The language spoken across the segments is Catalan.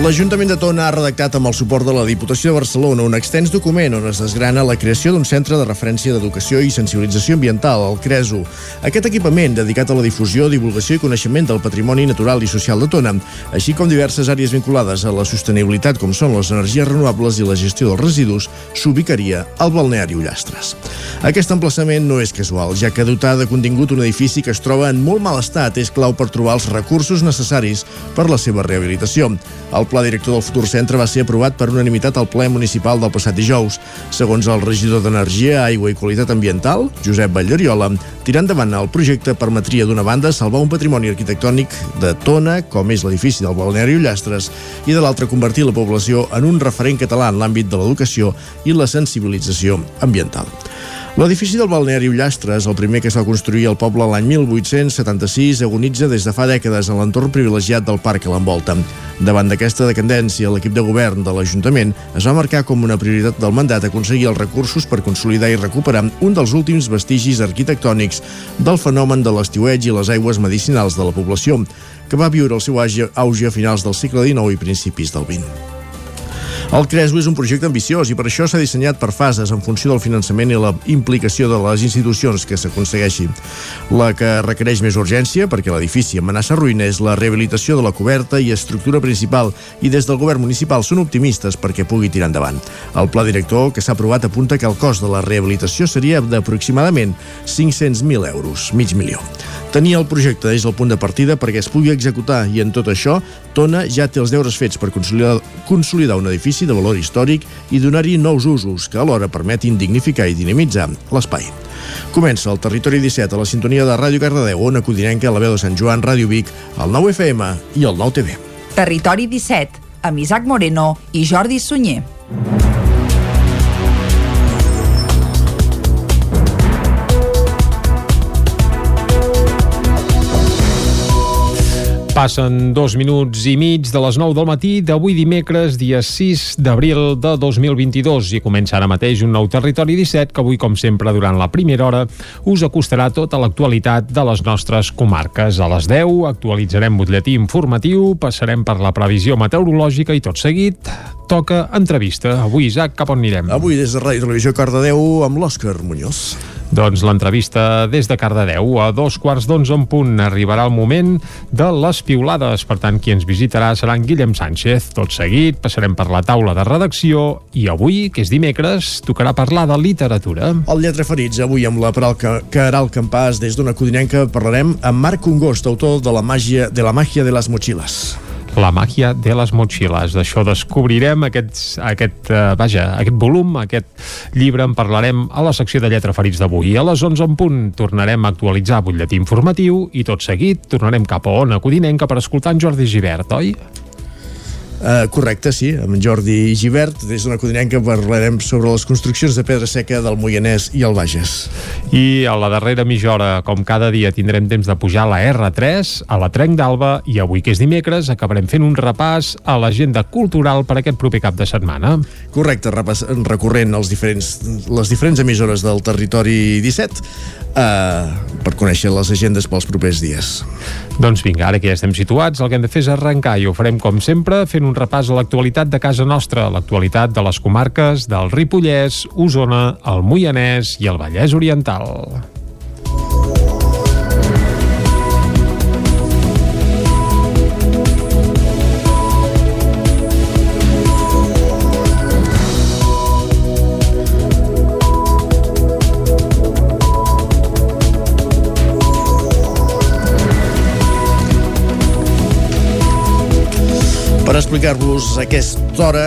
L'Ajuntament de Tona ha redactat amb el suport de la Diputació de Barcelona un extens document on es desgrana la creació d'un centre de referència d'educació i sensibilització ambiental, el CRESO. Aquest equipament, dedicat a la difusió, divulgació i coneixement del patrimoni natural i social de Tona, així com diverses àrees vinculades a la sostenibilitat com són les energies renovables i la gestió dels residus, s'ubicaria al balneari Ullastres. Aquest emplaçament no és casual, ja que dotar de contingut un edifici que es troba en molt mal estat és clau per trobar els recursos necessaris per la seva rehabilitació. El pla director del futur centre va ser aprovat per unanimitat al ple municipal del passat dijous. Segons el regidor d'Energia, Aigua i Qualitat Ambiental, Josep Valleriola, tirar endavant el projecte permetria d'una banda salvar un patrimoni arquitectònic de Tona, com és l'edifici del Balneari Ullastres, i de l'altra convertir la població en un referent català en l'àmbit de l'educació i la sensibilització ambiental. L'edifici del balneari Ullastres, el primer que es va construir al poble l'any 1876, agonitza des de fa dècades en l'entorn privilegiat del parc que l'envolta. Davant d'aquesta decadència, l'equip de govern de l'Ajuntament es va marcar com una prioritat del mandat aconseguir els recursos per consolidar i recuperar un dels últims vestigis arquitectònics del fenomen de l'estiueig i les aigües medicinals de la població, que va viure el seu auge a finals del segle XIX i principis del XX. El CRESO és un projecte ambiciós i per això s'ha dissenyat per fases en funció del finançament i la implicació de les institucions que s'aconsegueixi. La que requereix més urgència, perquè l'edifici amenaça ruïna, és la rehabilitació de la coberta i estructura principal i des del govern municipal són optimistes perquè pugui tirar endavant. El pla director que s'ha aprovat apunta que el cost de la rehabilitació seria d'aproximadament 500.000 euros, mig milió. Tenir el projecte és el punt de partida perquè es pugui executar i en tot això Tona ja té els deures fets per consolidar, consolidar un edifici de valor històric i donar-hi nous usos que alhora permetin dignificar i dinamitzar l'espai. Comença el Territori 17 a la sintonia de Ràdio Cardedeu, Ona Codinenca, la veu de Sant Joan, Ràdio Vic, el 9 FM i el 9 TV. Territori 17, amb Isaac Moreno i Jordi Sunyer. Passen dos minuts i mig de les 9 del matí d'avui dimecres, dia 6 d'abril de 2022 i comença ara mateix un nou Territori 17 que avui, com sempre, durant la primera hora us acostarà tota l'actualitat de les nostres comarques. A les 10 actualitzarem butlletí informatiu, passarem per la previsió meteorològica i tot seguit toca entrevista. Avui, Isaac, cap on anirem? Avui des de Ràdio Televisió Cardedeu amb l'Òscar Muñoz. Doncs l'entrevista des de Cardedeu. A dos quarts d'onze en punt arribarà el moment de les piulades. Per tant, qui ens visitarà serà en Guillem Sánchez. Tot seguit passarem per la taula de redacció i avui, que és dimecres, tocarà parlar de literatura. El Lletra Ferits, avui amb la Peral Caral Campàs des d'una codinenca parlarem amb Marc Congost, autor de la màgia de la màgia de les motxilles. La màgia de les motxilles. D'això descobrirem aquest, aquest, uh, vaja, aquest volum, aquest llibre en parlarem a la secció de lletra ferits d'avui. A les 11 en punt tornarem a actualitzar butlletí informatiu i tot seguit tornarem cap a Ona Codinenca per escoltar en Jordi Givert, oi? Uh, correcte, sí, amb Jordi Givert des d'una codinenca parlarem sobre les construccions de pedra seca del Moianès i el Bages. I a la darrera mitja hora com cada dia tindrem temps de pujar a la R3 a la Trenc d'Alba i avui que és dimecres acabarem fent un repàs a l'agenda cultural per aquest proper cap de setmana. Correcte, repàs, recorrent els diferents, les diferents emissores del territori 17 uh, per conèixer les agendes pels propers dies doncs vinga, ara que ja estem situats, el que hem de fer és arrencar i ho farem com sempre fent un repàs a l'actualitat de casa nostra, l'actualitat de les comarques del Ripollès, Osona, el Moianès i el Vallès Oriental. Per explicar-vos aquesta hora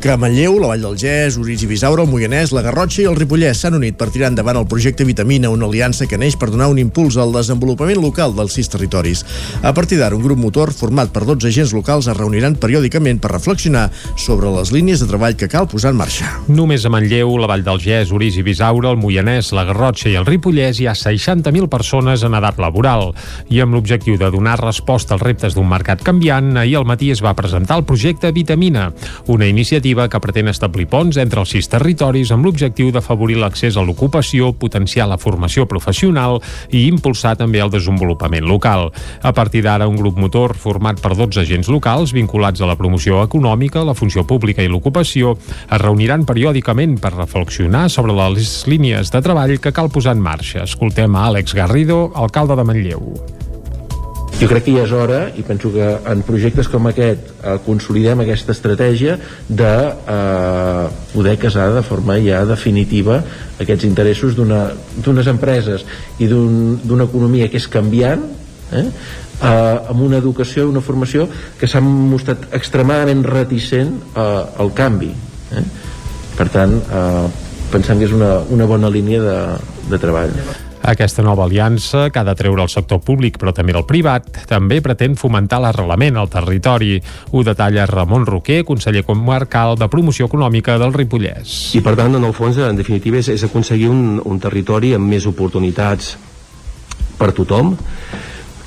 que Manlleu, la Vall del Gès, Orís i Bisaura, el Moianès, la Garrotxa i el Ripollès s'han unit per tirar endavant el projecte Vitamina, una aliança que neix per donar un impuls al desenvolupament local dels sis territoris. A partir d'ara, un grup motor format per 12 agents locals es reuniran periòdicament per reflexionar sobre les línies de treball que cal posar en marxa. Només a Manlleu, la Vall del Gès, Orís i Bisaura, el Moianès, la Garrotxa i el Ripollès hi ha 60.000 persones en edat laboral i amb l'objectiu de donar resposta als reptes d'un mercat canviant, ahir al matí es va presentar el projecte Vitamina, una iniciativa iniciativa que pretén establir ponts entre els sis territoris amb l'objectiu d'afavorir l'accés a l'ocupació, potenciar la formació professional i impulsar també el desenvolupament local. A partir d'ara, un grup motor format per 12 agents locals vinculats a la promoció econòmica, la funció pública i l'ocupació es reuniran periòdicament per reflexionar sobre les línies de treball que cal posar en marxa. Escoltem a Àlex Garrido, alcalde de Manlleu. Jo crec que ja és hora, i penso que en projectes com aquest eh, consolidem aquesta estratègia de eh, poder casar de forma ja definitiva aquests interessos d'unes empreses i d'una un, economia que és canviant, eh, eh, amb una educació i una formació que s'han mostrat extremadament reticent eh, al canvi. Eh? Per tant, eh, pensem que és una, una bona línia de, de treball. Aquesta nova aliança, que ha de treure el sector públic però també el privat, també pretén fomentar l'arrelament al territori. Ho detalla Ramon Roquer, conseller comarcal de promoció econòmica del Ripollès. I per tant, en el fons, en definitiva, és, és aconseguir un, un territori amb més oportunitats per tothom,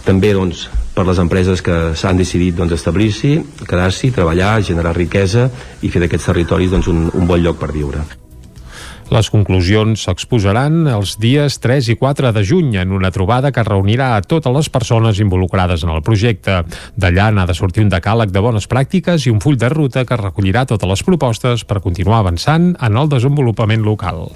també doncs, per les empreses que s'han decidit doncs, establir-s'hi, quedar-s'hi, treballar, generar riquesa i fer d'aquests territoris doncs, un, un bon lloc per viure. Les conclusions s'exposaran els dies 3 i 4 de juny en una trobada que reunirà a totes les persones involucrades en el projecte. D'allà n'ha de sortir un decàleg de bones pràctiques i un full de ruta que recollirà totes les propostes per continuar avançant en el desenvolupament local.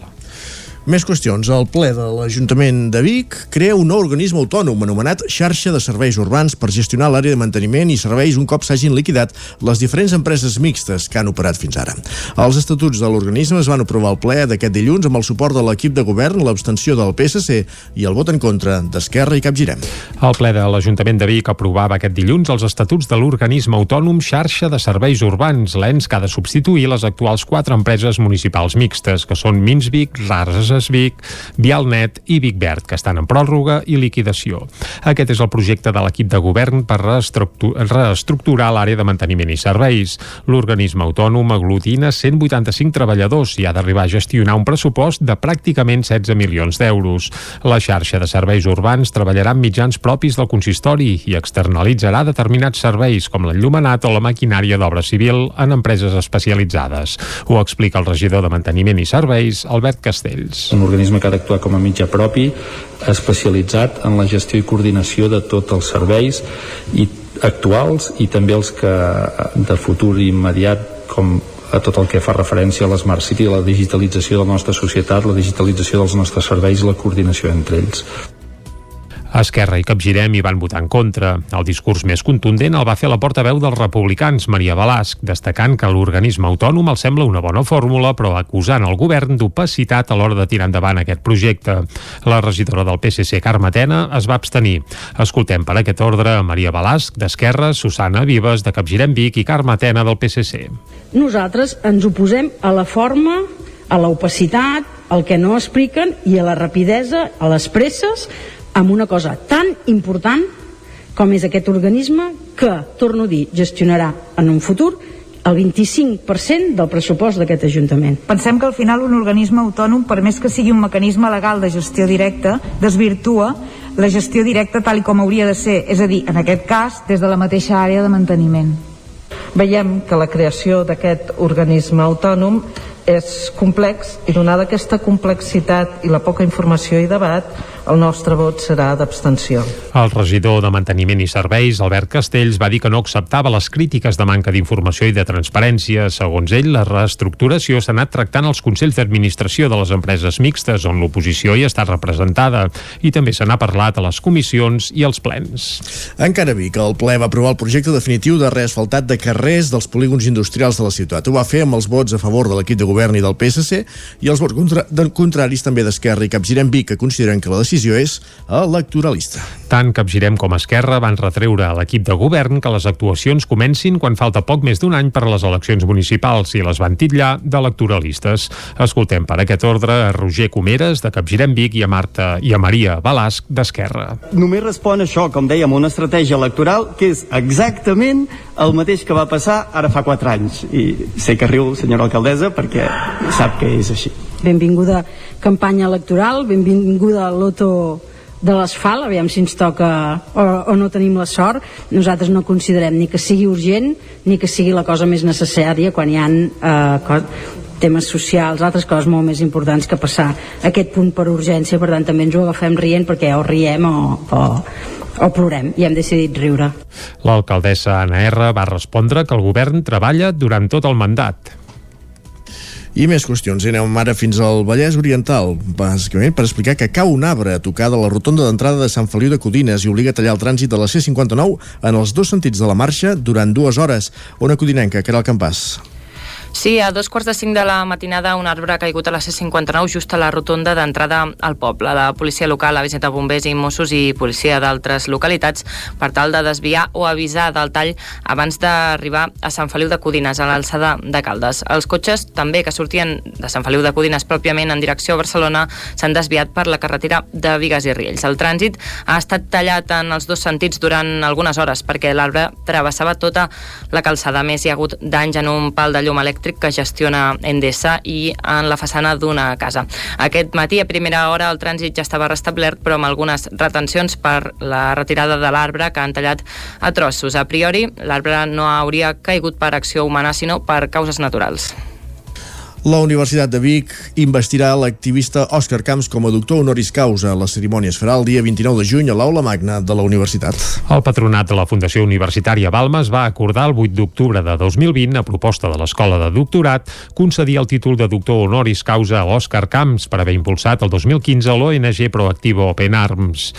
Més qüestions. El ple de l'Ajuntament de Vic crea un nou organisme autònom anomenat Xarxa de Serveis Urbans per gestionar l'àrea de manteniment i serveis un cop s'hagin liquidat les diferents empreses mixtes que han operat fins ara. Els estatuts de l'organisme es van aprovar al ple d'aquest dilluns amb el suport de l'equip de govern, l'abstenció del PSC i el vot en contra d'Esquerra i Capgirem. El ple de l'Ajuntament de Vic aprovava aquest dilluns els estatuts de l'organisme autònom Xarxa de Serveis Urbans, l'ENS que ha de substituir les actuals quatre empreses municipals mixtes, que són Minsvic, Rars Empreses Vic, Vialnet i Vic Verd, que estan en pròrroga i liquidació. Aquest és el projecte de l'equip de govern per reestructurar l'àrea de manteniment i serveis. L'organisme autònom aglutina 185 treballadors i ha d'arribar a gestionar un pressupost de pràcticament 16 milions d'euros. La xarxa de serveis urbans treballarà amb mitjans propis del consistori i externalitzarà determinats serveis com l'enllumenat o la maquinària d'obra civil en empreses especialitzades. Ho explica el regidor de Manteniment i Serveis, Albert Castells un organisme que ha d'actuar com a mitjà propi especialitzat en la gestió i coordinació de tots els serveis i actuals i també els que de futur immediat com a tot el que fa referència a l'Smart City, la digitalització de la nostra societat, la digitalització dels nostres serveis i la coordinació entre ells. Esquerra i Capgirem hi van votar en contra. El discurs més contundent el va fer la portaveu dels republicans, Maria Balasc, destacant que l'organisme autònom el sembla una bona fórmula, però acusant el govern d'opacitat a l'hora de tirar endavant aquest projecte. La regidora del PSC, Carme Tena, es va abstenir. Escoltem per aquest ordre Maria Balasc, d'Esquerra, Susana Vives, de Capgirem Vic i Carme Tena, del PSC. Nosaltres ens oposem a la forma a l'opacitat, al que no expliquen i a la rapidesa, a les presses amb una cosa tan important com és aquest organisme que, torno a dir, gestionarà en un futur el 25% del pressupost d'aquest Ajuntament. Pensem que al final un organisme autònom, per més que sigui un mecanisme legal de gestió directa, desvirtua la gestió directa tal i com hauria de ser, és a dir, en aquest cas, des de la mateixa àrea de manteniment. Veiem que la creació d'aquest organisme autònom és complex i donada aquesta complexitat i la poca informació i debat el nostre vot serà d'abstenció. El regidor de Manteniment i Serveis, Albert Castells, va dir que no acceptava les crítiques de manca d'informació i de transparència. Segons ell, la reestructuració s'ha anat tractant als Consells d'Administració de les empreses mixtes, on l'oposició hi està representada, i també se n'ha parlat a les comissions i als plens. Encara vi que el ple va aprovar el projecte definitiu de reasfaltat de carrers dels polígons industrials de la ciutat. Ho va fer amb els vots a favor de l'equip de govern i del PSC i els vots contra contraris també d'Esquerra i Capgirem Vic, que consideren que la decisió decisió és electoralista. Tant Capgirem com Esquerra van retreure a l'equip de govern que les actuacions comencin quan falta poc més d'un any per a les eleccions municipals i les van titllar d'electoralistes. Escoltem per aquest ordre a Roger Comeres, de Capgirem Vic, i a Marta i a Maria Balasc, d'Esquerra. Només respon això, com dèiem, una estratègia electoral que és exactament el mateix que va passar ara fa quatre anys. I sé que riu, senyora alcaldessa, perquè sap que és així benvinguda campanya electoral, benvinguda loto de l'asfalt, aviam si ens toca o, o no tenim la sort, nosaltres no considerem ni que sigui urgent ni que sigui la cosa més necessària quan hi ha eh, temes socials, altres coses molt més importants que passar aquest punt per urgència, per tant també ens ho agafem rient perquè o riem o, o, o plorem i hem decidit riure. L'alcaldessa Anna R va respondre que el govern treballa durant tot el mandat. I més qüestions. Anem ara fins al Vallès Oriental, bàsicament per explicar que cau un arbre a tocar de la rotonda d'entrada de Sant Feliu de Codines i obliga a tallar el trànsit de la C-59 en els dos sentits de la marxa durant dues hores. Una codinenca, que era el campàs. Sí, a dos quarts de cinc de la matinada un arbre ha caigut a la C-59 just a la rotonda d'entrada al poble. La policia local ha visitat bombers i Mossos i policia d'altres localitats per tal de desviar o avisar del tall abans d'arribar a Sant Feliu de Codines, a l'alçada de Caldes. Els cotxes també que sortien de Sant Feliu de Codines pròpiament en direcció a Barcelona s'han desviat per la carretera de Vigues i Riells. El trànsit ha estat tallat en els dos sentits durant algunes hores perquè l'arbre travessava tota la calçada. A més, hi ha hagut danys en un pal de llum elèctric elèctric que gestiona Endesa i en la façana d'una casa. Aquest matí, a primera hora, el trànsit ja estava restablert, però amb algunes retencions per la retirada de l'arbre que han tallat a trossos. A priori, l'arbre no hauria caigut per acció humana, sinó per causes naturals. La Universitat de Vic investirà l'activista Òscar Camps com a doctor honoris causa. La cerimònia es farà el dia 29 de juny a l'Aula Magna de la Universitat. El patronat de la Fundació Universitària Balmes va acordar el 8 d'octubre de 2020, a proposta de l'Escola de Doctorat, concedir el títol de doctor honoris causa a Òscar Camps per haver impulsat el 2015 l'ONG Proactiva Open Arms.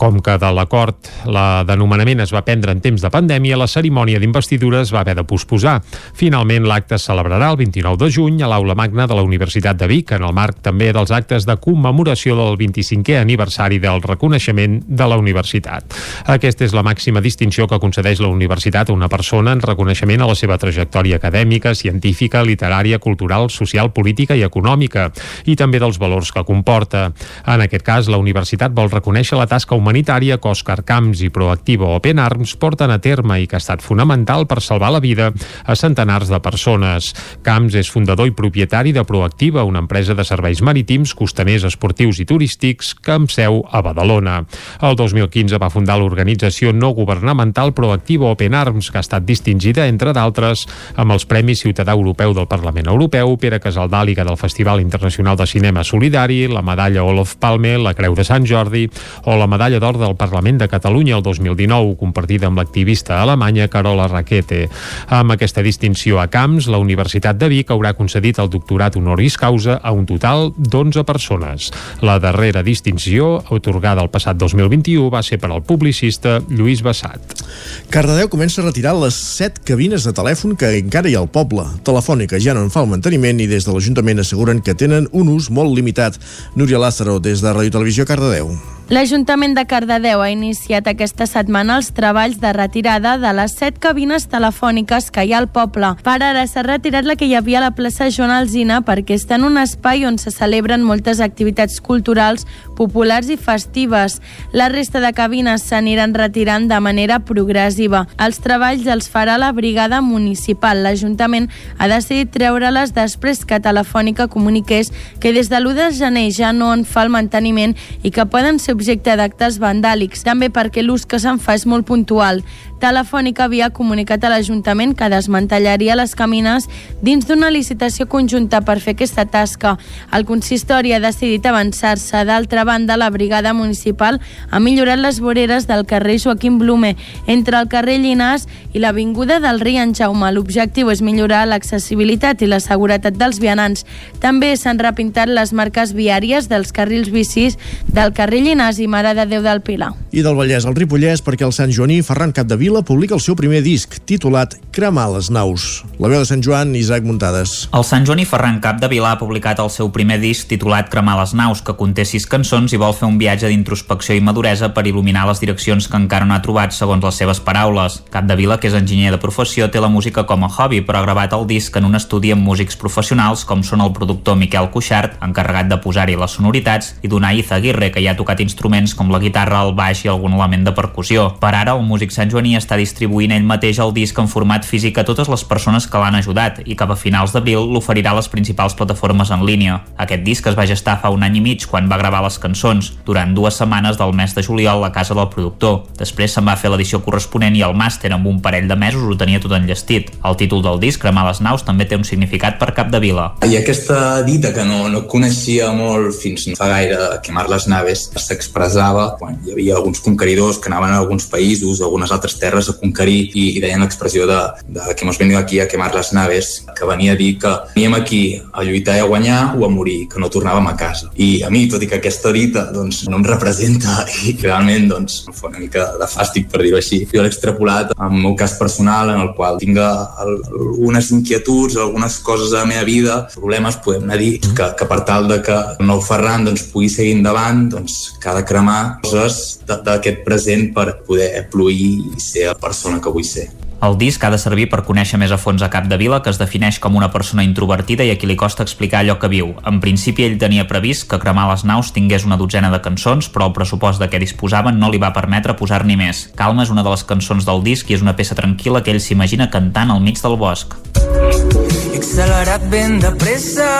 Com que de l'acord la denomenament es va prendre en temps de pandèmia, la cerimònia d'investidura es va haver de posposar. Finalment, l'acte es celebrarà el 29 de juny a l'Aula Magna de la Universitat de Vic, en el marc també dels actes de commemoració del 25è aniversari del reconeixement de la universitat. Aquesta és la màxima distinció que concedeix la universitat a una persona en reconeixement a la seva trajectòria acadèmica, científica, literària, cultural, social, política i econòmica, i també dels valors que comporta. En aquest cas, la universitat vol reconèixer la tasca humanitària que Òscar Camps i Proactiva Open Arms porten a terme i que ha estat fonamental per salvar la vida a centenars de persones. Camps és fundador i propietari de Proactiva, una empresa de serveis marítims, costaners, esportius i turístics que amb seu a Badalona. El 2015 va fundar l'organització no governamental Proactiva Open Arms, que ha estat distingida, entre d'altres, amb els Premis Ciutadà Europeu del Parlament Europeu, Pere Casaldàliga del Festival Internacional de Cinema Solidari, la medalla Olof Palme, la Creu de Sant Jordi o la medalla d'or del Parlament de Catalunya el 2019, compartida amb l'activista alemanya Carola Raquete. Amb aquesta distinció a Camps, la Universitat de Vic haurà concedit el doctorat honoris causa a un total d'11 persones. La darrera distinció, otorgada el passat 2021, va ser per al publicista Lluís Bassat. Cardedeu comença a retirar les 7 cabines de telèfon que encara hi ha al poble. Telefònica ja no en fa el manteniment i des de l'Ajuntament asseguren que tenen un ús molt limitat. Núria Lázaro, des de Radio Televisió Cardedeu. L'Ajuntament de Cardedeu ha iniciat aquesta setmana els treballs de retirada de les set cabines telefòniques que hi ha al poble. Per ara s'ha retirat la que hi havia a la plaça Joan Alzina perquè està en un espai on se celebren moltes activitats culturals, populars i festives. La resta de cabines s'aniran retirant de manera progressiva. Els treballs els farà la brigada municipal. L'Ajuntament ha decidit treure-les després que Telefònica comuniqués que des de l'1 de gener ja no en fa el manteniment i que poden ser objecte d'actes vandàlics, també perquè l'ús que se'n fa és molt puntual. Telefònica havia comunicat a l'Ajuntament que desmantellaria les camines dins d'una licitació conjunta per fer aquesta tasca. El consistori ha decidit avançar-se. D'altra banda, la brigada municipal ha millorat les voreres del carrer Joaquim Blume entre el carrer Llinàs i l'avinguda del Ri en Jaume. L'objectiu és millorar l'accessibilitat i la seguretat dels vianants. També s'han repintat les marques viàries dels carrils bicis del carrer Llinàs i Mare de Déu del Pilar. I del Vallès al Ripollès perquè el Sant Joaní Ferran Capdevila Vila publica el seu primer disc, titulat Cremar les naus. La veu de Sant Joan, Isaac Muntades. El Sant Joan i Ferran Cap de Vila ha publicat el seu primer disc titulat Cremar les naus, que conté sis cançons i vol fer un viatge d'introspecció i maduresa per il·luminar les direccions que encara no ha trobat segons les seves paraules. Cap de Vila, que és enginyer de professió, té la música com a hobby, però ha gravat el disc en un estudi amb músics professionals com són el productor Miquel Cuixart, encarregat de posar-hi les sonoritats, i Donai Izaguirre, que ja ha tocat instruments com la guitarra, el baix i algun element de percussió. Per ara, el músic Sant Joaní està distribuint ell mateix el disc en format físic a totes les persones que l'han ajudat i cap a finals d'abril l'oferirà a les principals plataformes en línia. Aquest disc es va gestar fa un any i mig quan va gravar les cançons, durant dues setmanes del mes de juliol a casa del productor. Després se'n va fer l'edició corresponent i el màster amb un parell de mesos ho tenia tot enllestit. El títol del disc, Cremar les naus, també té un significat per cap de vila. I aquesta dita que no, no coneixia molt fins fa gaire, quemar les naves, s'expressava quan hi havia alguns conqueridors que anaven a alguns països algunes altres terres a conquerir i, i deien l'expressió de, de que hemos venido aquí a quemar les naves, que venia a dir que veníem aquí a lluitar i a guanyar o a morir, que no tornàvem a casa. I a mi, tot i que aquesta dita doncs, no em representa i realment doncs, em fa una mica de fàstic per dir-ho així, jo l'he extrapolat el meu cas personal en el qual tinc algunes inquietuds, algunes coses de la meva vida, problemes, podem anar a dir que, que per tal de que el nou Ferran doncs, pugui seguir endavant, doncs, que ha de cremar coses d'aquest present per poder fluir i ser la persona que vull ser. El disc ha de servir per conèixer més a fons a Cap de Vila, que es defineix com una persona introvertida i a qui li costa explicar allò que viu. En principi, ell tenia previst que Cremar les naus tingués una dotzena de cançons, però el pressupost de què disposaven no li va permetre posar-n'hi més. Calma és una de les cançons del disc i és una peça tranquil·la que ell s'imagina cantant al mig del bosc. He accelerat ben de pressa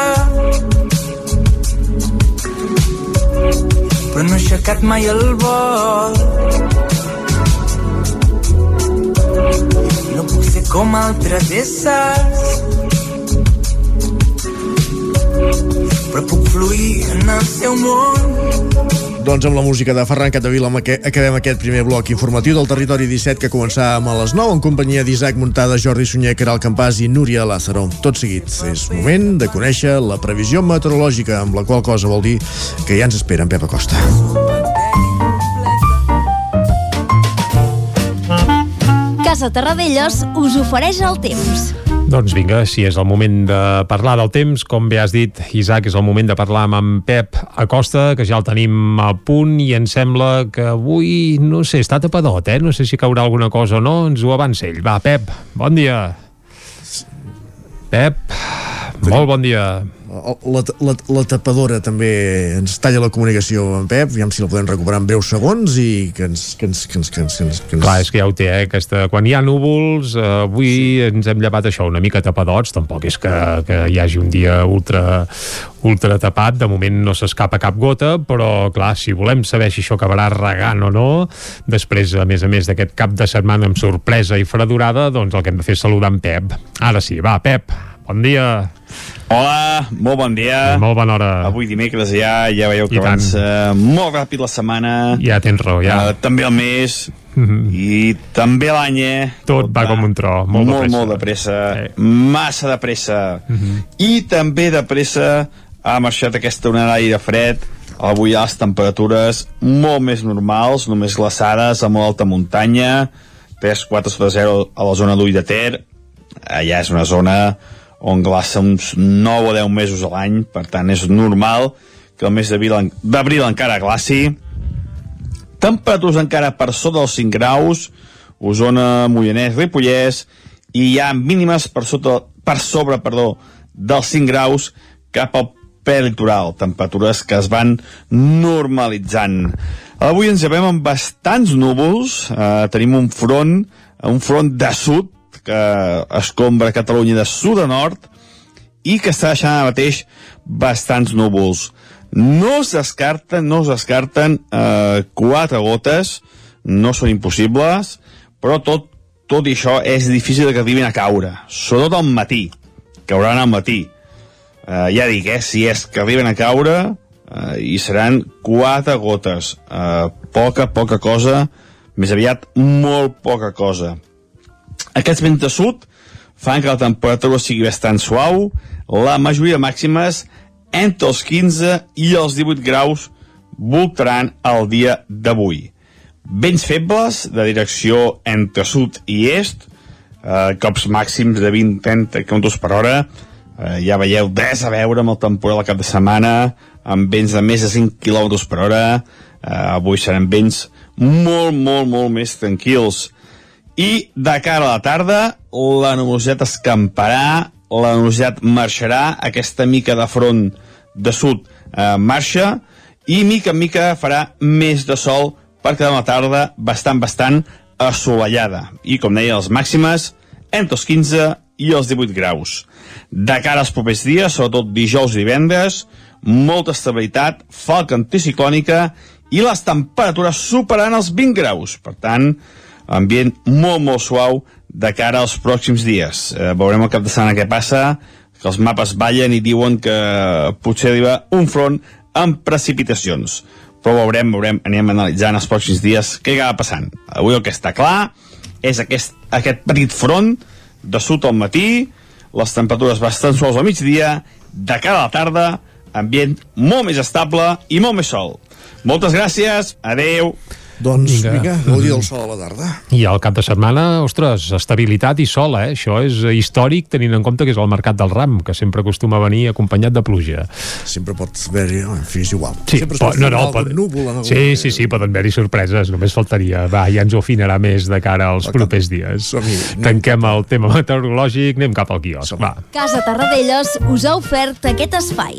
però no he aixecat mai el vol com altres éssers però puc fluir en el seu món doncs amb la música de Ferran Catavila acabem aquest primer bloc informatiu del Territori 17 que començàvem a les 9 en companyia d'Isaac Muntada, Jordi Sunyer, Caral Campàs i Núria Lázaro. Tot seguit, és moment de conèixer la previsió meteorològica, amb la qual cosa vol dir que ja ens espera en Pep Acosta. Casa Terradellos us ofereix el temps. Doncs vinga, si és el moment de parlar del temps, com bé has dit, Isaac, és el moment de parlar amb en Pep Acosta, que ja el tenim a punt i em sembla que avui, no sé, està tapadot, eh? No sé si caurà alguna cosa o no, ens ho avança ell. Va, Pep, bon dia. Pep, molt bon dia la, la, la tapadora també ens talla la comunicació amb Pep, aviam si la podem recuperar en breus segons i que ens... Que ens, que ens, que ens, que ens, que ens... Clar, és que ja ho té, eh? Aquesta, quan hi ha núvols, eh, avui sí. ens hem llevat això una mica tapadots, tampoc és que, que hi hagi un dia ultra, ultra tapat, de moment no s'escapa cap gota, però clar, si volem saber si això acabarà regant o no, després, a més a més d'aquest cap de setmana amb sorpresa i fredurada, doncs el que hem de fer és saludar en Pep. Ara sí, va, Pep, bon dia. Hola, molt bon dia. Molt bona hora. Avui dimecres ja, ja veieu que avança molt ràpid la setmana. Ja tens raó, ja. Uh, també el mes, mm -hmm. i també l'any, eh? Tot, Tot va, va com un tro, molt, molt de pressa. Molt de pressa, eh. massa de pressa. Mm -hmm. I també de pressa ha marxat aquesta onada d'aire fred, avui les temperatures molt més normals, només glaçades a molt alta muntanya, 3-4 sota 0 a la zona d'Ull de Ter, allà és una zona on glaça uns 9 o 10 mesos a l'any, per tant és normal que el mes d'abril encara glaci. Temperatures encara per sota dels 5 graus, Osona, Moianès, Ripollès, i hi ha mínimes per, sota, per sobre perdó, dels 5 graus cap al prelitoral, temperatures que es van normalitzant. Avui ens llevem amb bastants núvols, eh, tenim un front, un front de sud, que escombra Catalunya de sud a nord i que està deixant ara mateix bastants núvols. No es descarten, no es descarten eh, quatre gotes, no són impossibles, però tot, tot això és difícil que arribin a caure, sobretot al matí, cauran al matí. Eh, ja dic, eh, si és que arriben a caure, eh, i seran quatre gotes, eh, poca, poca cosa, més aviat molt poca cosa. Aquests vents de sud fan que la temperatura sigui bastant suau, la majoria màximes entre els 15 i els 18 graus voltaran el dia d'avui. Vents febles de direcció entre sud i est, eh, cops màxims de 20-30 km per hora, eh, ja veieu des a veure amb el temporal al cap de setmana, amb vents de més de 5 km per hora, eh, avui seran vents molt, molt, molt més tranquils. I de cara a la tarda, la nuvolositat escamparà, la nuvolositat marxarà, aquesta mica de front de sud eh, marxa, i mica en mica farà més de sol per una tarda bastant, bastant assolellada. I, com deia, les màximes entre els 15 i els 18 graus. De cara als propers dies, sobretot dijous i divendres, molta estabilitat, falca anticiclònica i les temperatures superant els 20 graus. Per tant, ambient molt, molt suau de cara als pròxims dies. Eh, veurem el cap de setmana què passa, que els mapes ballen i diuen que potser arriba un front amb precipitacions. Però veurem, veurem, anem analitzant els pròxims dies què acaba passant. Avui el que està clar és aquest, aquest petit front de sud al matí, les temperatures bastant suaus al migdia, de cara a la tarda, ambient molt més estable i molt més sol. Moltes gràcies, adeu. Doncs Vinga. vinga, gaudir del sol a la tarda. I al cap de setmana, ostres, estabilitat i sol, eh? Això és històric tenint en compte que és el mercat del ram, que sempre acostuma a venir acompanyat de pluja. Sempre pot haver-hi, en fi, és igual. Sí, Sempre pot, no, no, pot, núvol en algun sí, sí, sí, poden haver-hi sorpreses, només faltaria. Va, ja ens ho afinarà més de cara als propers dies. Tanquem el tema meteorològic, anem cap al quiosc, va. Casa Tarradellas us ha ofert aquest espai.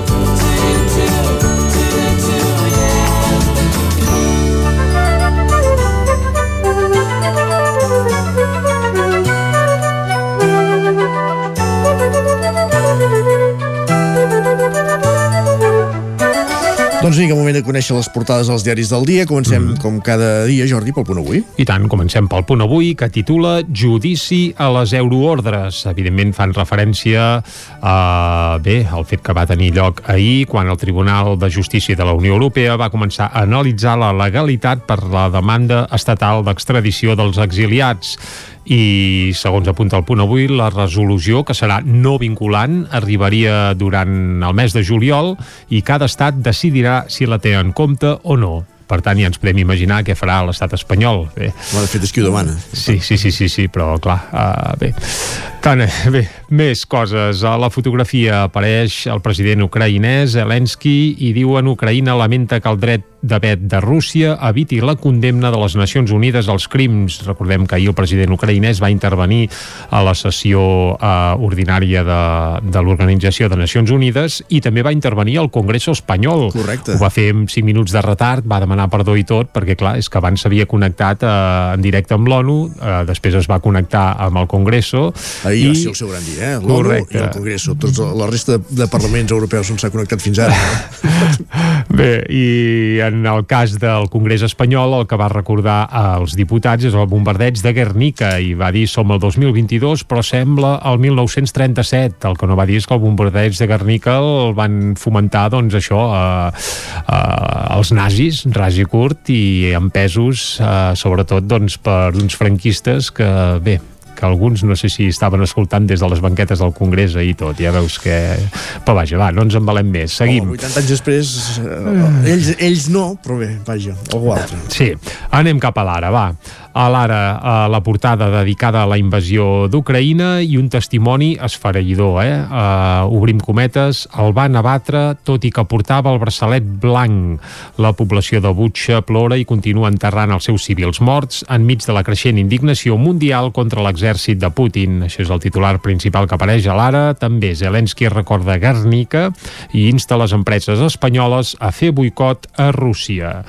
Doncs vinga, moment de conèixer les portades dels diaris del dia. Comencem, mm. com cada dia, Jordi, pel punt avui. I tant, comencem pel punt avui, que titula Judici a les euroordres. Evidentment fan referència a, bé, al fet que va tenir lloc ahir, quan el Tribunal de Justícia de la Unió Europea va començar a analitzar la legalitat per la demanda estatal d'extradició dels exiliats i segons apunta el punt avui la resolució que serà no vinculant arribaria durant el mes de juliol i cada estat decidirà si la té en compte o no per tant ja ens podem imaginar què farà l'estat espanyol bé. Bueno, de fet és qui ho demana sí, sí, sí, sí, sí però clar uh, bé. Tant, bé, més coses. A la fotografia apareix el president ucraïnès Zelensky i diu en Ucraïna lamenta que el dret de vet de Rússia eviti la condemna de les Nacions Unides als crims. Recordem que ahir el president ucraïnès va intervenir a la sessió eh, ordinària de, de l'Organització de Nacions Unides i també va intervenir al Congreso espanyol. Correcte. Ho va fer amb 5 minuts de retard, va demanar perdó i tot, perquè clar, és que abans s'havia connectat eh, en directe amb l'ONU, eh, després es va connectar amb el Congreso. Ahir va ser el seu gran dia, eh? l'ONU i el Congreso. Tots, la resta de, de parlaments europeus on s'ha connectat fins ara. No? Bé, i en el cas del Congrés espanyol el que va recordar als diputats és el bombardeig de Guernica i va dir som el 2022 però sembla el 1937 el que no va dir és que el bombardeig de Guernica el van fomentar doncs això eh, eh, els nazis ras i curt i empesos eh, sobretot doncs per uns franquistes que bé que alguns no sé si estaven escoltant des de les banquetes del Congrés i tot, ja veus que... Però vaja, va, no ens embalem més, seguim. Oh, 80 anys després, eh, ells, ells no, però bé, vaja, algú altre. Sí, anem cap a l'ara, va. A l'ara, a la portada dedicada a la invasió d'Ucraïna i un testimoni esfereïdor, eh? Uh, obrim cometes, el van abatre tot i que portava el braçalet blanc. La població de Butxa plora i continua enterrant els seus civils morts enmig de la creixent indignació mundial contra l'exèrcit de Putin. Això és el titular principal que apareix a l'ara. També Zelensky recorda Guernica i insta les empreses espanyoles a fer boicot a Rússia.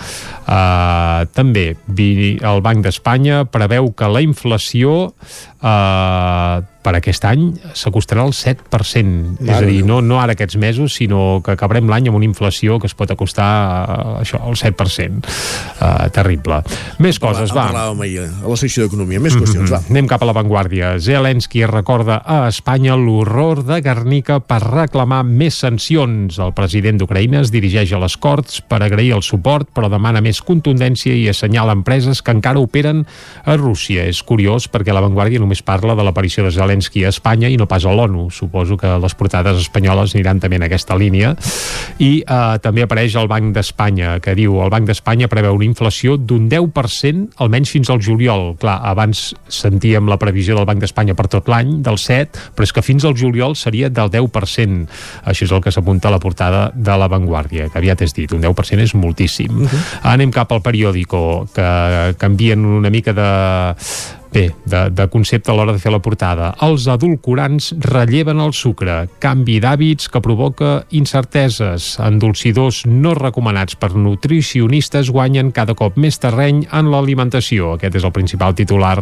Uh, també el Banc d'Espanya preveu que la inflació eh, per aquest any s'acostarà al 7%. Mare és a dir, no, no ara aquests mesos, sinó que acabarem l'any amb una inflació que es pot acostar uh, això, al 7%. Uh, terrible. Més coses, va. Parlàvem ahir a la secció d'Economia. Més qüestions, mm va. -hmm. Anem cap a l'avantguàrdia. Zelensky recorda a Espanya l'horror de Guernica per reclamar més sancions. El president d'Ucraïna es dirigeix a les Corts per agrair el suport, però demana més contundència i assenyala empreses que encara operen a Rússia. És curiós perquè l'avantguàrdia només parla de l'aparició de Zelensky Zelensky a Espanya i no pas a l'ONU. Suposo que les portades espanyoles aniran també en aquesta línia. I eh, també apareix el Banc d'Espanya, que diu el Banc d'Espanya preveu una inflació d'un 10% almenys fins al juliol. Clar, abans sentíem la previsió del Banc d'Espanya per tot l'any, del 7, però és que fins al juliol seria del 10%. Això és el que s'apunta a la portada de La Vanguardia, que aviat és dit, un 10% és moltíssim. Uh -huh. Anem cap al periòdico, que canvien una mica de Bé, de, de concepte a l'hora de fer la portada. Els adulcorants relleven el sucre. Canvi d'hàbits que provoca incerteses. Endolcidors no recomanats per nutricionistes guanyen cada cop més terreny en l'alimentació. Aquest és el principal titular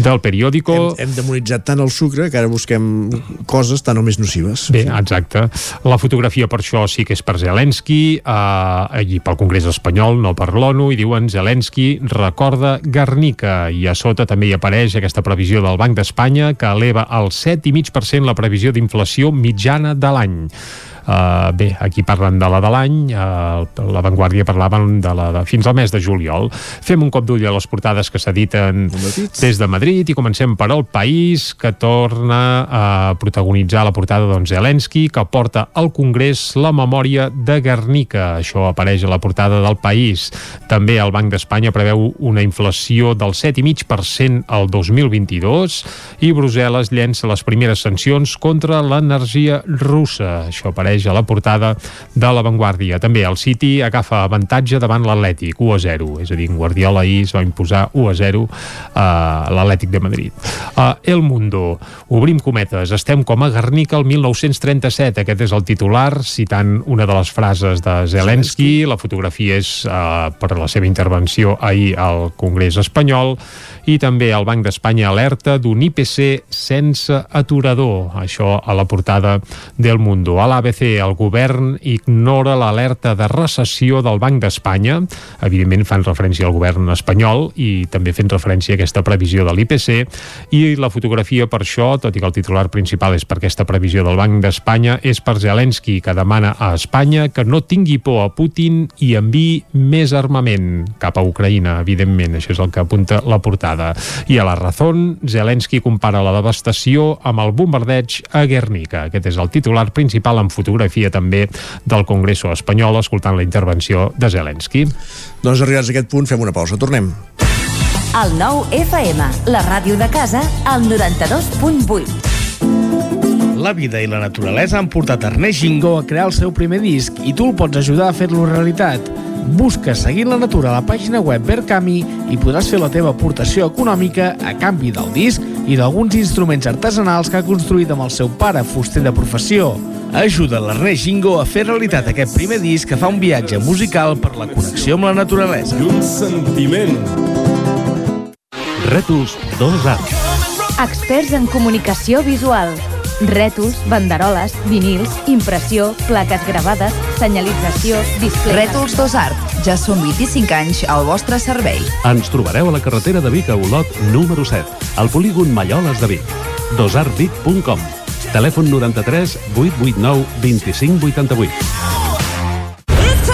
del periòdico. Hem, hem demonitzat tant el sucre que ara busquem coses tan o més nocives. Bé, exacte. La fotografia per això sí que és per Zelensky eh, i pel Congrés espanyol, no per l'ONU, i diuen Zelensky recorda Guernica i a sota també hi apareix apareix aquesta previsió del Banc d'Espanya que eleva al 7,5% la previsió d'inflació mitjana de l'any. Uh, bé, aquí parlen de la de l'any, uh, la Vanguardia parlaven de la de fins al mes de juliol. Fem un cop d'ull a les portades que s'editen des de Madrid i comencem per el País, que torna a protagonitzar la portada d'on Zelensky, que porta al Congrés la memòria de Guernica. Això apareix a la portada del País. També el Banc d'Espanya preveu una inflació del 7,5% al 2022 i Brussel·les llença les primeres sancions contra l'energia russa. Això apareix apareix a la portada de La Vanguardia. També el City agafa avantatge davant l'Atlètic, 1 a 0. És a dir, Guardiola ahir es va imposar 1 a 0 a l'Atlètic de Madrid. Uh, El Mundo, obrim cometes, estem com a Guernica el 1937. Aquest és el titular, citant una de les frases de Zelensky. La fotografia és uh, per la seva intervenció ahir al Congrés espanyol i també el Banc d'Espanya alerta d'un IPC sense aturador. Això a la portada del Mundo. A l'ABC, el govern ignora l'alerta de recessió del Banc d'Espanya. Evidentment fan referència al govern espanyol i també fent referència a aquesta previsió de l'IPC i la fotografia per això, tot i que el titular principal és per aquesta previsió del Banc d'Espanya, és per Zelensky, que demana a Espanya que no tingui por a Putin i enviï més armament cap a Ucraïna, evidentment. Això és el que apunta la portada. I a la Razón, Zelensky compara la devastació amb el bombardeig a Guernica. Aquest és el titular principal en fotografia també del Congreso espanyol, escoltant la intervenció de Zelensky. Doncs arribats a aquest punt, fem una pausa. Tornem. El nou FM, la ràdio de casa, al 92.8. La vida i la naturalesa han portat Ernest Gingó a crear el seu primer disc i tu el pots ajudar a fer-lo realitat. Busca Seguint la Natura a la pàgina web Verkami i podràs fer la teva aportació econòmica a canvi del disc i d'alguns instruments artesanals que ha construït amb el seu pare, fuster de professió. Ajuda l'Ernest Gingo a fer realitat aquest primer disc que fa un viatge musical per la connexió amb la naturalesa. I un sentiment. Rètols 2A. Experts en comunicació visual. Rètols, banderoles, vinils, impressió, plaques gravades, senyalització, display... Rètols Dos Art. Ja són 25 anys al vostre servei. Ens trobareu a la carretera de Vic a Olot, número 7, al polígon Malloles de Vic. dosartvic.com Telèfon 93 889 2588.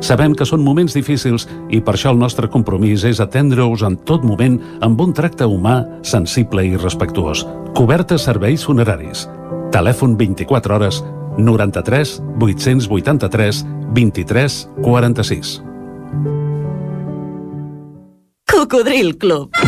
Sabem que són moments difícils i per això el nostre compromís és atendre-us en tot moment amb un tracte humà, sensible i respectuós. Cobertes serveis funeraris. Telèfon 24 hores 93 883 23 46. Cocodril Club.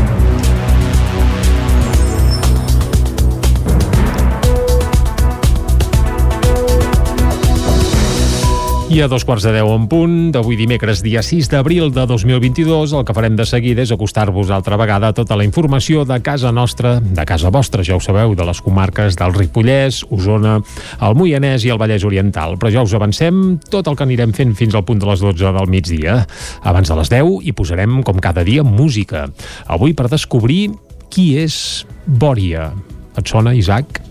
I a dos quarts de deu en punt, d'avui dimecres, dia 6 d'abril de 2022, el que farem de seguida és acostar-vos altra vegada tota la informació de casa nostra, de casa vostra, ja ho sabeu, de les comarques del Ripollès, Osona, el Moianès i el Vallès Oriental. Però ja us avancem tot el que anirem fent fins al punt de les 12 del migdia. Abans de les 10 hi posarem, com cada dia, música. Avui per descobrir qui és Bòria. Et sona, Isaac?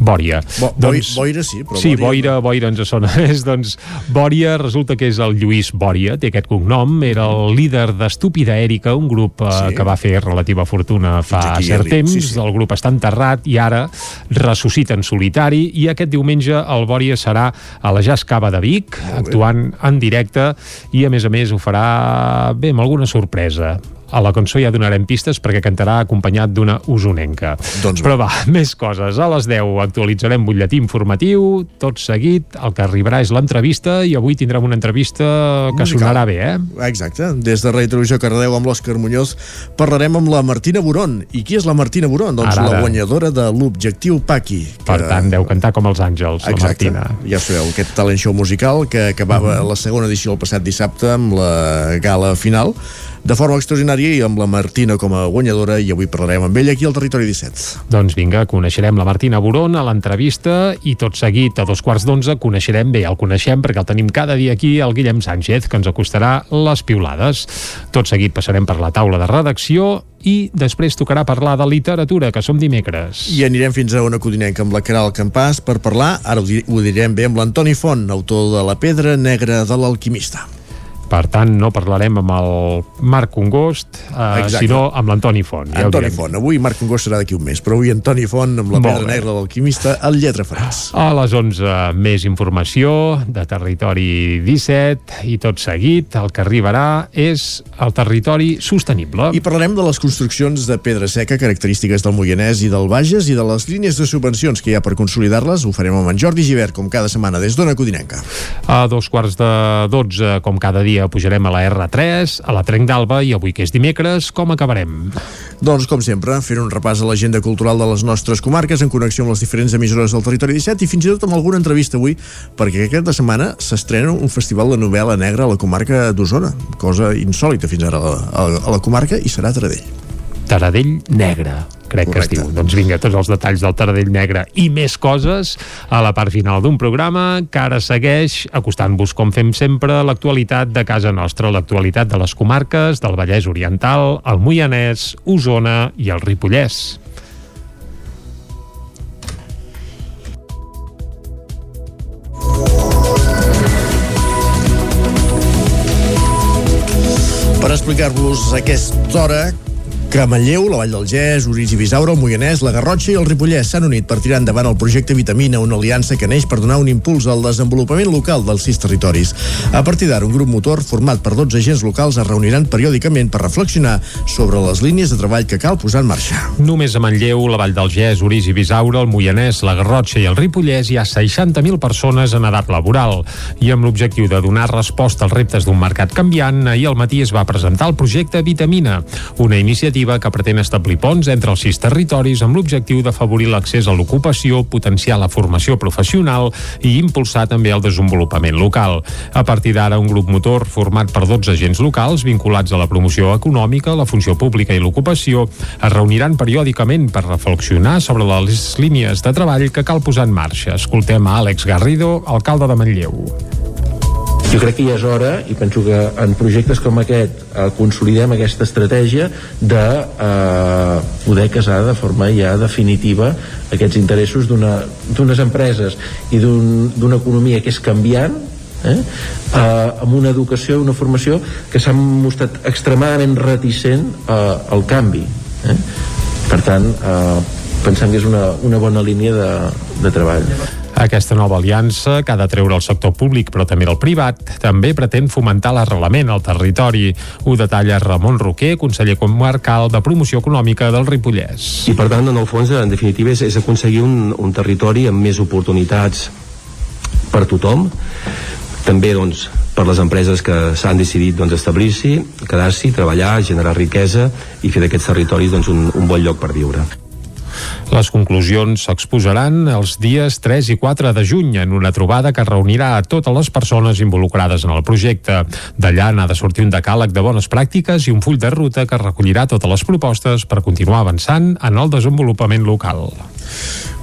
Bòria. Bo, doncs, boira sí, però sí, Bòria... Boira, Boira ens sona més. doncs Bòria resulta que és el Lluís Bòria, té aquest cognom, era el líder d'Estúpida Èrica, un grup eh, Sí. que va fer relativa fortuna fa aquí cert temps. sí, sí. El grup està enterrat i ara ressuscita en solitari i aquest diumenge el Bòria serà a la Jazz Cava de Vic, actuant en directe i a més a més ho farà bé, amb alguna sorpresa. A la cançó ja donarem pistes perquè cantarà acompanyat d'una usonenca. Doncs Però va, més coses. A les 10 actualitzarem butlletí informatiu, tot seguit, el que arribarà és l'entrevista i avui tindrem una entrevista que Musical. sonarà bé, eh? Exacte. Des de Ràdio Televisió Cardedeu amb l'Òscar Muñoz parlarem amb la Martina Boron. I qui és la Martina Boron? Doncs Ara, la ara. guanyadora de l'Objectiu Paqui. Per tant, deu cantar com els àngels, la Exacte. Martina. Ja sabeu, aquest talent show musical que acabava Mhm. la segona edició el passat dissabte amb la gala final de forma extraordinària i amb la Martina com a guanyadora i avui parlarem amb ella aquí al Territori 17. Doncs vinga, coneixerem la Martina Boron a l'entrevista i tot seguit a dos quarts d'onze coneixerem bé, el coneixem perquè el tenim cada dia aquí, el Guillem Sánchez, que ens acostarà les piulades. Tot seguit passarem per la taula de redacció i després tocarà parlar de literatura, que som dimecres. I anirem fins a una codinenca amb la Caral Campàs per parlar, ara ho, di ho direm bé, amb l'Antoni Font, autor de La pedra negra de l'alquimista. Per tant, no parlarem amb el Marc Congost, eh, Exacte. sinó amb l'Antoni Font. Ja Antoni. Font. Avui Marc Congost serà d'aquí un mes, però avui Antoni Font amb la Molt pedra bé. negra de l'alquimista al Lletra Faràs. A les 11, més informació de Territori 17 i tot seguit el que arribarà és el territori sostenible. I parlarem de les construccions de pedra seca característiques del Moianès i del Bages i de les línies de subvencions que hi ha per consolidar-les. Ho farem amb en Jordi Givert, com cada setmana, des d'Ona Codinenca. A dos quarts de 12, com cada dia, pujarem a la R3, a la Trenc d'Alba i avui que és dimecres, com acabarem? Doncs, com sempre, fent un repàs a l'agenda cultural de les nostres comarques en connexió amb les diferents emissores del territori 17 i fins i tot amb alguna entrevista avui, perquè aquesta setmana s'estrena un festival de novel·la negra a la comarca d'Osona, cosa insòlita fins ara a la, a la comarca, i serà a Taradell. Taradell Negre, crec Correcte. que es diu. Doncs vinga, tots els detalls del Taradell Negre i més coses a la part final d'un programa que ara segueix acostant-vos, com fem sempre, l'actualitat de casa nostra, l'actualitat de les comarques del Vallès Oriental, el Moianès, Osona i el Ripollès. Per explicar-vos aquesta hora que Manlleu, la Vall del Gès, Orís i Bisaura, el Moianès, la Garrotxa i el Ripollès s'han unit per tirar endavant el projecte Vitamina, una aliança que neix per donar un impuls al desenvolupament local dels sis territoris. A partir d'ara, un grup motor format per 12 agents locals es reuniran periòdicament per reflexionar sobre les línies de treball que cal posar en marxa. Només a Manlleu, la Vall del Gès, Orís i Bisaura, el Moianès, la Garrotxa i el Ripollès hi ha 60.000 persones en edat laboral i amb l'objectiu de donar resposta als reptes d'un mercat canviant, ahir al matí es va presentar el projecte Vitamina, una iniciativa iniciativa que pretén establir ponts entre els sis territoris amb l'objectiu d'afavorir l'accés a l'ocupació, potenciar la formació professional i impulsar també el desenvolupament local. A partir d'ara, un grup motor format per 12 agents locals vinculats a la promoció econòmica, la funció pública i l'ocupació es reuniran periòdicament per reflexionar sobre les línies de treball que cal posar en marxa. Escoltem a Àlex Garrido, alcalde de Manlleu. Jo crec que ja és hora, i penso que en projectes com aquest eh, consolidem aquesta estratègia de eh, poder casar de forma ja definitiva aquests interessos d'unes empreses i d'una un, economia que és canviant eh, eh, amb una educació i una formació que s'han mostrat extremadament reticent eh, al canvi eh? per tant eh, pensem que és una, una bona línia de, de treball aquesta nova aliança, que ha de treure el sector públic però també el privat, també pretén fomentar l'arrelament al territori. Ho detalla Ramon Roquer, conseller comarcal de promoció econòmica del Ripollès. I per tant, en el fons, en definitiva, és, és aconseguir un, un territori amb més oportunitats per tothom, també doncs, per les empreses que s'han decidit doncs, establir-s'hi, quedar-s'hi, treballar, generar riquesa i fer d'aquests territoris doncs, un, un bon lloc per viure. Les conclusions s'exposaran els dies 3 i 4 de juny en una trobada que reunirà a totes les persones involucrades en el projecte. D'allà n'ha de sortir un decàleg de bones pràctiques i un full de ruta que recollirà totes les propostes per continuar avançant en el desenvolupament local.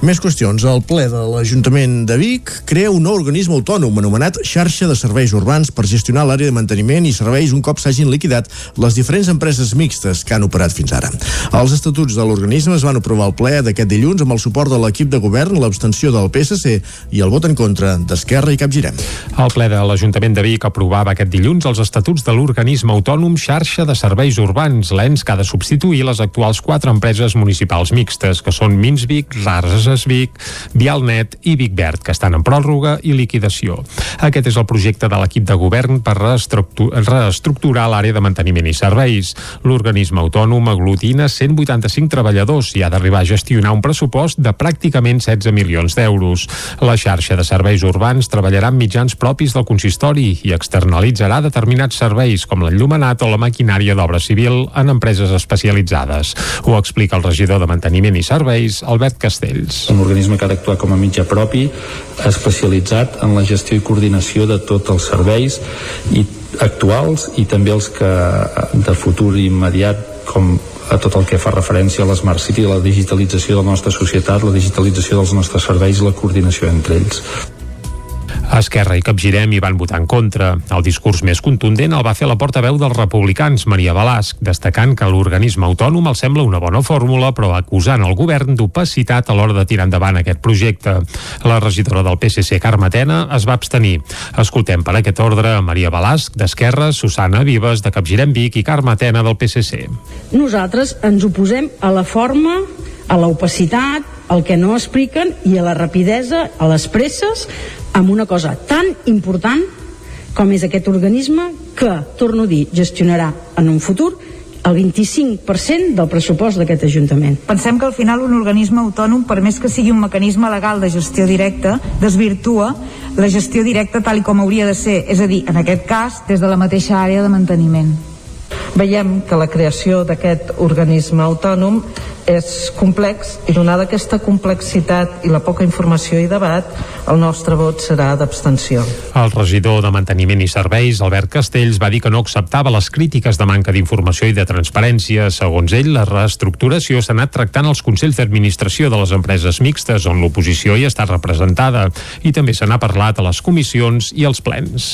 Més qüestions. El ple de l'Ajuntament de Vic crea un nou organisme autònom anomenat Xarxa de Serveis Urbans per gestionar l'àrea de manteniment i serveis un cop s'hagin liquidat les diferents empreses mixtes que han operat fins ara. Els estatuts de l'organisme es van aprovar al ple d'aquest dilluns amb el suport de l'equip de govern, l'abstenció del PSC i el vot en contra d'Esquerra i Capgirem. El ple de l'Ajuntament de Vic aprovava aquest dilluns els estatuts de l'organisme autònom Xarxa de Serveis Urbans, l'ENS que ha de substituir les actuals quatre empreses municipals mixtes, que són Mins Vic, Rases Vic, Vialnet i Vic Verd, que estan en pròrroga i liquidació. Aquest és el projecte de l'equip de govern per reestructurar l'àrea de manteniment i serveis. L'organisme autònom aglutina 185 treballadors i ha d'arribar a gestionar un pressupost de pràcticament 16 milions d'euros. La xarxa de serveis urbans treballarà amb mitjans propis del consistori i externalitzarà determinats serveis com l'enllumenat o la maquinària d'obra civil en empreses especialitzades. Ho explica el regidor de Manteniment i Serveis, Albert Castells. Un organisme que ha d'actuar com a mitjà propi, especialitzat en la gestió i coordinació de tots els serveis i actuals i també els que de futur immediat com a tot el que fa referència a l'Smart City, la digitalització de la nostra societat, la digitalització dels nostres serveis i la coordinació entre ells. Esquerra i Capgirem hi van votar en contra. El discurs més contundent el va fer la portaveu dels republicans, Maria Balasc, destacant que l'organisme autònom el sembla una bona fórmula, però acusant el govern d'opacitat a l'hora de tirar endavant aquest projecte. La regidora del PSC, Carme Tena, es va abstenir. Escoltem per aquest ordre Maria Balasc, d'Esquerra, Susana Vives, de Capgirem Vic i Carme Tena, del PSC. Nosaltres ens oposem a la forma, a l'opacitat, al que no expliquen i a la rapidesa, a les presses, amb una cosa tan important com és aquest organisme que, torno a dir, gestionarà en un futur el 25% del pressupost d'aquest Ajuntament. Pensem que al final un organisme autònom, per més que sigui un mecanisme legal de gestió directa, desvirtua la gestió directa tal i com hauria de ser, és a dir, en aquest cas, des de la mateixa àrea de manteniment. Veiem que la creació d'aquest organisme autònom és complex i donada aquesta complexitat i la poca informació i debat, el nostre vot serà d'abstenció. El regidor de Manteniment i Serveis, Albert Castells, va dir que no acceptava les crítiques de manca d'informació i de transparència. Segons ell, la reestructuració s'ha anat tractant als Consells d'Administració de les empreses mixtes, on l'oposició hi està representada, i també se n'ha parlat a les comissions i als plens.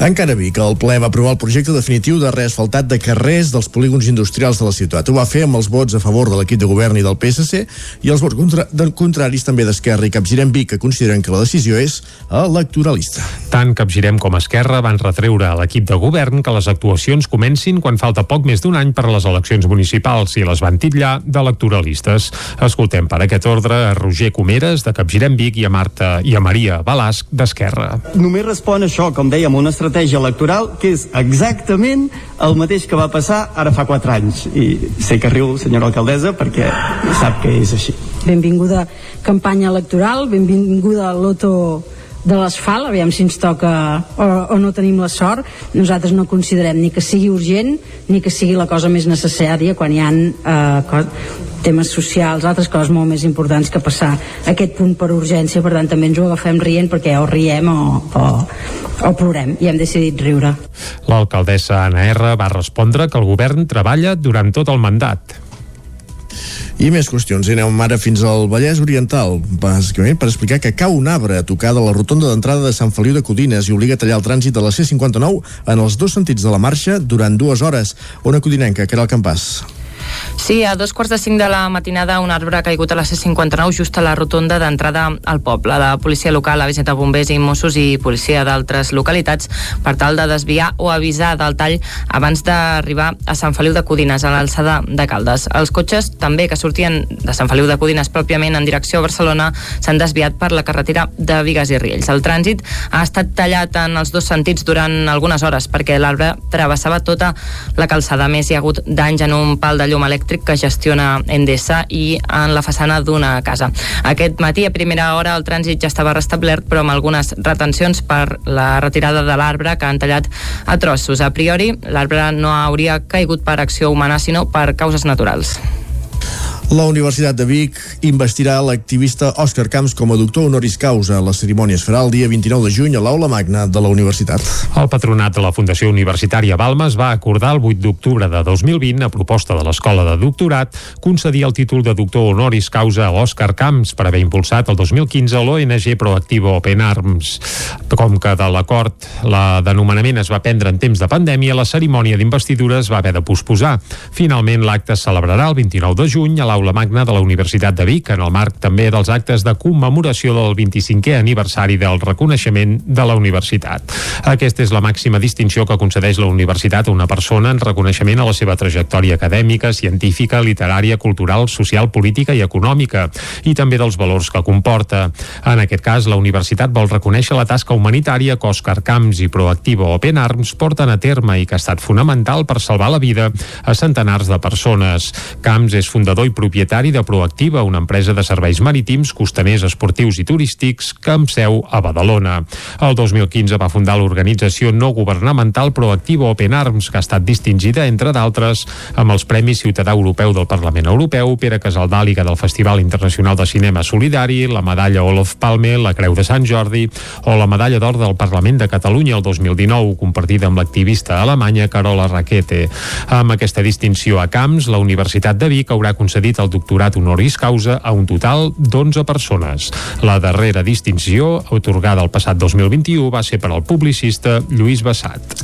Encara vi que el ple va aprovar el projecte definitiu de reasfaltat de carrers dels polígons industrials de la ciutat. Ho va fer amb els vots a favor de l'equip de govern i del PSC i els vots contra, contraris també d'Esquerra i Capgirem Vic, que consideren que la decisió és electoralista. Tant Capgirem com Esquerra van retreure a l'equip de govern que les actuacions comencin quan falta poc més d'un any per a les eleccions municipals i les van titllar d'electoralistes. Escoltem per aquest ordre a Roger Comeres, de Capgirem Vic, i a Marta i a Maria Balasc, d'Esquerra. Només respon això, com dèiem, una estratègia electoral que és exactament el mateix que va passar ara fa 4 anys. I sé que riu, senyora alcaldessa, perquè sap que és així. Benvinguda campanya electoral, benvinguda a l'Oto de l'asfalt, aviam si ens toca o, o no tenim la sort, nosaltres no considerem ni que sigui urgent ni que sigui la cosa més necessària quan hi ha eh, temes socials, altres coses molt més importants que passar aquest punt per urgència, per tant també ens ho agafem rient perquè o riem o, o, o plorem i hem decidit riure. L'alcaldessa Anna R va respondre que el govern treballa durant tot el mandat. I més qüestions. I anem ara fins al Vallès Oriental, bàsicament per explicar que cau un arbre a tocar de la rotonda d'entrada de Sant Feliu de Codines i obliga a tallar el trànsit de la C-59 en els dos sentits de la marxa durant dues hores. Una codinenca, que era el campàs. Sí, a dos quarts de cinc de la matinada un arbre ha caigut a la C59 just a la rotonda d'entrada al poble. La policia local, la visita bombers i Mossos i policia d'altres localitats per tal de desviar o avisar del tall abans d'arribar a Sant Feliu de Codines, a l'alçada de Caldes. Els cotxes també que sortien de Sant Feliu de Codines pròpiament en direcció a Barcelona s'han desviat per la carretera de Vigues i Riells. El trànsit ha estat tallat en els dos sentits durant algunes hores perquè l'arbre travessava tota la calçada. A més, hi ha hagut danys en un pal de llum elèctric que gestiona Endesa i en la façana d'una casa. Aquest matí, a primera hora, el trànsit ja estava restablert, però amb algunes retencions per la retirada de l'arbre que han tallat a trossos. A priori, l'arbre no hauria caigut per acció humana, sinó per causes naturals. La Universitat de Vic investirà l'activista Òscar Camps com a doctor honoris causa. La cerimònia es farà el dia 29 de juny a l'Aula Magna de la Universitat. El patronat de la Fundació Universitària Balmes va acordar el 8 d'octubre de 2020, a proposta de l'Escola de Doctorat, concedir el títol de doctor honoris causa a Òscar Camps per haver impulsat el 2015 l'ONG Proactiva Open Arms. Com que de l'acord la denomenament es va prendre en temps de pandèmia, la cerimònia d'investidura es va haver de posposar. Finalment, l'acte es celebrarà el 29 de juny a l'Aula Magna de la Universitat de Vic, en el marc també dels actes de commemoració del 25è aniversari del reconeixement de la universitat. Aquesta és la màxima distinció que concedeix la universitat a una persona en reconeixement a la seva trajectòria acadèmica, científica, literària, cultural, social, política i econòmica, i també dels valors que comporta. En aquest cas, la universitat vol reconèixer la tasca humanitària que Òscar Camps i Proactiva Open Arms porten a terme i que ha estat fonamental per salvar la vida a centenars de persones. Camps és fundador i propietari de Proactiva, una empresa de serveis marítims, costaners, esportius i turístics que amb seu a Badalona. El 2015 va fundar l'organització no governamental Proactiva Open Arms, que ha estat distingida, entre d'altres, amb els Premis Ciutadà Europeu del Parlament Europeu, Pere Casaldàliga del Festival Internacional de Cinema Solidari, la medalla Olof Palme, la Creu de Sant Jordi o la medalla d'or del Parlament de Catalunya el 2019, compartida amb l'activista alemanya Carola Raquete. Amb aquesta distinció a Camps, la Universitat de Vic haurà concedit el doctorat honoris causa a un total d'11 persones. La darrera distinció, otorgada el passat 2021, va ser per al publicista Lluís Bassat.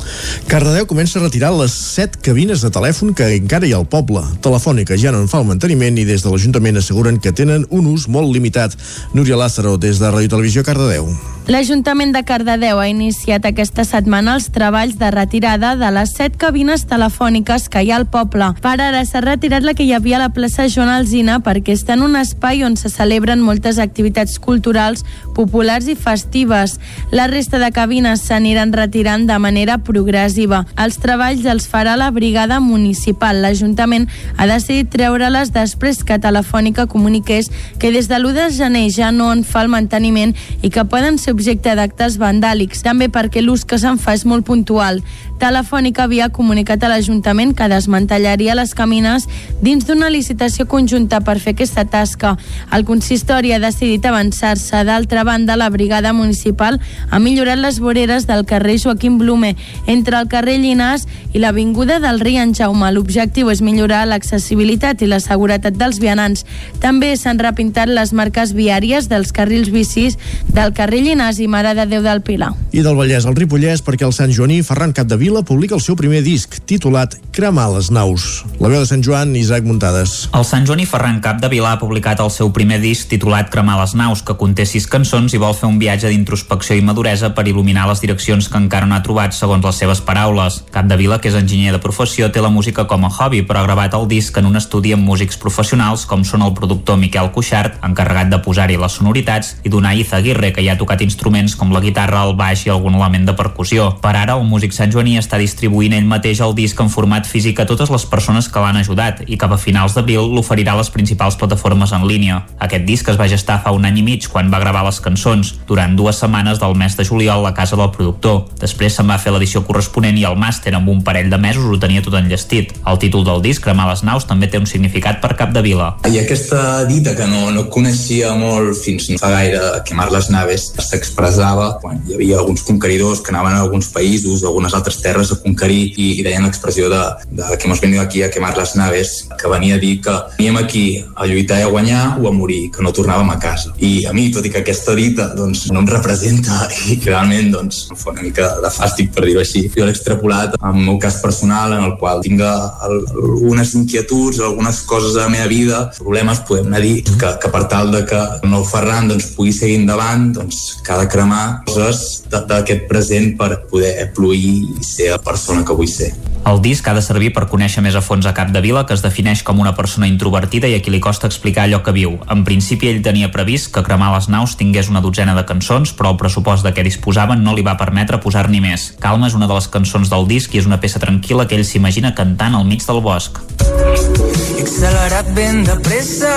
Cardedeu comença a retirar les 7 cabines de telèfon que encara hi ha al poble. Telefònica ja no en fa el manteniment i des de l'Ajuntament asseguren que tenen un ús molt limitat. Núria Lázaro, des de Ràdio Televisió Cardedeu. L'Ajuntament de Cardedeu ha iniciat aquesta setmana els treballs de retirada de les set cabines telefòniques que hi ha al poble. Per ara s'ha retirat la que hi havia a la plaça Joan Alzina perquè està en un espai on se celebren moltes activitats culturals, populars i festives. La resta de cabines s'aniran retirant de manera progressiva. Els treballs els farà la brigada municipal. L'Ajuntament ha decidit treure-les després que Telefònica comuniqués que des de l'1 de gener ja no en fa el manteniment i que poden ser objecte d'actes vandàlics, també perquè l'ús que se'n fa és molt puntual. Telefònica havia comunicat a l'Ajuntament que desmantellaria les camines dins d'una licitació conjunta per fer aquesta tasca. El consistori ha decidit avançar-se. D'altra banda, la brigada municipal ha millorat les voreres del carrer Joaquim Blume entre el carrer Llinàs i l'avinguda del Rei en Jaume. L'objectiu és millorar l'accessibilitat i la seguretat dels vianants. També s'han repintat les marques viàries dels carrils bicis del carrer Llinàs i Mare de Déu del Pilar. I del Vallès al Ripollès perquè el Sant Joaní Ferran Capdevila publica el seu primer disc titulat Cremar les naus. La veu de Sant Joan, Isaac Muntades. El Sant Joaní Ferran Capdevila ha publicat el seu primer disc titulat Cremar les naus, que conté sis cançons i vol fer un viatge d'introspecció i maduresa per il·luminar les direccions que encara no ha trobat segons les seves paraules. Capdevila, que és enginyer de professió, té la música com a hobby, però ha gravat el disc en un estudi amb músics professionals com són el productor Miquel Cuixart, encarregat de posar-hi les sonoritats, i d'una Iza Aguirre, que ja ha tocat instruments com la guitarra, el baix, encaixi algun element de percussió. Per ara, el músic Sant Joaní està distribuint ell mateix el disc en format físic a totes les persones que l'han ajudat i cap a finals d'abril l'oferirà a les principals plataformes en línia. Aquest disc es va gestar fa un any i mig quan va gravar les cançons, durant dues setmanes del mes de juliol a casa del productor. Després se'n va fer l'edició corresponent i el màster amb un parell de mesos ho tenia tot enllestit. El títol del disc, Cremar les naus, també té un significat per cap de vila. I aquesta dita que no, no coneixia molt fins no fa gaire, quemar les naves, s'expressava quan hi havia alguns conqueridors que anaven a alguns països, a algunes altres terres a conquerir i, i deien l'expressió de, de que hemos venido aquí a quemar les naves, que venia a dir que veníem aquí a lluitar i a guanyar o a morir, que no tornàvem a casa. I a mi, tot i que aquesta dita doncs, no em representa i realment doncs, em fa una mica de fàstic per dir-ho així, jo l'he extrapolat el meu cas personal en el qual tinc el, algunes inquietuds, algunes coses de la meva vida, problemes, podem anar a dir que, que per tal de que el nou Ferran doncs, pugui seguir endavant, doncs, que ha de cremar coses d'aquest present per poder fluir i ser la persona que vull ser. El disc ha de servir per conèixer més a fons a Cap de Vila, que es defineix com una persona introvertida i a qui li costa explicar allò que viu. En principi, ell tenia previst que cremar les naus tingués una dotzena de cançons, però el pressupost de què disposaven no li va permetre posar-n'hi més. Calma és una de les cançons del disc i és una peça tranquil·la que ell s'imagina cantant al mig del bosc. He accelerat ben de pressa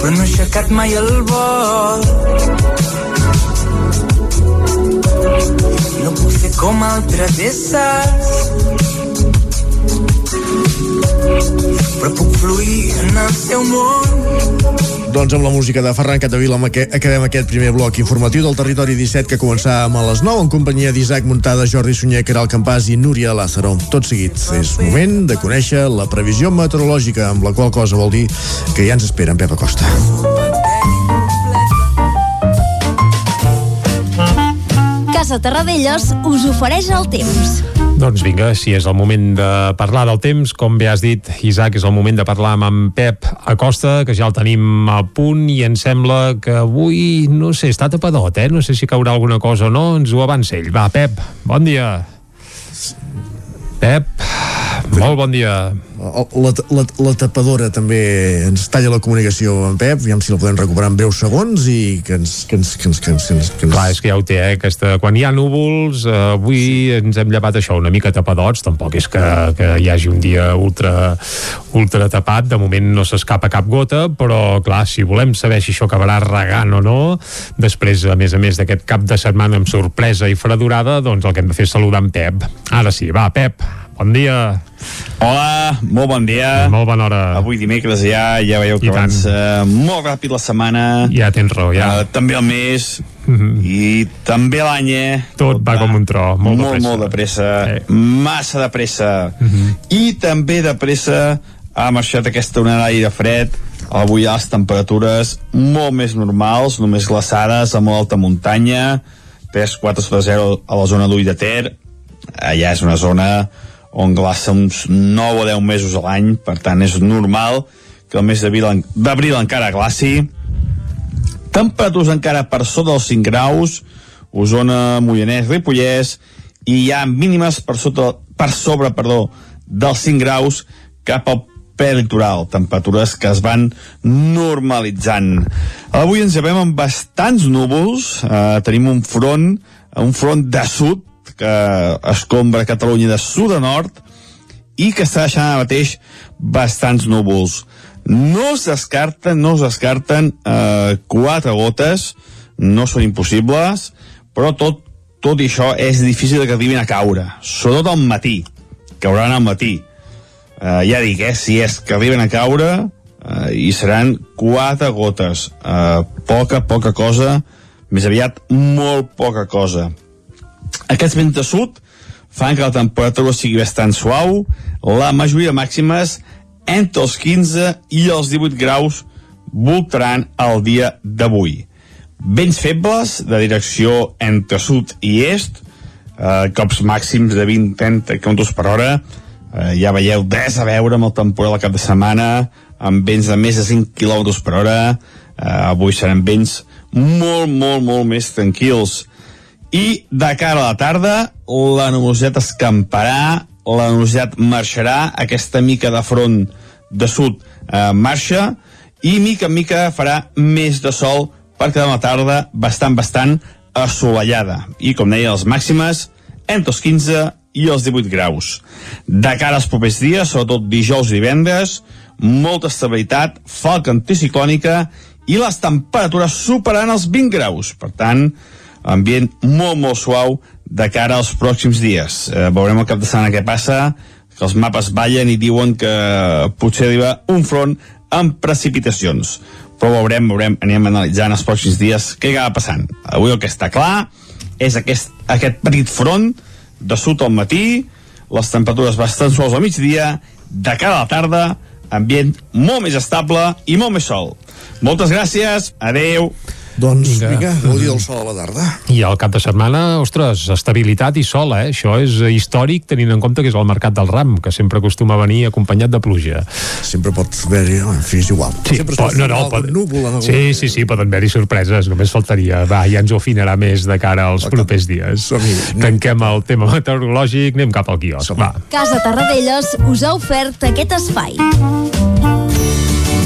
però no he aixecat mai el vol no puc fer com altres éssers però puc fluir en el seu món doncs amb la música de Ferran Catavila acabem aquest primer bloc informatiu del Territori 17 que començàvem a les 9 en companyia d'Isaac Muntada, Jordi Sunyer, Caral Campàs i Núria Lázaro. Tot seguit, és moment de conèixer la previsió meteorològica, amb la qual cosa vol dir que ja ens espera en Pep Acosta. Casa Terradellos us ofereix el temps. Doncs vinga, si és el moment de parlar del temps, com bé has dit, Isaac, és el moment de parlar amb en Pep Acosta, que ja el tenim a punt i em sembla que avui, no sé, està tapadot, eh? No sé si caurà alguna cosa o no, ens ho avança ell. Va, Pep, bon dia. Pep, molt bon dia la, la, la tapadora també ens talla la comunicació amb Pep, aviam si la podem recuperar en breus segons i que ens... Que ens, que ens, que ens, que ens, que ens... Clar, és que ja ho té, eh? Aquesta, quan hi ha núvols, eh, avui sí. ens hem llevat això una mica tapadots, tampoc és que, que hi hagi un dia ultra, ultra tapat, de moment no s'escapa cap gota, però clar, si volem saber si això acabarà regant o no, després, a més a més d'aquest cap de setmana amb sorpresa i fredurada, doncs el que hem de fer és saludar en Pep. Ara sí, va, Pep, bon dia. Hola, molt bon dia. Molt bona hora. Avui dimecres ja, ja veieu que I avança tant. molt ràpid la setmana. Ja tens raó, ja. Uh, també el mes, mm -hmm. i també l'any, eh? Tot, Tot va, va com un tro, molt, molt de pressa. Molt de pressa, eh. massa de pressa. Mm -hmm. I també de pressa ha marxat aquesta onada d'aire fred, avui hi ha les temperatures molt més normals, només glaçades a molt alta muntanya, 3-4 sota 0 a la zona d'Ull de Ter, allà és una zona on glaça uns 9 o 10 mesos a l'any, per tant és normal que el mes d'abril encara glaci. Temperatures encara per sota dels 5 graus, Osona, Moianès, Ripollès, i hi ha mínimes per, sota, per sobre perdó, dels 5 graus cap al prelitoral, temperatures que es van normalitzant. Avui ens llevem amb bastants núvols, eh, tenim un front, un front de sud, que escombra Catalunya de sud a nord i que està deixant ara mateix bastants núvols. No es descarten, no es descarten eh, quatre gotes, no són impossibles, però tot, tot i això és difícil que arribin a caure, sobretot al matí, cauran al matí. Eh, ja dic, eh, si és que arriben a caure, eh, i seran quatre gotes, eh, poca, poca cosa, més aviat molt poca cosa. Aquests vents de sud fan que la temperatura sigui bastant suau, la majoria màximes entre els 15 i els 18 graus voltaran el dia d'avui. Vents febles de direcció entre sud i est, eh, cops màxims de 20-30 km per hora, eh, ja veieu res a veure amb el temporal al cap de setmana, amb vents de més de 5 km per hora, eh, avui seran vents molt, molt, molt més tranquils i de cara a la tarda la nuvolositat escamparà, la nuvolositat marxarà, aquesta mica de front de sud eh, marxa i mica en mica farà més de sol per quedar una tarda bastant, bastant assolellada. I, com deia, les màximes entre els 15 i els 18 graus. De cara als propers dies, sobretot dijous i divendres, molta estabilitat, falca anticiclònica i les temperatures superant els 20 graus. Per tant, ambient molt, molt suau de cara als pròxims dies. Eh, veurem el cap de setmana què passa, que els mapes ballen i diuen que potser arriba un front amb precipitacions. Però veurem, veurem, anirem analitzant els pròxims dies què acaba passant. Avui el que està clar és aquest, aquest petit front de sud al matí, les temperatures bastant suaus al migdia, de cara a la tarda, ambient molt més estable i molt més sol. Moltes gràcies, adeu. Doncs vinga, vinga gaudir del sol a la tarda. I al cap de setmana, ostres, estabilitat i sol, eh? Això és històric tenint en compte que és el mercat del ram, que sempre acostuma a venir acompanyat de pluja. Sempre pot haver-hi, en fi, és igual. Sí, sempre pot, no, no, pot, núvol en sí, sí, sí, poden haver-hi sorpreses, només faltaria. Va, ja ens ho afinarà més de cara als propers dies. Tanquem el tema meteorològic, anem cap al quiosc, va. Casa Tarradellas us ha ofert aquest espai.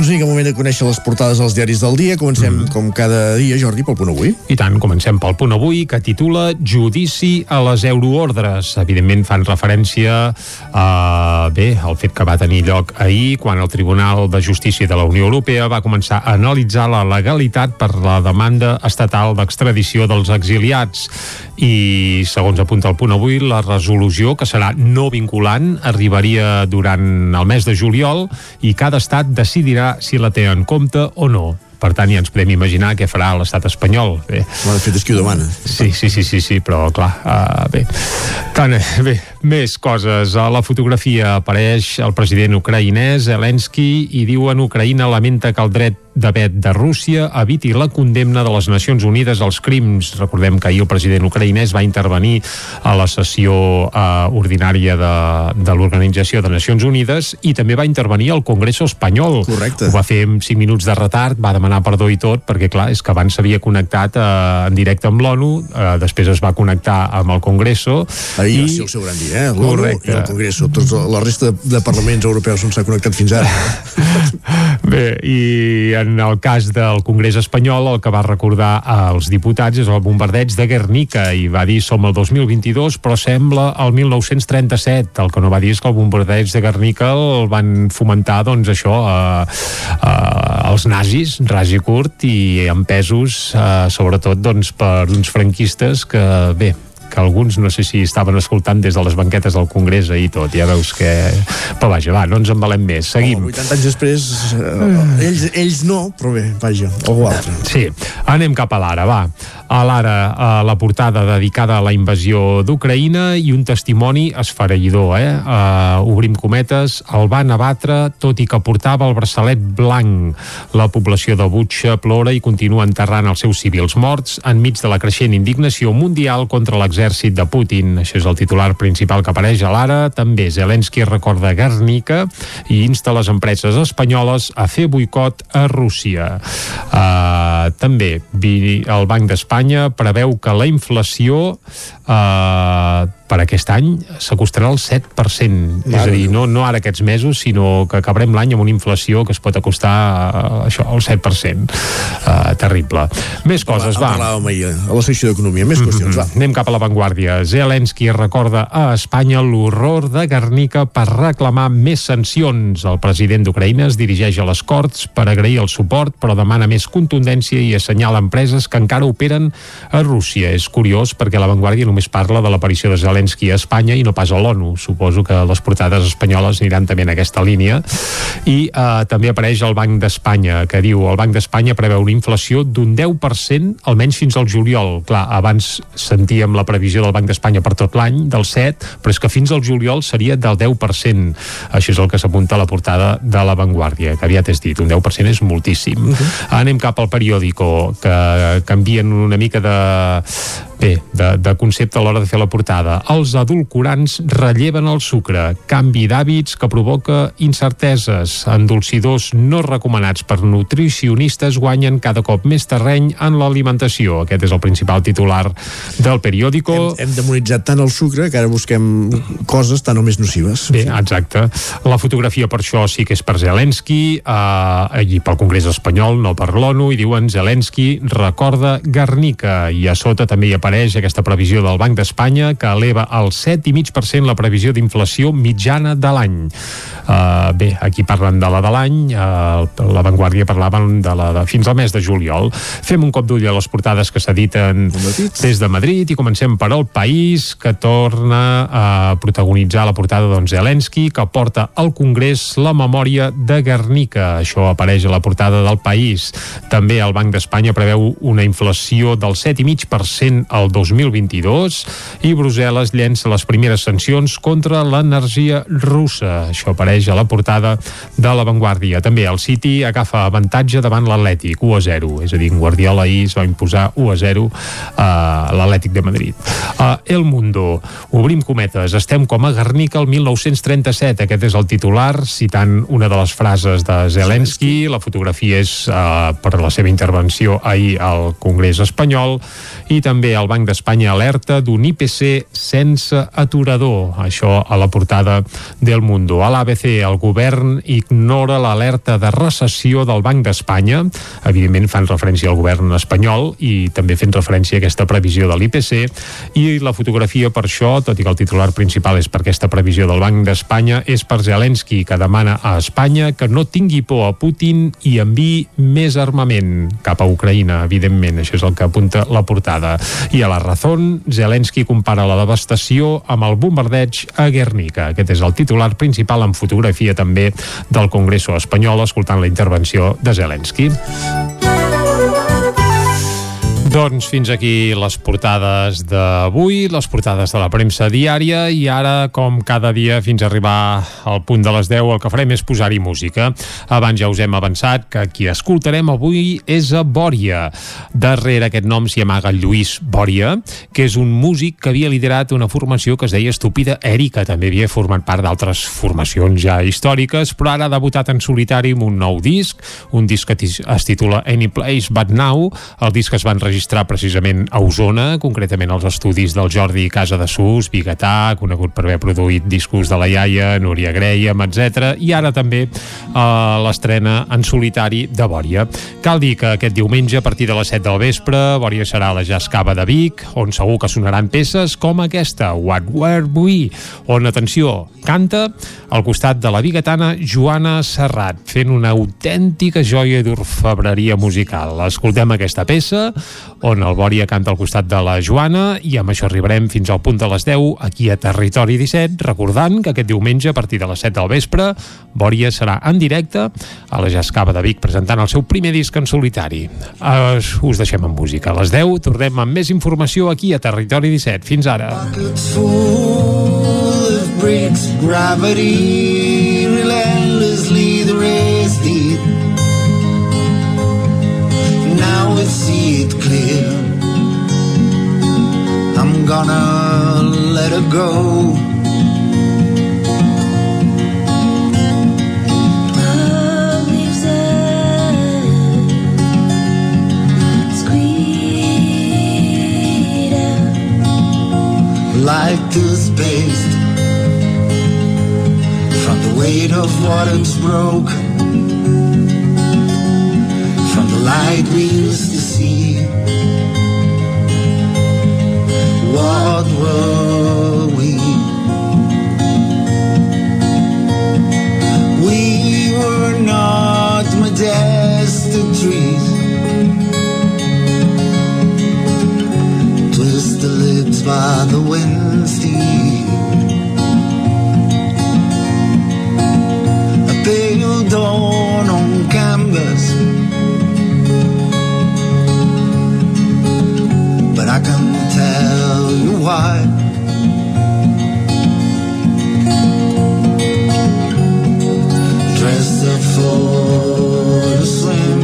Doncs vinga, moment de conèixer les portades dels diaris del dia. Comencem, mm. com cada dia, Jordi, pel punt avui. I tant, comencem pel punt avui, que titula Judici a les euroordres. Evidentment fan referència a, bé, al fet que va tenir lloc ahir, quan el Tribunal de Justícia de la Unió Europea va començar a analitzar la legalitat per la demanda estatal d'extradició dels exiliats. I, segons apunta el punt avui, la resolució, que serà no vinculant, arribaria durant el mes de juliol i cada estat decidirà si la té en compte o no. Per tant, ja ens podem imaginar què farà l'estat espanyol. Bé. Bueno, de fet, és qui ho demana. Sí, sí, sí, sí, sí però clar, uh, bé. Tant, bé, més coses. A la fotografia apareix el president ucraïnès, Zelensky, i diu en Ucraïna lamenta que el dret de vet de Rússia eviti la condemna de les Nacions Unides als crims. Recordem que ahir el president ucraïnès va intervenir a la sessió uh, ordinària de, de l'Organització de Nacions Unides i també va intervenir al Congreso espanyol. Correcte. Ho va fer amb 5 minuts de retard, va demanar perdó i tot, perquè clar, és que abans s'havia connectat uh, en directe amb l'ONU, uh, després es va connectar amb el Congreso. Ahir i... va ser el seu gran dia, eh? L'ONU i el Congreso. Tots, la resta de parlaments europeus on s'ha connectat fins ara. Bé, i en el cas del Congrés espanyol el que va recordar als diputats és el bombardeig de Guernica i va dir som el 2022 però sembla el 1937 el que no va dir és que el bombardeig de Guernica el van fomentar doncs això eh, eh, els nazis ras i curt i empesos eh, sobretot doncs per uns franquistes que bé que alguns no sé si estaven escoltant des de les banquetes del Congrés i tot, ja veus que... Però vaja, va, no ens embalem més, seguim. Oh, 80 anys després, eh, ells, ells no, però bé, vaja, algú altre. Sí, anem cap a l'ara, va. A l'ara, a la portada dedicada a la invasió d'Ucraïna i un testimoni esfereïdor, eh? Uh, obrim cometes, el van abatre tot i que portava el braçalet blanc. La població de Butxa plora i continua enterrant els seus civils morts enmig de la creixent indignació mundial contra l'exèrcit de Putin. Això és el titular principal que apareix a l'ara. També Zelensky recorda Guernica i insta les empreses espanyoles a fer boicot a Rússia. Uh, també el Banc d'Espanya preveu que la inflació uh, per aquest any s'acostarà al 7%. Vale. És a dir, no, no ara aquests mesos, sinó que acabarem l'any amb una inflació que es pot acostar uh, això, al 7%. Uh, terrible. Més coses, va. Parlàvem ahir a la secció d'Economia. Més qüestions, va. Anem cap a l'avantguàrdia. Zelensky recorda a Espanya l'horror de Guernica per reclamar més sancions. El president d'Ucraïna es dirigeix a les Corts per agrair el suport, però demana més contundència i assenyala empreses que encara operen a Rússia. És curiós perquè l'avantguàrdia només parla de l'aparició de Zelensky Zelensky a Espanya i no pas a l'ONU. Suposo que les portades espanyoles aniran també en aquesta línia. I eh, també apareix el Banc d'Espanya, que diu el Banc d'Espanya preveu una inflació d'un 10% almenys fins al juliol. Clar, abans sentíem la previsió del Banc d'Espanya per tot l'any, del 7, però és que fins al juliol seria del 10%. Això és el que s'apunta a la portada de La Vanguardia, que aviat és dit, un 10% és moltíssim. Uh -huh. Anem cap al periòdico, que canvien una mica de Bé, de, de concepte a l'hora de fer la portada. Els adulcorants relleven el sucre, canvi d'hàbits que provoca incerteses. Endolcidors no recomanats per nutricionistes guanyen cada cop més terreny en l'alimentació. Aquest és el principal titular del periòdico. Hem, hem demonitzat tant el sucre que ara busquem coses tan o més nocives. Bé, exacte. La fotografia per això sí que és per Zelensky eh, i pel Congrés espanyol, no per l'ONU, i diuen Zelensky recorda Guernica i a sota també hi apareix aquesta previsió del Banc d'Espanya que eleva al 7,5% la previsió d'inflació mitjana de l'any. Uh, bé, aquí parlen de la de l'any, uh, la Vanguardia parlaven de la de fins al mes de juliol. Fem un cop d'ull a les portades que s'editen des de Madrid i comencem per El País, que torna a protagonitzar la portada d'on Zelensky, que porta al Congrés la memòria de Guernica. Això apareix a la portada del País. També el Banc d'Espanya preveu una inflació del 7,5% al 2022 i Brussel·les llença les primeres sancions contra l'energia russa. Això apareix a la portada de La Vanguardia. També el City agafa avantatge davant l'Atlètic, 1 a 0. És a dir, en Guardiola ahir es va imposar 1 a 0 a l'Atlètic de Madrid. A El Mundo, obrim cometes, estem com a Guernica el 1937. Aquest és el titular, citant una de les frases de Zelensky. La fotografia és uh, per la seva intervenció ahir al Congrés espanyol i també el Banc d'Espanya alerta d'un IPC sense aturador. Això a la portada del Mundo. A l'ABC, el govern ignora l'alerta de recessió del Banc d'Espanya. Evidentment fan referència al govern espanyol i també fent referència a aquesta previsió de l'IPC i la fotografia per això, tot i que el titular principal és per aquesta previsió del Banc d'Espanya, és per Zelensky, que demana a Espanya que no tingui por a Putin i enviï més armament cap a Ucraïna, evidentment. Això és el que apunta la portada. I a la Razón, Zelensky compara la devastació amb el bombardeig a Guernica. Aquest és el titular principal en fotografia també del Congreso espanyol, escoltant la intervenció de Zelensky. Doncs fins aquí les portades d'avui, les portades de la premsa diària i ara, com cada dia, fins a arribar al punt de les 10, el que farem és posar-hi música. Abans ja us hem avançat que qui escoltarem avui és a Bòria. Darrere aquest nom s'hi amaga Lluís Bòria, que és un músic que havia liderat una formació que es deia Estúpida Èrica. També havia format part d'altres formacions ja històriques, però ara ha debutat en solitari amb un nou disc, un disc que es titula Any Place But Now. El disc es va enregistrar enregistrar precisament a Osona, concretament als estudis del Jordi Casa de Sus, Bigatà, conegut per haver produït discos de la iaia, Núria Graham, etc. I ara també eh, l'estrena en solitari de Bòria. Cal dir que aquest diumenge, a partir de les 7 del vespre, Bòria serà a la Jascava de Vic, on segur que sonaran peces com aquesta, What Were We, on, atenció, canta al costat de la bigatana Joana Serrat, fent una autèntica joia d'orfebreria musical. Escoltem aquesta peça, on el Bòria canta al costat de la Joana i amb això arribarem fins al punt de les 10 aquí a Territori 17, recordant que aquest diumenge a partir de les 7 del vespre Bòria serà en directe a la Jascava de Vic presentant el seu primer disc en solitari. Uh, us deixem amb música. A les 10 tornem amb més informació aquí a Territori 17. Fins ara. bricks, gravity, relentlessly the race deep. Gonna let her go. Love leaves it sweeter. like toothpaste from the weight of what it's broke from the light we used to see what were we we were not majestic trees twist the lips by the wind steel. A pale dawn on canvas. But I can tell why. Dressed up for the swim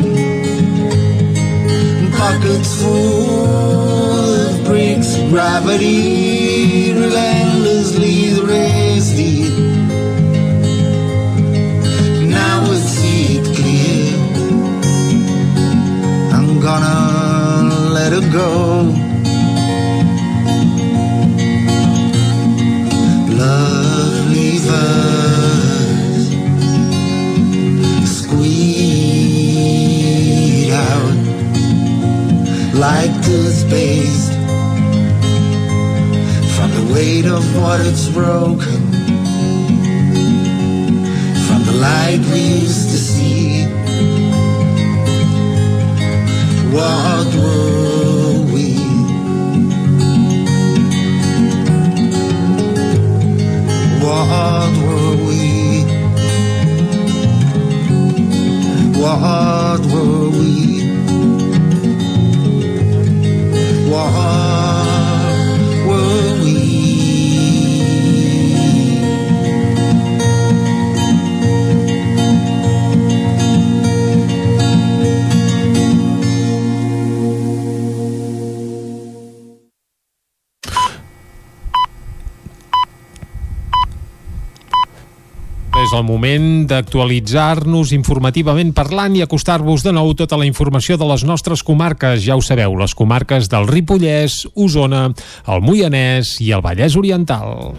pockets full of bricks, gravity relentlessly the race. I'm gonna let it go. Like toothpaste from the weight of what it's broken. From the light we used to see. What were we? What were we? What were we what el moment d'actualitzar-nos informativament parlant i acostar-vos de nou tota la informació de les nostres comarques. Ja ho sabeu, les comarques del Ripollès, Osona, el Moianès i el Vallès Oriental.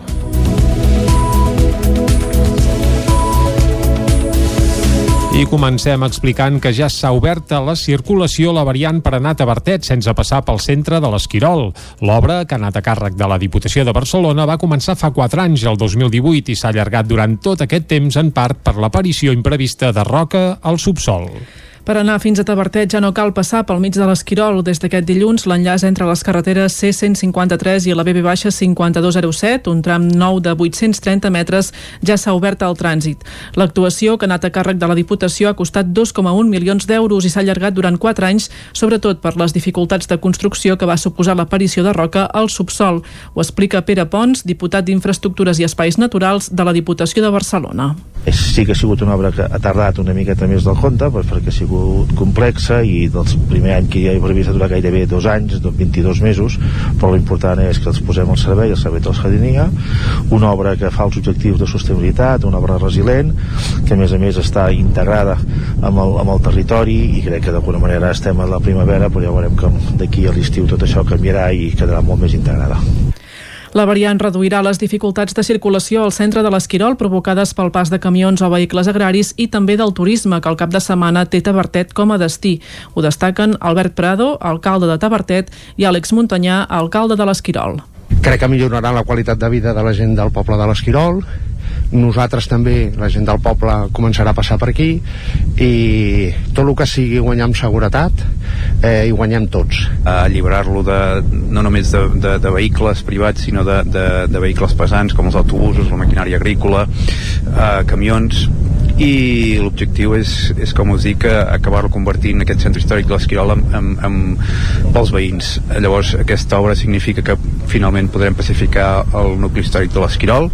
I comencem explicant que ja s'ha obert a la circulació la variant per anar a Tavertet sense passar pel centre de l'Esquirol. L'obra, que ha anat a càrrec de la Diputació de Barcelona, va començar fa 4 anys, el 2018, i s'ha allargat durant tot aquest temps en part per l'aparició imprevista de roca al subsol. Per anar fins a Tavertet ja no cal passar pel mig de l'Esquirol. Des d'aquest dilluns, l'enllaç entre les carreteres C153 i la BB-5207, un tram nou de 830 metres, ja s'ha obert al trànsit. L'actuació, que ha anat a càrrec de la Diputació, ha costat 2,1 milions d'euros i s'ha allargat durant 4 anys, sobretot per les dificultats de construcció que va suposar l'aparició de roca al subsol. Ho explica Pere Pons, diputat d'Infraestructures i Espais Naturals de la Diputació de Barcelona. sí que ha sigut una obra que ha tardat una miqueta més del compte perquè ha sigut complexa i del primer any que hi havia previst durar gairebé dos anys, doncs 22 mesos però l'important és que els posem al servei el servei de la jardinia una obra que fa els objectius de sostenibilitat una obra resilient que a més a més està integrada amb el, amb el territori i crec que d'alguna manera estem a la primavera però ja veurem que d'aquí a l'estiu tot això canviarà i quedarà molt més integrada La variant reduirà les dificultats de circulació al centre de l'Esquirol provocades pel pas de camions o vehicles agraris i també del turisme, que al cap de setmana té Tavertet com a destí. Ho destaquen Albert Prado, alcalde de Tavertet, i Àlex Montanyà, alcalde de l'Esquirol. crec que millorarà la qualitat de vida de la gent del poble de l'Esquirol nosaltres també, la gent del poble començarà a passar per aquí i tot el que sigui guanyar amb seguretat eh, i guanyem tots. Alliberar-lo de, no només de, de, de vehicles privats sinó de, de, de vehicles pesants com els autobusos, la maquinària agrícola eh, camions i l'objectiu és, és com us dic acabar-lo convertint aquest centre històric de l'Esquirol pels veïns. Llavors aquesta obra significa que finalment podrem pacificar el nucli històric de l'Esquirol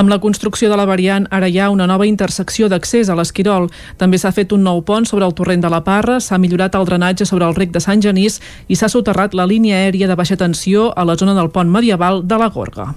Amb la construcció de la variant, ara hi ha una nova intersecció d'accés a l'Esquirol. També s'ha fet un nou pont sobre el torrent de la Parra, s'ha millorat el drenatge sobre el rec de Sant Genís i s'ha soterrat la línia aèria de baixa tensió a la zona del pont medieval de la Gorga.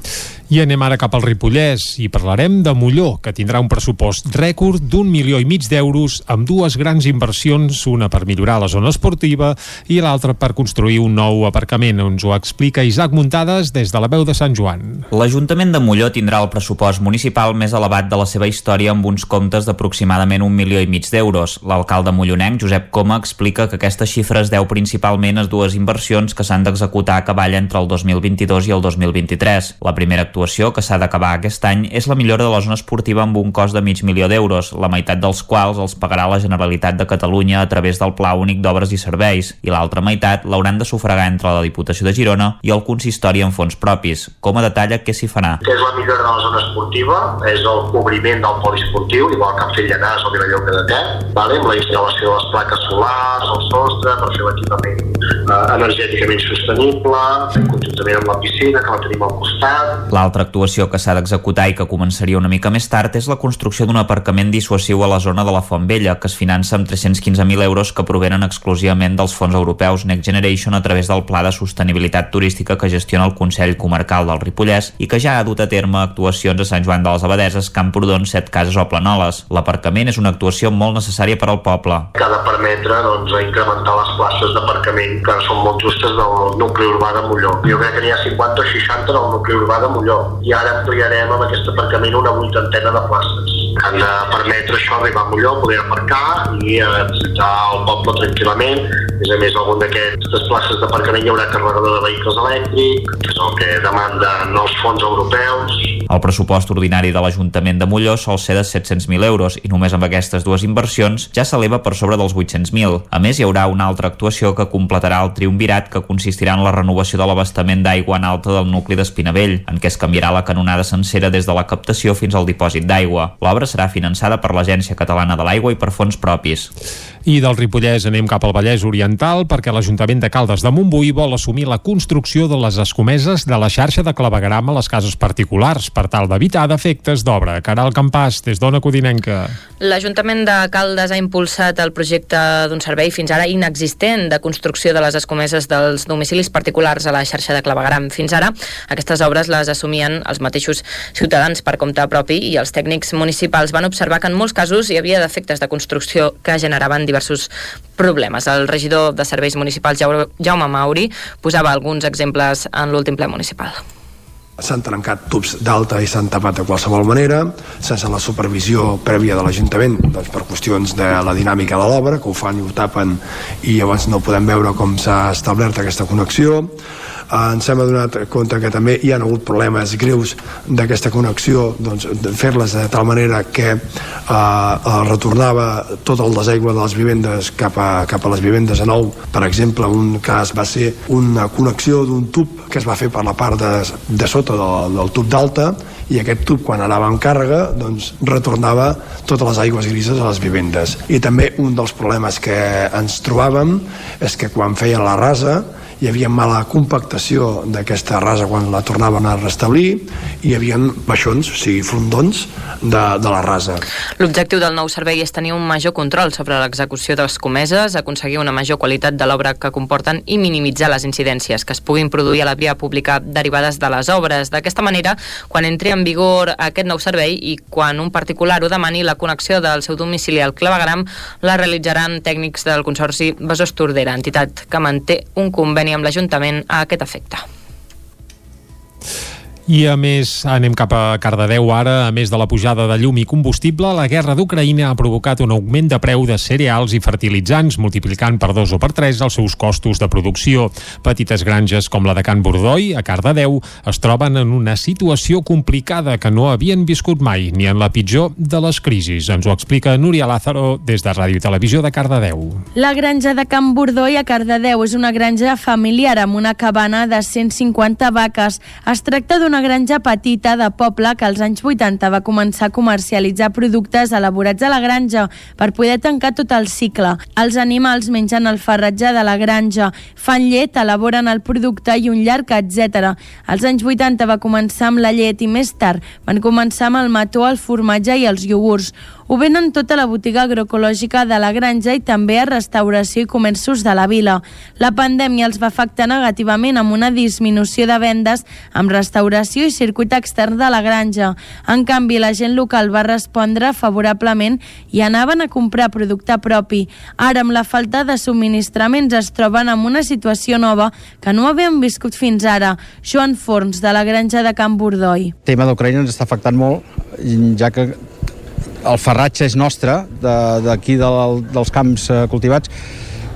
I anem ara cap al Ripollès i parlarem de Molló, que tindrà un pressupost rècord d'un milió i mig d'euros amb dues grans inversions, una per millorar la zona esportiva i l'altra per construir un nou aparcament. Ens ho explica Isaac Muntades des de la veu de Sant Joan. L'Ajuntament de Molló tindrà el pressupost municipal més elevat de la seva història amb uns comptes d'aproximadament un milió i mig d'euros. L'alcalde mollonenc, Josep Coma, explica que aquesta xifra es deu principalment a dues inversions que s'han d'executar a cavall entre el 2022 i el 2023. La primera actuació l'actuació, que s'ha d'acabar aquest any, és la millora de la zona esportiva amb un cost de mig milió d'euros, la meitat dels quals els pagarà la Generalitat de Catalunya a través del Pla Únic d'Obres i Serveis, i l'altra meitat l'hauran de sufragar entre la Diputació de Girona i el consistori en fons propis. Com a detalla, què s'hi farà? que és la millora de la zona esportiva, és el cobriment del poliesportiu, igual que han fet Llanàs o Vilallonga de Ter, vale? amb la instal·lació de les plaques solars, el sostre, per fer l'equipament eh, energèticament sostenible, conjuntament amb la piscina, que la tenim al costat, L'altra actuació que s'ha d'executar i que començaria una mica més tard és la construcció d'un aparcament dissuasiu a la zona de la Font Vella, que es finança amb 315.000 euros que provenen exclusivament dels fons europeus Next Generation a través del Pla de Sostenibilitat Turística que gestiona el Consell Comarcal del Ripollès i que ja ha dut a terme actuacions a Sant Joan de les Abadeses, Camprodon, Set Cases o Planoles. L'aparcament és una actuació molt necessària per al poble. que ha de permetre doncs, incrementar les places d'aparcament que són molt justes del nucli urbà de Molló. Jo crec que n'hi ha 50 o 60 en el nucli urbà de Molló i ara ampliarem amb aquest aparcament una vuitantena de places han de permetre això arribar a Molló, poder aparcar i eh, visitar el poble tranquil·lament. A més a més, algun d'aquestes places d'aparcament hi haurà carregador de vehicles elèctrics, que és el que demanden els fons europeus, El pressupost ordinari de l'Ajuntament de Molló sol ser de 700.000 euros i només amb aquestes dues inversions ja s'eleva per sobre dels 800.000. A més, hi haurà una altra actuació que completarà el triumvirat que consistirà en la renovació de l'abastament d'aigua en alta del nucli d'Espinavell, en què es canviarà la canonada sencera des de la captació fins al dipòsit d'aigua. L'obra serà finançada per l'Agència Catalana de l'Aigua i per fons propis. I del Ripollès anem cap al Vallès Oriental perquè l'Ajuntament de Caldes de Montbui vol assumir la construcció de les escomeses de la xarxa de clavegram a les cases particulars per tal d'evitar defectes d'obra. Caral Campàs, des d'Ona Codinenca. L'Ajuntament de Caldes ha impulsat el projecte d'un servei fins ara inexistent de construcció de les escomeses dels domicilis particulars a la xarxa de clavegram. Fins ara, aquestes obres les assumien els mateixos ciutadans per compte propi i els tècnics municipals van observar que en molts casos hi havia defectes de construcció que generaven diversos problemes. El regidor de Serveis Municipals, Jau- Jaume Mauri, posava alguns exemples en l'últim ple municipal. S'han trencat tubs d'alta i s'han tapat de qualsevol manera, sense la supervisió prèvia de l'Ajuntament, doncs per qüestions de la dinàmica de l'obra, que ho fan i ho tapen i llavors no podem veure com s'ha establert aquesta connexió. Eh, ens hem adonat compte que també hi ha hagut problemes greus d'aquesta connexió, doncs fer-les de tal manera que eh, eh, retornava tot el desaigua de les vivendes cap a, cap a les vivendes a nou. Per exemple, un cas va ser una connexió d'un tub que es va fer per la part de, de sota del, del tub d'alta i aquest tub quan anava amb càrrega doncs retornava totes les aigües grises a les vivendes i també un dels problemes que ens trobàvem és que quan feien la rasa hi havia mala compactació d'aquesta rasa quan la tornaven a restablir i hi havia baixons, o sigui, frondons de, de la rasa. L'objectiu del nou servei és tenir un major control sobre l'execució de les comeses, aconseguir una major qualitat de l'obra que comporten i minimitzar les incidències que es puguin produir a la via pública derivades de les obres. D'aquesta manera, quan entri en vigor aquest nou servei i quan un particular ho demani, la connexió del seu domicili al clavegram la realitzaran tècnics del Consorci Besòs Tordera, entitat que manté un conveni amb l'Ajuntament a aquest efecte. I a més, anem cap a Cardedeu ara, a més de la pujada de llum i combustible, la guerra d'Ucraïna ha provocat un augment de preu de cereals i fertilitzants, multiplicant per dos o per tres els seus costos de producció. Petites granges com la de Can Bordoi, a Cardedeu, es troben en una situació complicada que no havien viscut mai, ni en la pitjor de les crisis. Ens ho explica Núria Lázaro des de Ràdio Televisió de Cardedeu. La granja de Can Bordoi a Cardedeu és una granja familiar amb una cabana de 150 vaques. Es tracta d'una granja petita de poble que als anys 80 va començar a comercialitzar productes elaborats a la granja per poder tancar tot el cicle. Els animals mengen el farratge de la granja, fan llet, elaboren el producte i un llarg, etc. Als anys 80 va començar amb la llet i més tard van començar amb el mató, el formatge i els iogurts. Ho venen tota la botiga agroecològica de la granja i també a restauració i comerços de la vila. La pandèmia els va afectar negativament amb una disminució de vendes amb restauració i circuit extern de la granja. En canvi, la gent local va respondre favorablement i anaven a comprar producte propi. Ara, amb la falta de subministraments, es troben en una situació nova que no havien viscut fins ara. Joan Forns, de la granja de Can Bordoi. El tema d'Ucraïna ens està afectant molt, ja que el ferratge és nostre, de- d'aquí de, dels camps eh, cultivats,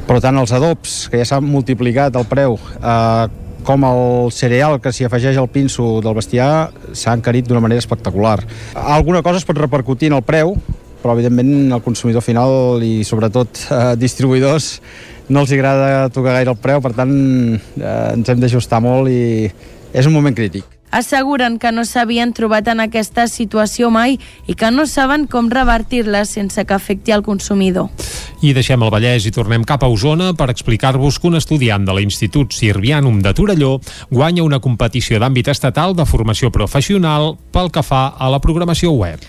per tant els adobs, que ja s'han multiplicat el preu, eh, com el cereal que s'hi afegeix al pinso del bestiar s'ha encarit d'una manera espectacular. Alguna cosa es pot repercutir en el preu, però evidentment al consumidor final i sobretot eh, distribuïdors no els agrada tocar gaire el preu, per tant eh, ens hem d'ajustar molt i és un moment crític. Asseguren que no s'havien trobat en aquesta situació mai i que no saben com revertir-la sense que afecti al consumidor. I deixem el Vallès i tornem cap a Osona per explicar-vos que un estudiant de l'Institut Sirvianum de Torelló guanya una competició d'àmbit estatal de formació professional pel que fa a la programació web.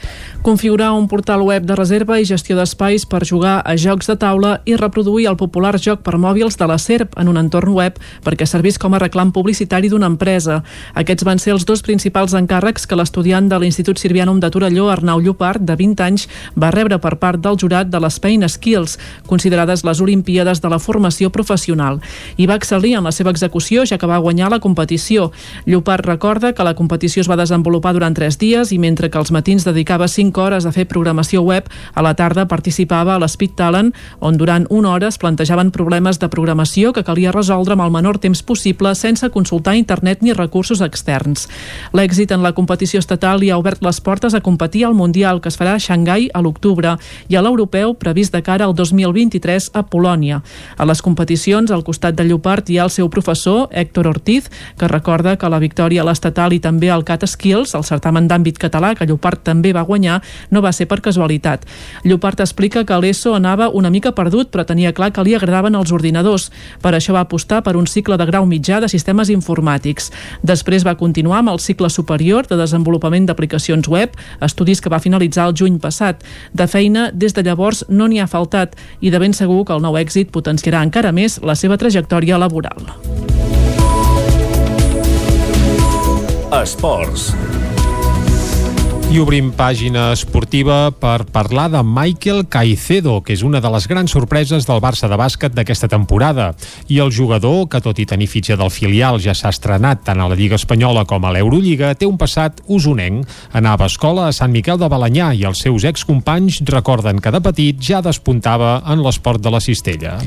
Configurar un portal web de reserva i gestió d'espais per jugar a jocs de taula i reproduir el popular joc per mòbils de la SERP en un entorn web perquè servís com a reclam publicitari d'una empresa. Aquests van ser els dos principals encàrrecs que l'estudiant de l'Institut Sirvianum de Torelló, Arnau Llopart, de 20 anys, va rebre per part del jurat de les Pain Skills, considerades les Olimpíades de la formació professional. I va excel·lir en la seva execució, ja que va guanyar la competició. Llopart recorda que la competició es va desenvolupar durant tres dies i mentre que als matins dedicava 5 hores a fer programació web, a la tarda participava a l'Speed Talent, on durant una hora es plantejaven problemes de programació que calia resoldre amb el menor temps possible sense consultar internet ni recursos externs. L'èxit en la competició estatal li ha obert les portes a competir al Mundial, que es farà a Xangai a l'octubre, i a l'Europeu, previst de cara al 2023 a Polònia. A les competicions, al costat de Llopart, hi ha el seu professor, Héctor Ortiz, que recorda que la victòria a l'estatal i també al Cat Skills, el certamen d'àmbit català, que Llopart també va guanyar, no va ser per casualitat. Llopart explica que l'ESO anava una mica perdut, però tenia clar que li agradaven els ordinadors. Per això va apostar per un cicle de grau mitjà de sistemes informàtics. Després va continuar amb el cicle superior de desenvolupament d'aplicacions web, estudis que va finalitzar el juny passat. De feina, des de llavors no n'hi ha faltat i de ben segur que el nou èxit potenciarà encara més la seva trajectòria laboral. Esports. I obrim pàgina esportiva per parlar de Michael Caicedo, que és una de les grans sorpreses del Barça de bàsquet d'aquesta temporada. I el jugador, que tot i tenir fitxa del filial ja s'ha estrenat tant a la Lliga Espanyola com a l'Eurolliga, té un passat usonenc. Anava a escola a Sant Miquel de Balanyà i els seus excompanys recorden que de petit ja despuntava en l'esport de la cistella.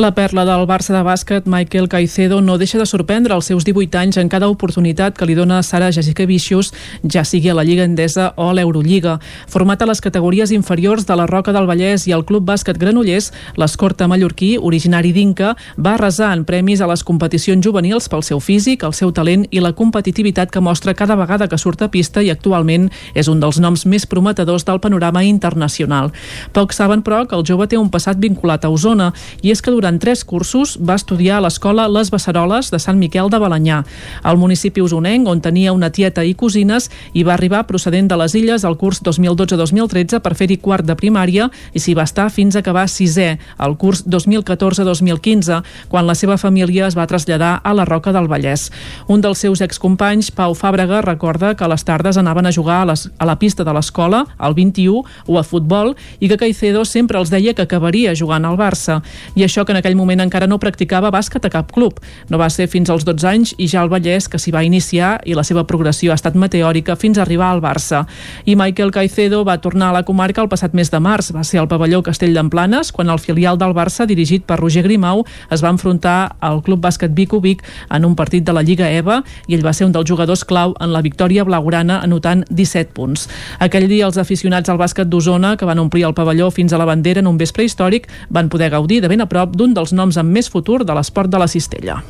La perla del Barça de bàsquet, Michael Caicedo, no deixa de sorprendre als seus 18 anys en cada oportunitat que li dona Sara Jessica Vicius, ja sigui a la Lliga Endesa o a l'Eurolliga. Format a les categories inferiors de la Roca del Vallès i el Club Bàsquet Granollers, l'escorta mallorquí, originari d'Inca, va arrasar en premis a les competicions juvenils pel seu físic, el seu talent i la competitivitat que mostra cada vegada que surt a pista i actualment és un dels noms més prometedors del panorama internacional. Pocs saben, però, que el jove té un passat vinculat a Osona i és que durant tres cursos va estudiar a l'escola Les Beceroles de Sant Miquel de Balanyà, al municipi usonenc, on tenia una tieta i cosines, i va arribar procedent de les Illes al curs 2012-2013 per fer-hi quart de primària i s'hi va estar fins a acabar sisè, al curs 2014-2015, quan la seva família es va traslladar a la Roca del Vallès. Un dels seus excompanys, Pau Fàbrega, recorda que a les tardes anaven a jugar a, les, a la pista de l'escola, al 21, o a futbol, i que Caicedo sempre els deia que acabaria jugant al Barça. I això que en aquell moment encara no practicava bàsquet a cap club. No va ser fins als 12 anys i ja al Vallès que s'hi va iniciar i la seva progressió ha estat meteòrica fins a arribar al Barça. I Michael Caicedo va tornar a la comarca el passat mes de març. Va ser al pavelló Castell d'Emplanes quan el filial del Barça, dirigit per Roger Grimau, es va enfrontar al Club Bàsquet Vic Vic en un partit de la Lliga EVA i ell va ser un dels jugadors clau en la victòria blaugrana anotant 17 punts. Aquell dia els aficionats al bàsquet d'Osona, que van omplir el pavelló fins a la bandera en un vespre històric, van poder gaudir de ben a prop d'un dels noms amb més futur de l'esport de la cistella.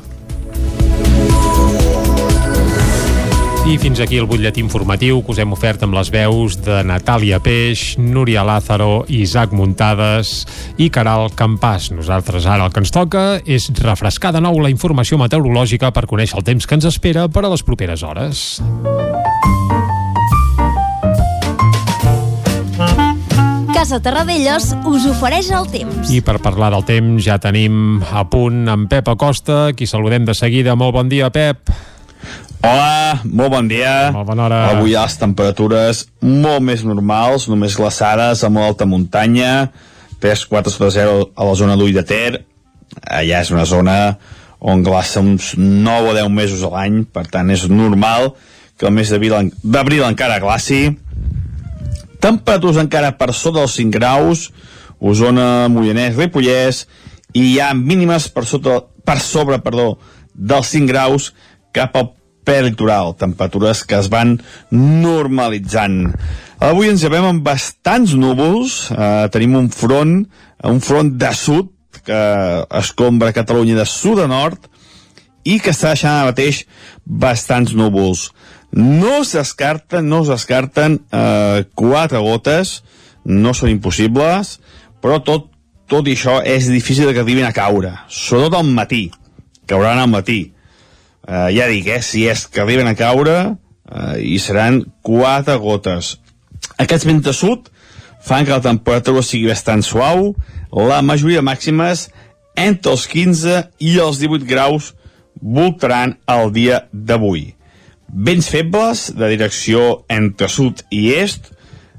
I fins aquí el butlletí informatiu que us hem ofert amb les veus de Natàlia Peix, Núria Lázaro, Isaac Muntades i Caral Campàs. Nosaltres ara el que ens toca és refrescar de nou la informació meteorològica per conèixer el temps que ens espera per a les properes hores. Casa Terradellos us ofereix el temps. I per parlar del temps ja tenim a punt en Pep Acosta, qui saludem de seguida. Molt bon dia, Pep. Hola, molt bon dia. Molt bona hora. Avui hi ha les temperatures molt més normals, només glaçades a molt alta muntanya, 3-4 sota 0 a la zona d'Ull de Ter. Allà és una zona on glaça uns 9 o 10 mesos a l'any, per tant és normal que el mes d'abril encara glaci. Temperatures encara per sota dels 5 graus, Osona, Moianès, Ripollès, i hi ha mínimes per, sota, per sobre perdó, dels 5 graus cap al prelitoral, temperatures que es van normalitzant. Avui ens llevem amb bastants núvols, eh, tenim un front, un front de sud que escombra Catalunya de sud a nord i que està deixant ara mateix bastants núvols. No es descarten, no es descarten eh, quatre gotes, no són impossibles, però tot, tot i això és difícil que arribin a caure, sobretot al matí, cauran al matí. Eh, ja dic, eh, si és que arriben a caure, eh, hi seran quatre gotes. Aquests vents de sud fan que la temperatura sigui bastant suau, la majoria màximes entre els 15 i els 18 graus voltaran el dia d'avui. Vents febles de direcció entre sud i est,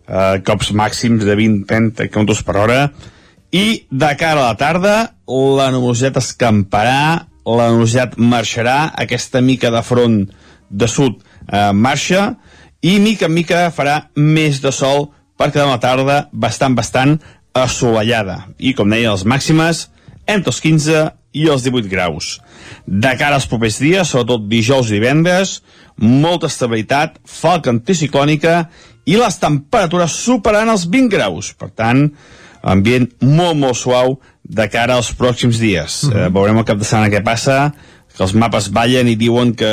eh, cops màxims de 20-30 km per hora, i de cara a la tarda la nuvolositat escamparà, la nuvolositat marxarà, aquesta mica de front de sud eh, marxa, i mica en mica farà més de sol per quedar una tarda bastant, bastant assolellada. I, com deia, les màximes entre els 15 i els 18 graus. De cara als propers dies, sobretot dijous i divendres, molta estabilitat, falca anticiclònica i les temperatures superaran els 20 graus. Per tant, ambient molt, molt suau de cara als pròxims dies. Mm -hmm. eh, veurem el cap de setmana què passa, que els mapes ballen i diuen que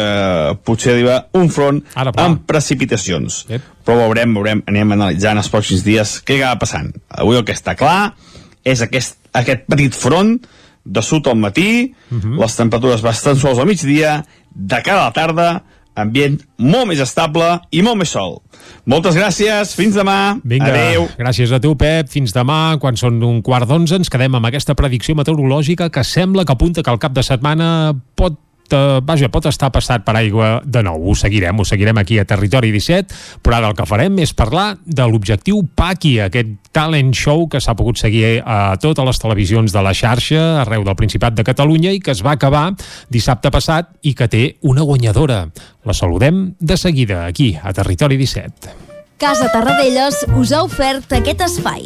potser arriba un front amb precipitacions. Yep. Però veurem, veurem, anem analitzant els pròxims dies què acaba passant. Avui el que està clar és aquest, aquest petit front de sud al matí, uh -huh. les temperatures bastant suaus al migdia, de cara a la tarda, ambient molt més estable i molt més sol. Moltes gràcies, fins demà. Vinga, Adéu. gràcies a tu, Pep. Fins demà, quan són un quart d'onze, ens quedem amb aquesta predicció meteorològica que sembla que apunta que el cap de setmana pot eh, vaja, pot estar passat per aigua de nou. Ho seguirem, ho seguirem aquí a Territori 17, però ara el que farem és parlar de l'objectiu Paqui, aquest talent show que s'ha pogut seguir a totes les televisions de la xarxa arreu del Principat de Catalunya i que es va acabar dissabte passat i que té una guanyadora. La saludem de seguida aquí, a Territori 17. Casa Tarradellas us ha ofert aquest espai.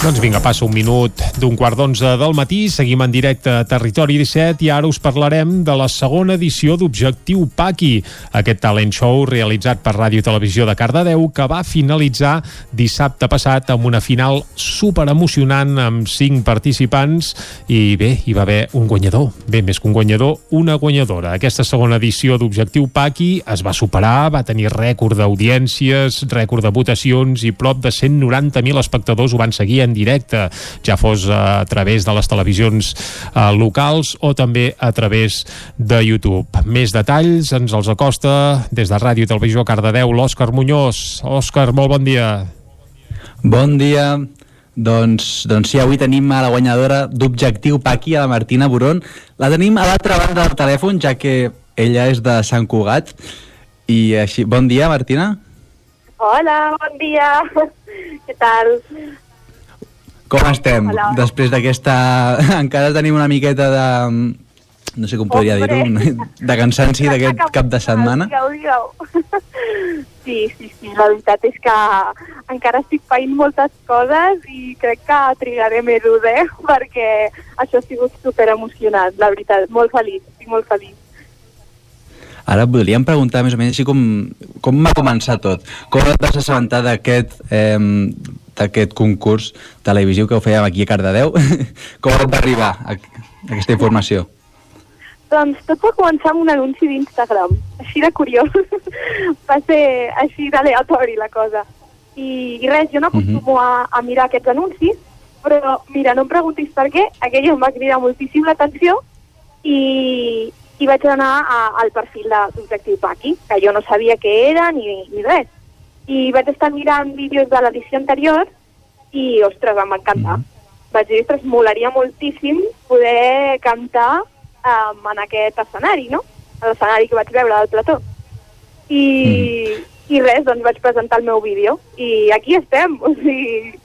Doncs vinga, passa un minut d'un quart d'onze del matí, seguim en directe a Territori 17 i ara us parlarem de la segona edició d'Objectiu Paqui, aquest talent show realitzat per Ràdio Televisió de Cardedeu que va finalitzar dissabte passat amb una final super emocionant amb cinc participants i bé, hi va haver un guanyador, bé, més que un guanyador, una guanyadora. Aquesta segona edició d'Objectiu Paqui es va superar, va tenir rècord d'audiències, rècord de votacions i prop de 190.000 espectadors ho van seguir directe, ja fos a través de les televisions eh, locals o també a través de YouTube. Més detalls ens els acosta des de Ràdio i Televisió Cardedeu l'Òscar Muñoz. Òscar, molt bon dia. Bon dia. Doncs, doncs sí, avui tenim a la guanyadora d'Objectiu Paqui, a la Martina Boron. La tenim a l'altra banda del telèfon, ja que ella és de Sant Cugat. I així, bon dia, Martina. Hola, bon dia. Què tal? Com estem? Hola. Després d'aquesta... Encara tenim una miqueta de... No sé com podria dir-ho, de cansanci d'aquest cap de setmana. Digueu, digueu. Sí, sí, sí, la veritat és que encara estic feint moltes coses i crec que trigaré mesos, eh? Perquè això ha sigut super emocionant, la veritat, molt feliç, estic molt feliç. Ara et voldríem preguntar més o menys així com, com va començar tot. Com et vas assabentar d'aquest eh, d'aquest concurs televisiu que ho fèiem aquí a Cardedeu? com va arribar a, aquesta informació? Doncs tot va començar amb un anunci d'Instagram, així de curiós. va ser així d'aleatori la cosa. I, I res, jo no acostumo a, a mirar aquests anuncis, però mira, no em preguntis per què, aquell em va cridar moltíssim l'atenció i, i vaig anar a, al perfil d'Objectiu Paqui, que jo no sabia què era ni, ni res. I vaig estar mirant vídeos de l'edició anterior i, ostres, em va encantar. Mm. Vaig dir, ostres, molaria moltíssim poder cantar um, en aquest escenari, no? A L'escenari que vaig veure del plató. I, mm. I res, doncs vaig presentar el meu vídeo. I aquí estem, o sigui,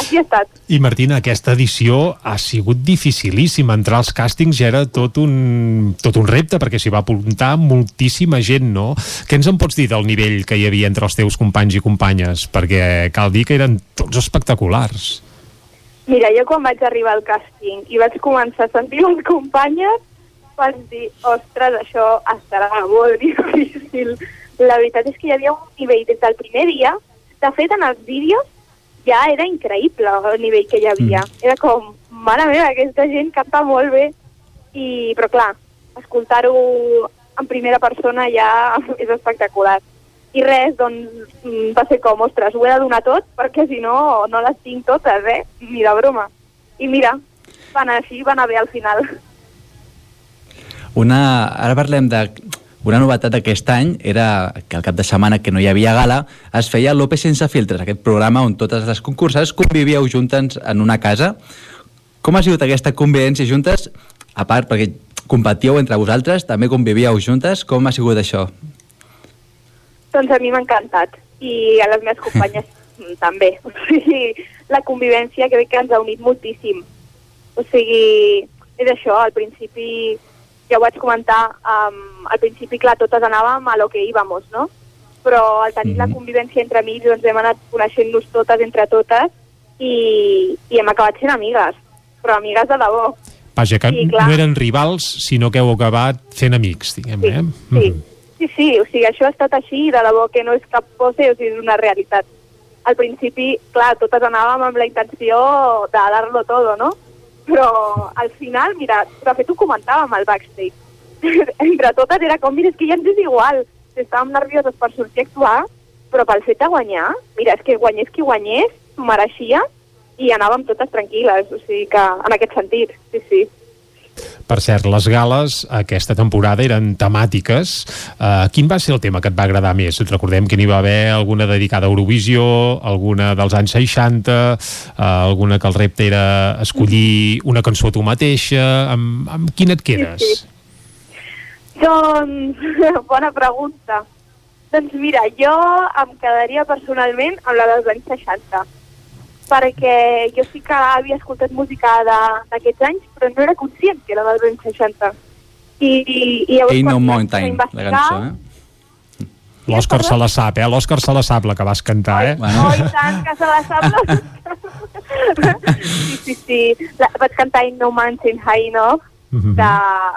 aquí he estat. I Martina, aquesta edició ha sigut dificilíssima. Entrar als càstings ja era tot un, tot un repte, perquè s'hi va apuntar moltíssima gent, no? Què ens en pots dir del nivell que hi havia entre els teus companys i companyes? Perquè cal dir que eren tots espectaculars. Mira, jo quan vaig arribar al càsting i vaig començar a sentir les companyes, vaig dir, ostres, això estarà molt difícil. La veritat és que hi havia un nivell des del primer dia. De fet, en els vídeos ja era increïble el nivell que hi havia. Mm. Era com, mare meva, aquesta gent canta molt bé. I, però clar, escoltar-ho en primera persona ja és espectacular. I res, doncs, mm, va ser com, ostres, ho he de donar tot, perquè si no, no les tinc totes, eh? Ni de broma. I mira, va anar així, va anar bé al final. Una, ara parlem de una novetat d'aquest any era que al cap de setmana que no hi havia gala es feia l'Ope sense filtres, aquest programa on totes les concurses convivíeu juntes en una casa. Com ha sigut aquesta convivència juntes? A part, perquè competíeu entre vosaltres, també convivíeu juntes. Com ha sigut això? Doncs a mi m'ha encantat. I a les meves companyes mm, també. O sigui, la convivència crec que ens ha unit moltíssim. O sigui, és això, al principi ja ho vaig comentar, um, al principi, clar, totes anàvem a lo que íbamos, no? Però al tenir mm -hmm. la convivència entre amics, doncs hem anat coneixent-nos totes entre totes i, i hem acabat sent amigues, però amigues de debò. Vaja, que Sí, clar. no eren rivals, sinó que heu acabat fent amics, diguem, eh? Sí, sí, sí, o sigui, això ha estat així, de debò que no és cap pose, o sigui, és una realitat. Al principi, clar, totes anàvem amb la intenció de dar-lo todo, no? Però al final, mira, de fet ho comentàvem al backstage. Entre totes era com, mira, és que ja ens és igual. Estàvem nervioses per sortir a actuar, però pel fet de guanyar, mira, és que guanyés qui guanyés, mereixia, i anàvem totes tranquil·les, o sigui que en aquest sentit, sí, sí. Per cert, les gales aquesta temporada eren temàtiques. Uh, quin va ser el tema que et va agradar més? Recordem que n'hi va haver alguna dedicada a Eurovisió, alguna dels anys 60, uh, alguna que el repte era escollir una cançó tu mateixa. Amb, amb quina et quedes? Sí, sí. Doncs, bona pregunta. Doncs mira, jo em quedaria personalment amb la dels anys 60 perquè jo sí que havia escoltat música d'aquests anys, però no era conscient que era dels anys 60. I, i, i llavors Ain't no mountain, la cançó, eh? L'Òscar se la sap, eh? L'Òscar se la sap, la que vas cantar, eh? Oh, i tant, que se la sap. sí, sí, sí. La, vaig cantar In No Mountain High Enough Mhm. de,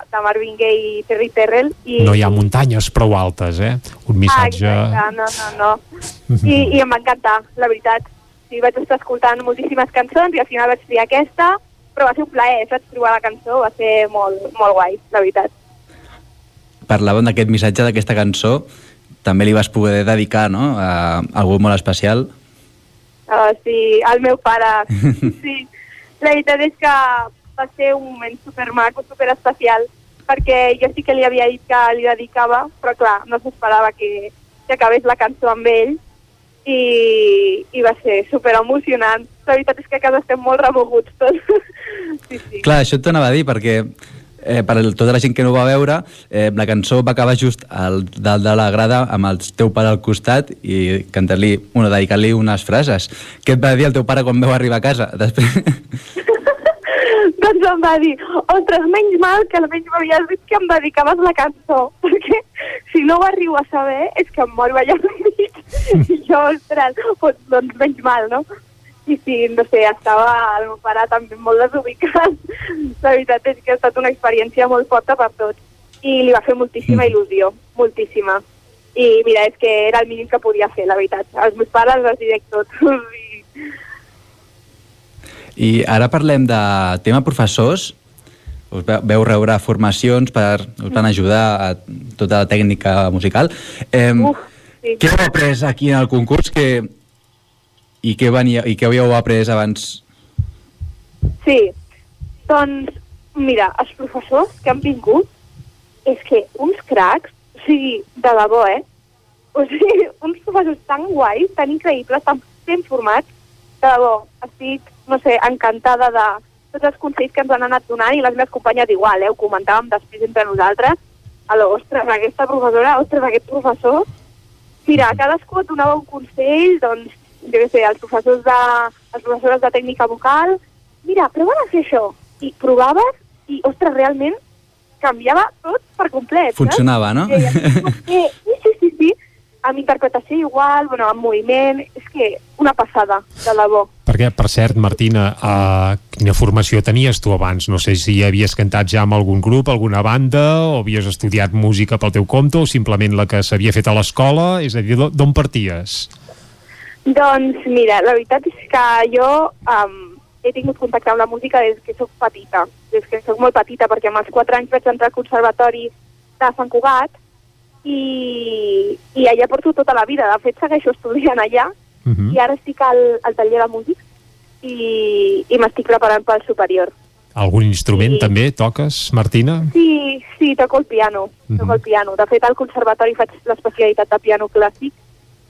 de Marvin Gaye i Terry Terrell. I, No hi ha muntanyes prou altes, eh? Un missatge... Ah, exacte, no, no, no. I, I em va encantar, la veritat. Sí, vaig estar escoltant moltíssimes cançons i al final vaig triar aquesta, però va ser un plaer, vaig trobar la cançó, va ser molt, molt guai, la veritat. Parlàvem d'aquest missatge d'aquesta cançó, també li vas poder dedicar, no?, a algú molt especial. Uh, sí, al meu pare. Sí, la veritat és que va ser un moment supermaco, superespecial, perquè jo sí que li havia dit que li dedicava, però clar, no s'esperava que, que acabés la cançó amb ell i, i va ser super emocionant. La veritat és que a casa estem molt remoguts tots. sí, sí. Clar, això et t'anava a dir, perquè eh, per el, tota la gent que no ho va veure, eh, la cançó va acabar just al dalt de la grada amb el teu pare al costat i cantar-li, bueno, dedicar-li unes frases. Què et va dir el teu pare quan veu arribar a casa? Després... doncs em va dir, ostres, menys mal que almenys m'havies dit que em dedicaves la cançó, perquè si no ho arribo a saber és que em moro mig. I jo, ostres, doncs, doncs menys mal, no? I sí, no sé, estava el meu pare també molt desubicat. La veritat és que ha estat una experiència molt forta per tots. I li va fer moltíssima il·lusió, moltíssima. I mira, és que era el mínim que podia fer, la veritat. Els meus pares els diré tot. I I ara parlem de tema professors. Us ve- veu rebre formacions per us van ajudar a tota la tècnica musical. Eh, Uf, sí. Què heu après aquí en el concurs que, i, què venia, i què havíeu après abans? Sí, doncs, mira, els professors que han vingut és que uns cracs, o sigui, de debò, eh? o sigui, uns professors tan guais, tan increïbles, tan ben formats, de debò, estic, no sé, encantada de tots els consells que ens han anat donant i les meves companyes igual, eh, ho comentàvem després entre nosaltres, a lo, ostres, aquesta professora, ostres, aquest professor, mira, cadascú et donava un consell, doncs, jo què sé, els professors de, les professores de tècnica vocal, mira, prova de fer això, i provaves, i, ostres, realment canviava tot per complet, saps? Funcionava, no? Sí, sí, sí, sí, sí, amb interpretació igual, bueno, amb moviment, és que una passada, de debò. Perquè, per cert, Martina, uh, quina formació tenies tu abans? No sé si havies cantat ja amb algun grup, alguna banda, o havies estudiat música pel teu compte, o simplement la que s'havia fet a l'escola? És a dir, d'o- d'on parties? Doncs mira, la veritat és que jo um, he tingut contacte amb la música des que sóc petita, des que sóc molt petita, perquè amb els 4 anys vaig entrar al Conservatori de Sant Cugat i, i allà porto tota la vida. De fet, segueixo estudiant allà Uh -huh. i ara estic al, al taller de músics i, i m'estic preparant pel superior. Algun instrument Sí. també toques, Martina? Sí, sí, toco el piano, Mhm. toco el piano. De fet, al conservatori faig l'especialitat de piano clàssic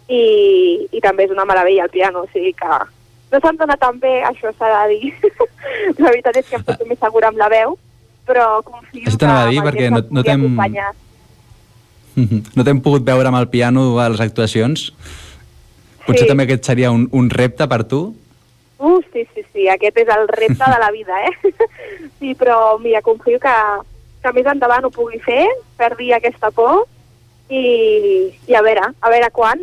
i, i també és una meravella el piano, o sigui que no se'm dona tan bé, això s'ha de dir. la veritat és que em sento més segura amb la veu, però confio Això t'anava a dir, perquè no- no t'hem-. No t'hem pogut veure amb el piano a les actuacions? Potser Sí. també aquest seria un, un repte per tu? Uh, sí, sí, sí, aquest és el repte de la vida, eh? sí, però mira, confio que, que més endavant ho pugui fer, perdi aquesta por i, i a veure, a veure quan,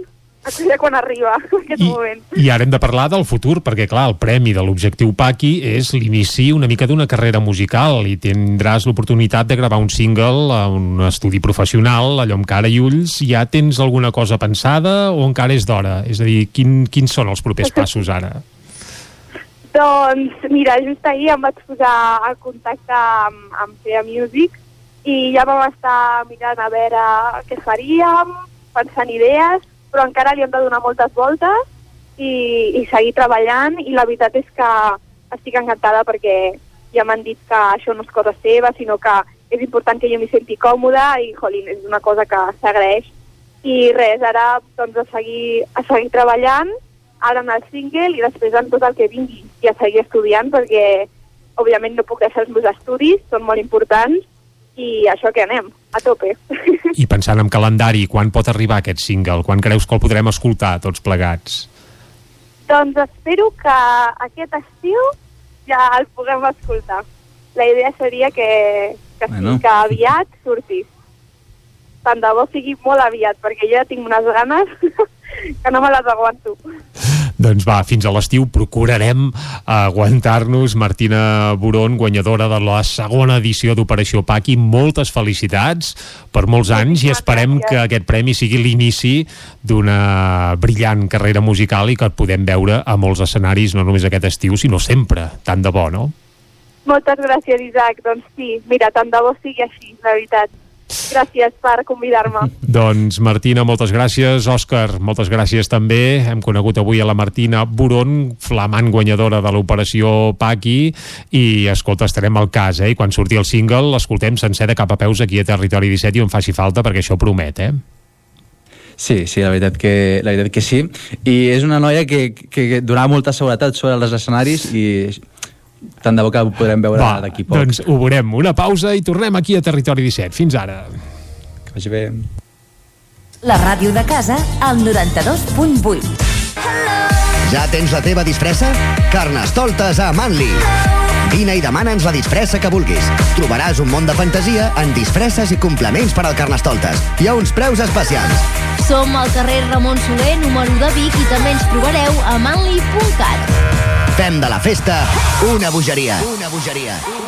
a veure quan arriba aquest moment. I ara hem de parlar del futur, perquè, clar, el premi de l'Objectiu Paqui és l'inici una mica d'una carrera musical i tindràs l'oportunitat de gravar un single a un estudi professional, allò amb cara i ulls. Ja tens alguna cosa pensada o encara és d'hora? És a dir, quin, quins són els propers passos ara? Doncs mira, just ahir em vaig posar en contacte amb, amb Fea Music i ja vam estar mirant a veure què faríem, pensant idees, però encara li hem de donar moltes voltes i, i seguir treballant i la veritat és que estic encantada perquè ja m'han dit que això no és cosa seva, sinó que és important que jo m'hi senti còmoda i, jolín, és una cosa que s'agraeix. I res, ara doncs a seguir, a seguir treballant, ara en el single i després en tot el que vingui i a seguir estudiant perquè òbviament no puc deixar els meus estudis, són molt importants i això que anem, a tope. I pensant en calendari, quan pot arribar aquest single? Quan creus que el podrem escoltar tots plegats? doncs espero que aquest estiu ja el puguem escoltar. La idea seria que, que, Bueno. sí, que aviat surti. Tant de bo sigui molt aviat, perquè jo ja tinc unes ganes que no me les aguanto. Doncs va, fins a l'estiu procurarem aguantar-nos. Martina Boron, guanyadora de la segona edició d'Operació Paqui, moltes felicitats per molts anys i esperem que aquest premi sigui l'inici d'una brillant carrera musical i que et podem veure a molts escenaris, no només aquest estiu, sinó sempre. Tant de bo, no? Moltes gràcies, Isaac. Doncs sí, mira, tant de bo sigui així, la veritat. Gràcies per convidar-me. Doncs Martina, moltes gràcies. Òscar, moltes gràcies també. Hem conegut avui a la Martina Boron, flamant guanyadora de l'operació Paqui, i escolta, estarem al cas, eh? I quan surti el single, l'escoltem sencer de cap a peus aquí a Territori 17 i on faci falta, perquè això promet, eh? Sí, sí, la veritat que, la veritat que sí. I és una noia que, que, que donava molta seguretat sobre els escenaris i tant de bo que ho podrem veure d'aquí poc. doncs ho veurem. Una pausa i tornem aquí a Territori 17. Fins ara. Que vagi bé. La ràdio de casa al 92.8. Ja tens la teva disfressa? Carnestoltes a Manli. Vine i demana'ns la disfressa que vulguis. Trobaràs un món de fantasia en disfresses i complements per al Carnestoltes. Hi ha uns preus especials. Som al carrer Ramon Soler, número de Vic, i també ens trobareu a manli.cat. Fem de la festa una bogeria. Una bogeria.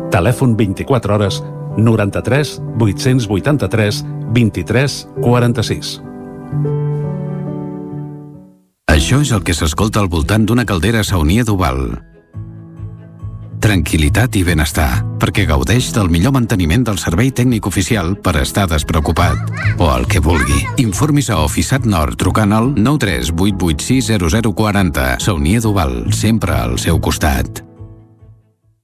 Telèfon 24 hores 93 883 23 46. Això és el que s'escolta al voltant d'una caldera saunia d'Oval. Tranquilitat i benestar, perquè gaudeix del millor manteniment del servei tècnic oficial per estar despreocupat. O el que vulgui. Informis a Oficiat Nord trucant al 938860040. Saunia d'Oval, sempre al seu costat.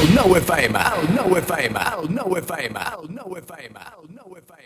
cocodrilo. El nou FM, el nou FM, el nou FM, el nou FM, el nou FM.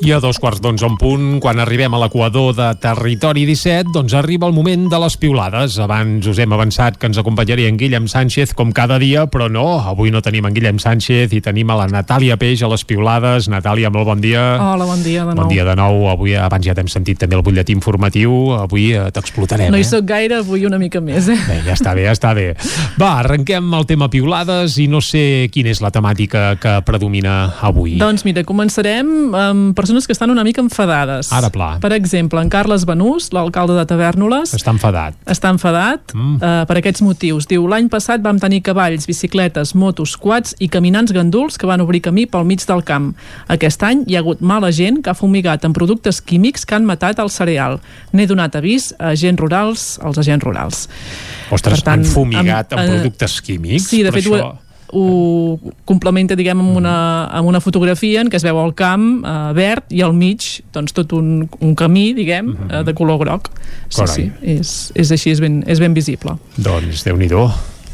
I a dos quarts d'onze en punt, quan arribem a l'equador de Territori 17, doncs arriba el moment de les piulades. Abans us hem avançat que ens acompanyaria en Guillem Sánchez com cada dia, però no, avui no tenim en Guillem Sánchez i tenim a la Natàlia Peix a les piulades. Natàlia, molt bon dia. Hola, bon dia de nou. Bon dia de nou. Avui, abans ja t'hem sentit també el butlletí informatiu. Avui eh, t'explotarem, No hi eh? sóc gaire, avui una mica més, eh? Bé, ja està bé, ja està bé. Va, arrenquem el tema piulades i no sé quina és la temàtica que predomina avui. Doncs mira, començarem amb persones que estan una mica enfadades. Ara pla. Per exemple, en Carles Benús, l'alcalde de Tavèrnoles, Està enfadat. està enfadat mm. uh, per aquests motius. Diu, l'any passat vam tenir cavalls, bicicletes, motos, quads i caminants ganduls que van obrir camí pel mig del camp. Aquest any hi ha hagut mala gent que ha fumigat amb productes químics que han matat el cereal. N'he donat avís a agents rurals, als agents rurals. Ostres, Per tant, han fumigat amb, amb, eh, productes químics? Sí, de fet, això... ho, complementa diguem amb una, amb una fotografia en què es veu el camp eh, verd i al mig doncs tot un, un camí diguem eh, de color groc sí, Carai. sí, és, és així, és ben, és ben visible Doncs, déu-n'hi-do.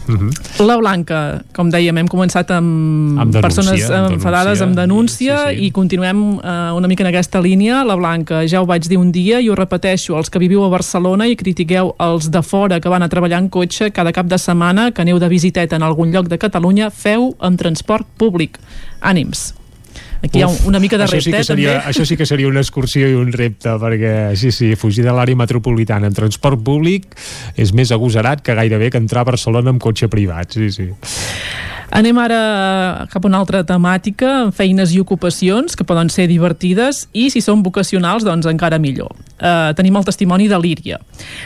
Uh -huh. la Blanca, com dèiem, hem començat amb, Amb denúncia, persones amb enfadades amb denúncia sí, sí. i continuem eh, una mica en aquesta línia. La Blanca, ja ho vaig dir un dia i ho repeteixo, els que viviu a Barcelona i critiqueu els de fora que van a treballar en cotxe cada cap de setmana, que aneu de visiteta en algun lloc de Catalunya, feu en transport públic. Ànims. Aquí Uf, hi ha una mica de això sí repte, que seria, també. Això sí que seria una excursió i un repte, perquè sí, sí, fugir de l'àrea metropolitana en transport públic és més agosarat que gairebé que entrar a Barcelona amb cotxe privat, sí, sí. Anem ara cap a una altra temàtica, feines i ocupacions que poden ser divertides i si són vocacionals, doncs encara millor. Uh, tenim el testimoni de l'Íria.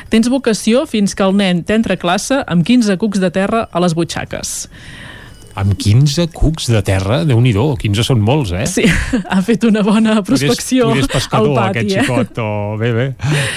Tens vocació fins que el nen t'entra a classe amb 15 cucs de terra a les butxaques. Amb 15 cucs de terra, déu nhi 15 són molts, eh? Sí, ha fet una bona prospecció Potser és pescador, al pati. aquest eh? xicot, o bé, bé,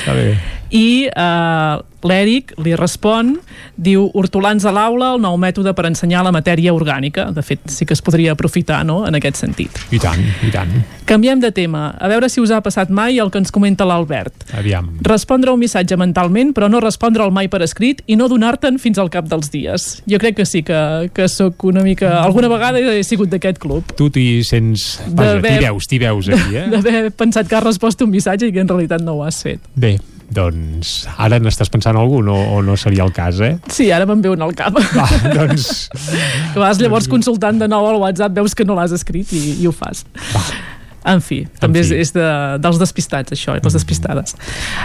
està bé. I uh, l'Èric li respon, diu, hortolans a l'aula, el nou mètode per ensenyar la matèria orgànica. De fet, sí que es podria aprofitar, no?, en aquest sentit. I tant, i tant. Canviem de tema. A veure si us ha passat mai el que ens comenta l'Albert. Aviam. Respondre un missatge mentalment, però no respondre'l mai per escrit i no donar-te'n fins al cap dels dies. Jo crec que sí, que, que sóc una mica... Alguna vegada he sigut d'aquest club. Tu t'hi sents... Vaja, t'hi veus, t'hi veus aquí, eh? D'haver pensat que has respost un missatge i que en realitat no ho has fet. Bé, doncs ara n'estàs pensant algun o, o no seria el cas, eh? Sí, ara me'n ve un al cap. Va, doncs... Que vas llavors consultant de nou al WhatsApp, veus que no l'has escrit i, i ho fas. En fi, també fi. és, és de, dels despistats, això, les despistades.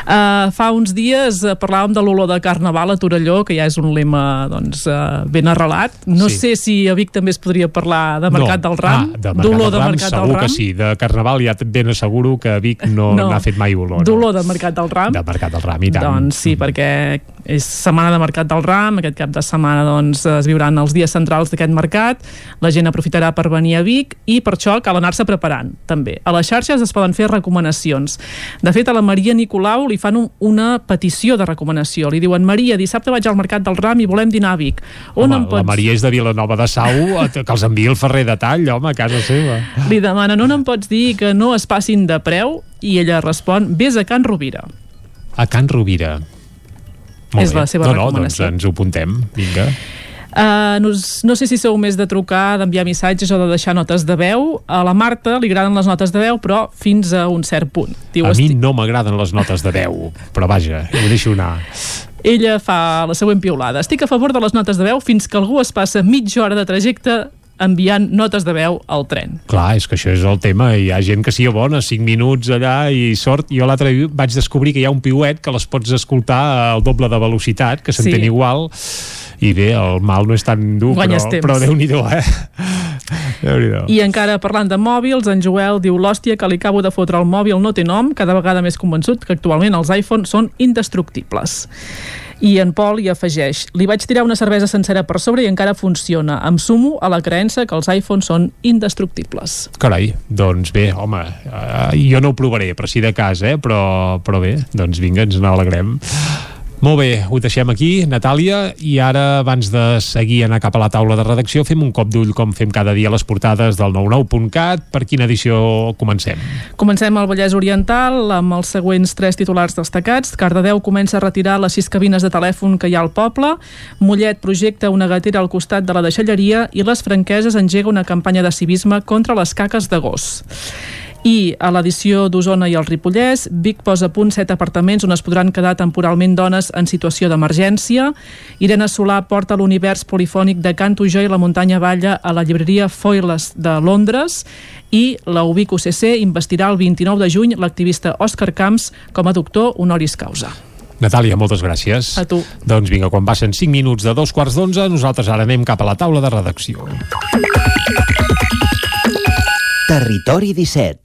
Uh, fa uns dies uh, parlàvem de l'olor de carnaval a Torelló, que ja és un lema doncs, uh, ben arrelat. No Sí. sé si a Vic també es podria parlar de Mercat del Ram, Ah, de d'olor de Ram, Mercat segur del Ram. que sí. De Carnaval ja ben asseguro que Vic no No. n'ha fet mai olor. No? D'olor de Mercat del Ram. De Mercat del Ram, i tant. Doncs sí, perquè és setmana de Mercat del Ram, aquest cap de setmana doncs, es viuran els dies centrals d'aquest mercat, la gent aprofitarà per venir a Vic i per això cal anar-se preparant, també. A les xarxes es poden fer recomanacions. De fet, a la Maria Nicolau li fan un, una petició de recomanació. Li diuen, Maria, dissabte vaig al Mercat del Ram i volem dinar a Vic. On Home, em la pots... Maria és de Vilanova de Sau, que els enviï el Ferrer de Tall, home, a casa seva. Li demanen, on em pots dir que no es passin de preu? I ella respon, vés a Can Rovira. A Can Rovira. Molt És bé. la seva no, no, recomanació. doncs ens ho apuntem. Vinga. Uh, no, no sé si sou més de trucar, d'enviar missatges o de deixar notes de veu. A la Marta li agraden les notes de veu, però fins a un cert punt. Diu, a mi "Esti-" no m'agraden les notes de veu, però vaja, ho deixo anar. Ella fa la següent piulada. Estic a favor de les notes de veu fins que algú es passa mitja hora de trajecte enviant notes de veu al tren. Clar, és que això és el tema. Hi ha gent que sia bona, 5 minuts allà i sort. Jo l'altre dia vaig descobrir que hi ha un piuet que les pots escoltar al doble de velocitat, que s'entén Sí. igual. I bé, el mal no és tan dur, Guanyes però, temps. però Déu-n'hi-do, eh? I encara parlant de mòbils, en Joel diu l'hòstia que li acabo de fotre al mòbil no té nom, cada vegada més convençut que actualment els iPhone són indestructibles. I en Pol hi afegeix li vaig tirar una cervesa sencera per sobre i encara funciona. Em sumo a la creença que els iPhones són indestructibles. Carai, doncs bé, home, uh, jo no ho provaré, però sí de cas, eh? Però, però bé, doncs vinga, ens n'alegrem. Molt bé, ho deixem aquí, Natàlia, i ara, abans de seguir anar cap a la taula de redacció, fem un cop d'ull, com fem cada dia, les portades del 99.cat. Per quina edició comencem? Comencem al Vallès Oriental amb els següents tres titulars destacats. Cardedeu comença a retirar les sis cabines de telèfon que hi ha al poble. Mollet projecta una gatera al costat de la deixalleria i les franqueses engega una campanya de civisme contra les caques de gos. I a l'edició d'Osona i el Ripollès, Vic posa a punt set apartaments on es podran quedar temporalment dones en situació d'emergència. Irene Solà porta l'univers polifònic de Canto Jo i la muntanya balla a la llibreria Foiles de Londres i la UBIC UCC investirà el 29 de juny l'activista Òscar Camps com a doctor honoris causa. Natàlia, moltes gràcies. A tu. Doncs vinga, quan passen 5 minuts de dos quarts d'onze, nosaltres ara anem cap a la taula de redacció. Territori 17.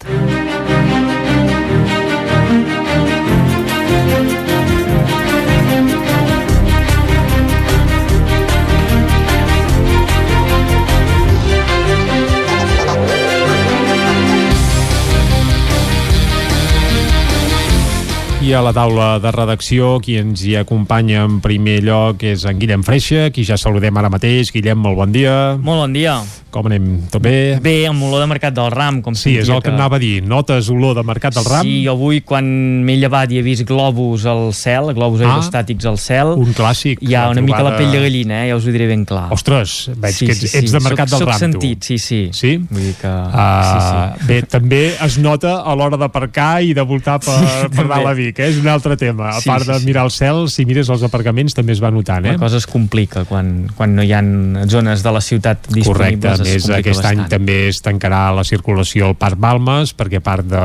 I a la taula de redacció, qui ens hi acompanya en primer lloc és en Guillem Freixa, qui ja saludem ara mateix. Guillem, molt bon dia. Molt bon dia. Com anem? Tot bé? Bé, amb olor de Mercat del Ram, com Sí, és el que anava a dir. Notes olor de Mercat del Ram? Sí, avui quan m'he llevat i he vist globus al cel, globus Ah. aerostàtics al cel, Un clàssic. hi ha una mica la trobada- pell de gallina, eh? ja us ho diré ben clar. Ostres, veig que ets, ets de Mercat soc, del Ram, soc sentit, sí, sí. Sí? Vull dir que... Uh, sí, Bé, també es nota a l'hora d'aparcar i de voltar per, Sí, per dalt també. a Vic, eh? és un altre tema. A Sí, part sí, de sí. mirar el cel, si mires els aparcaments també es va notant. Eh? La cosa es complica quan, quan no hi ha zones de la ciutat disponibles. Més aquest bastant. any també es tancarà la circulació al Parc Balmes perquè part de,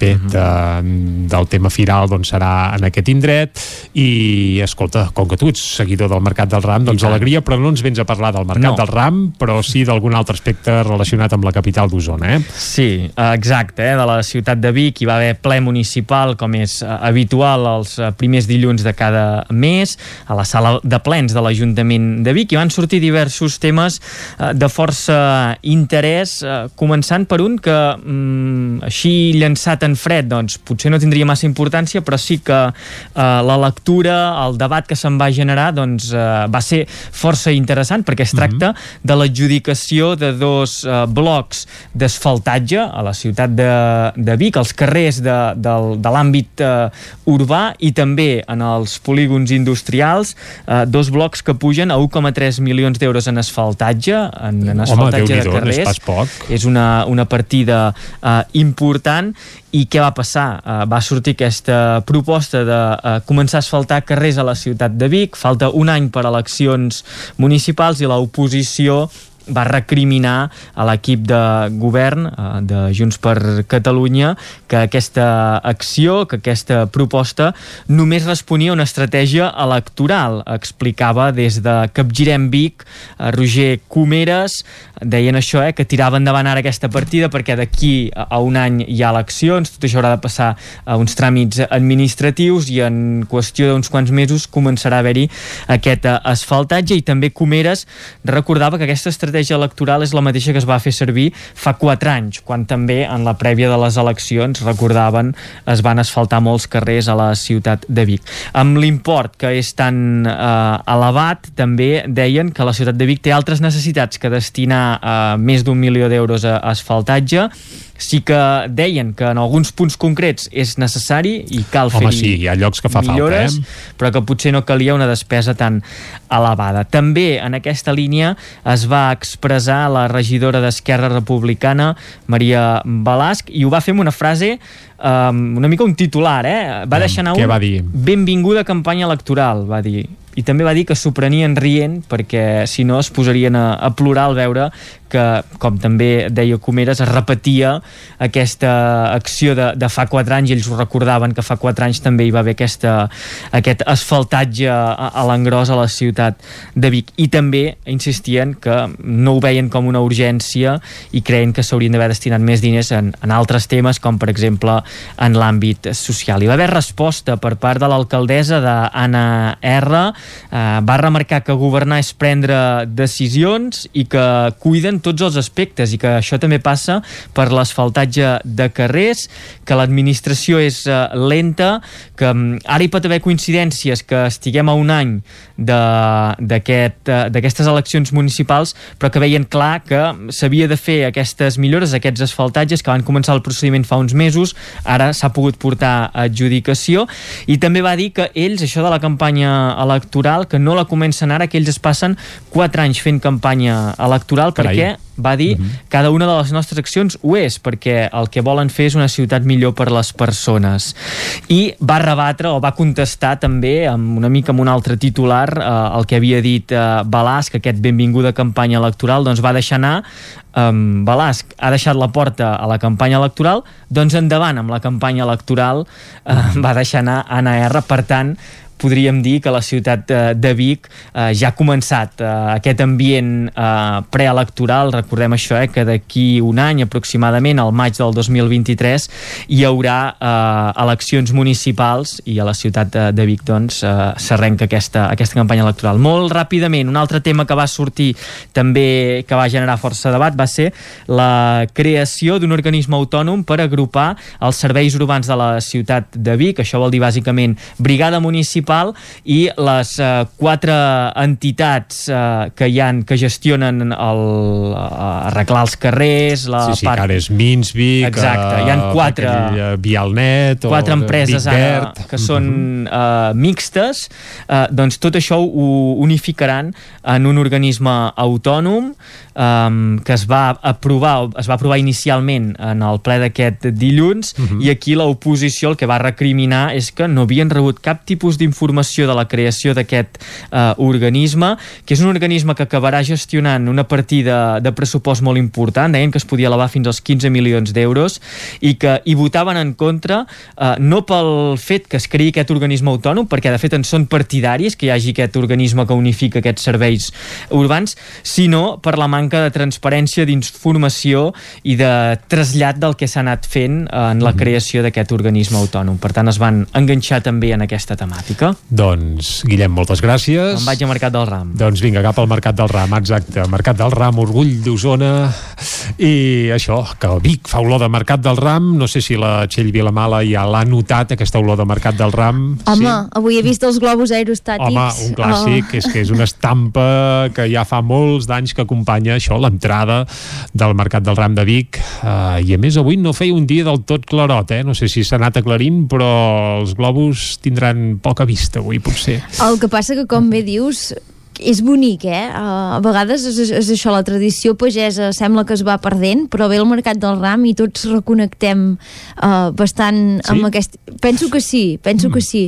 bé, Mhm. de, del tema firal doncs serà en aquest indret i escolta, com que tu ets seguidor del Mercat del Ram, doncs alegria però no ens vens a parlar del Mercat No. del Ram però sí d'algun altre aspecte relacionat amb la capital d'Osona eh? Sí, exacte, eh? de la ciutat de Vic hi va haver ple municipal com és eh, habitual els eh, primers dilluns de cada mes a la sala de plens de l'Ajuntament de Vic i van sortir diversos temes eh, de força interès eh, començant per un que mm, així llançat en fred doncs potser no tindria massa importància però sí que eh, la lectura, el debat que se'n va generar doncs eh, va ser força interessant perquè es tracta de l'adjudicació de dos eh, blocs d'asfaltatge a la ciutat de, de Vic, als carrers de, del, de l'àmbit eh, urbà i també en els polígons industrials, eh, dos blocs que pugen a 1,3 milions d'euros en asfaltatge, en, en asfaltatge de Déu-n'hi-do, no és carrers. poc. És una, una partida eh, important i què va passar? Uh, va sortir aquesta proposta de uh, començar a asfaltar carrers a la ciutat de Vic, falta un any per a eleccions municipals i l'oposició va recriminar a l'equip de govern eh, de Junts per Catalunya que aquesta acció, que aquesta proposta només responia a una estratègia electoral. Explicava des de Capgirem Vic, eh, Roger Comeres, deien això, eh, que tirava endavant ara aquesta partida perquè d'aquí a un any hi ha eleccions, tot això haurà de passar a uns tràmits administratius i en qüestió d'uns quants mesos començarà a haver-hi aquest eh, asfaltatge i també Comeres recordava que aquesta estratègia electoral és la mateixa que es va fer servir fa 4 anys, quan també en la prèvia de les eleccions, recordaven, es van asfaltar molts carrers a la ciutat de Vic. Amb l'import que és tan eh, elevat, també deien que la ciutat de Vic té altres necessitats que destinar eh, més d'un milió d'euros a asfaltatge sí que deien que en alguns punts concrets és necessari i cal fer Home, sí, hi ha llocs que fa millores, falta, eh? però que potser no calia una despesa tan elevada. També en aquesta línia es va expressar la regidora d'Esquerra Republicana, Maria Balasc, i ho va fer amb una frase um, una mica un titular, eh? Va deixar anar què un va dir? benvinguda campanya electoral, va dir i també va dir que s'ho prenien rient perquè si no es posarien a, a plorar al veure que, com també deia Comeres, es repetia aquesta acció de, de fa 4 anys i ells ho recordaven que fa 4 anys també hi va haver aquesta, aquest asfaltatge a, a l'engròs a la ciutat de Vic i també insistien que no ho veien com una urgència i creien que s'haurien d'haver destinat més diners en, en altres temes com per exemple en l'àmbit social. Hi va haver resposta per part de l'alcaldessa d'Anna R eh, va remarcar que governar és prendre decisions i que cuiden tots els aspectes i que això també passa per l'asfaltatge de carrers, que l'administració és eh, lenta, que um, ara hi pot haver coincidències que estiguem a un any d'aquestes aquest, eleccions municipals, però que veien clar que s'havia de fer aquestes millores, aquests asfaltatges que van començar el procediment fa uns mesos, ara s'ha pogut portar a adjudicació, i també va dir que ells, això de la campanya electoral, que no la comencen ara, que ells es passen 4 anys fent campanya electoral, Carai. perquè va dir uh -huh. cada una de les nostres accions ho és, perquè el que volen fer és una ciutat millor per les persones. I va rebatre o va contestar també amb una mica amb un altre titular eh, el que havia dit eh, Balasc, aquest benvinguda campanya electoral, doncs va deixar anar um, Balasc ha deixat la porta a la campanya electoral, doncs endavant amb la campanya electoral eh, va deixar anar Anna R, per tant podríem dir que la ciutat de, Vic eh, ja ha començat eh, aquest ambient eh, preelectoral, recordem això, eh, que d'aquí un any aproximadament, al maig del 2023, hi haurà eh, eleccions municipals i a la ciutat de, de Vic doncs eh, s'arrenca aquesta, aquesta campanya electoral. Molt ràpidament, un altre tema que va sortir també que va generar força debat va ser la creació d'un organisme autònom per agrupar els serveis urbans de la ciutat de Vic, això vol dir bàsicament brigada municipal municipal i les eh, quatre entitats eh, que hi han que gestionen el, eh, arreglar els carrers la sí, sí, part... és Minsvic Exacte, hi han quatre eh, Vialnet quatre o empreses ara que són uh, mixtes. Uh, doncs tot això ho unificaran en un organisme autònom um, que es va aprovar es va aprovar inicialment en el ple d'aquest dilluns uh -huh. i aquí l'oposició el que va recriminar és que no havien rebut cap tipus d'informació de la creació d'aquest uh, organisme, que és un organisme que acabarà gestionant una partida de pressupost molt important, deien que es podia elevar fins als 15 milions d'euros i que hi votaven en contra uh, no pel fet que es creï aquest organisme autònom, perquè de fet en són partidaris que hi hagi aquest organisme que unifica aquests serveis urbans, sinó per la manca de transparència, d'informació i de trasllat del que s'ha anat fent en la creació d'aquest organisme autònom. Per tant, es van enganxar també en aquesta temàtica. Doncs, Guillem, moltes gràcies. Em vaig a Mercat del Ram. Doncs vinga, cap al Mercat del Ram, exacte. Mercat del Ram, orgull d'Osona. I això, que el Vic fa olor de Mercat del Ram. No sé si la Txell Vilamala ja l'ha notat, aquesta olor de Mercat del Ram. Home, sí? avui he vist els globus aerostàtics. Home, un clàssic, Oh. és que és una estampa que ja fa molts d'anys que acompanya això, l'entrada del Mercat del Ram de Vic. Uh, I a més, avui no feia un dia del tot clarot, eh? No sé si s'ha anat aclarint, però els globus tindran poca vista avui, potser. El que passa que, com bé dius, és bonic, eh? Uh, a vegades és, és això, la tradició pagesa sembla que es va perdent, però ve el Mercat del Ram i tots reconnectem uh, bastant sí? amb aquest... Penso que sí, penso mm. que sí.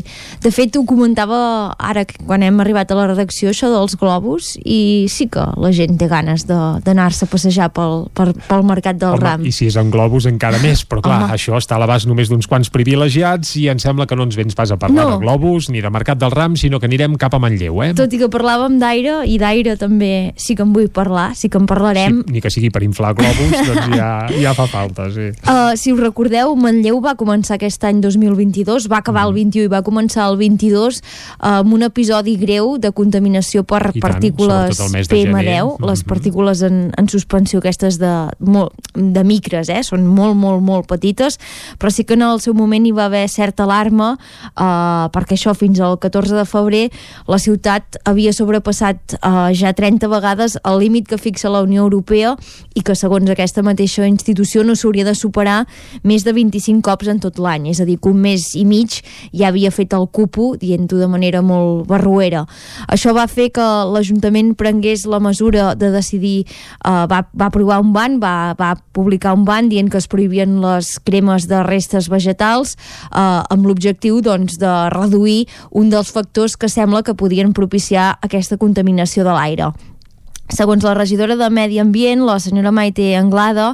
De fet, ho comentava ara quan hem arribat a la redacció, això dels globus, i sí que la gent té ganes d'anar-se a passejar pel, per, pel Mercat del Home, Ram. I si és en globus encara més, però clar, Home. això està a l'abast només d'uns quants privilegiats i em sembla que no ens vens pas a parlar No. de globus ni de Mercat del Ram, sinó que anirem cap a Manlleu, eh? Tot i que parlàvem d'aire, i d'aire també sí que en vull parlar, sí que en parlarem. Ni que sigui per inflar globus, doncs ja, ja fa falta, sí. Uh, si us recordeu, Manlleu va començar aquest any 2022, va acabar el 21 i va començar el 22 uh, amb un episodi greu de contaminació per I partícules sobretot el mes de gener. PM10, les partícules en, en suspensió aquestes de, molt, de micres, eh? són molt, molt, molt petites, però sí que en el seu moment hi va haver certa alarma uh, perquè això fins al 14 de febrer la ciutat havia sobrepassat uh, ja 30 vegades el límit que fixa la Unió Europea i que segons aquesta mateixa institució no s'hauria de superar més de 25 cops en tot l'any, és a dir, que un mes i mig ja havia fet el cupo, dient-ho de manera molt barruera. Això va fer que l'Ajuntament prengués la mesura de decidir, uh, va, va aprovar un ban, va, va publicar un ban dient que es prohibien les cremes de restes vegetals uh, amb l'objectiu doncs, de reduir un dels factors que sembla que podien propiciar aquesta contaminació de l'aire. Segons la regidora de Medi Ambient, la senyora Maite Anglada,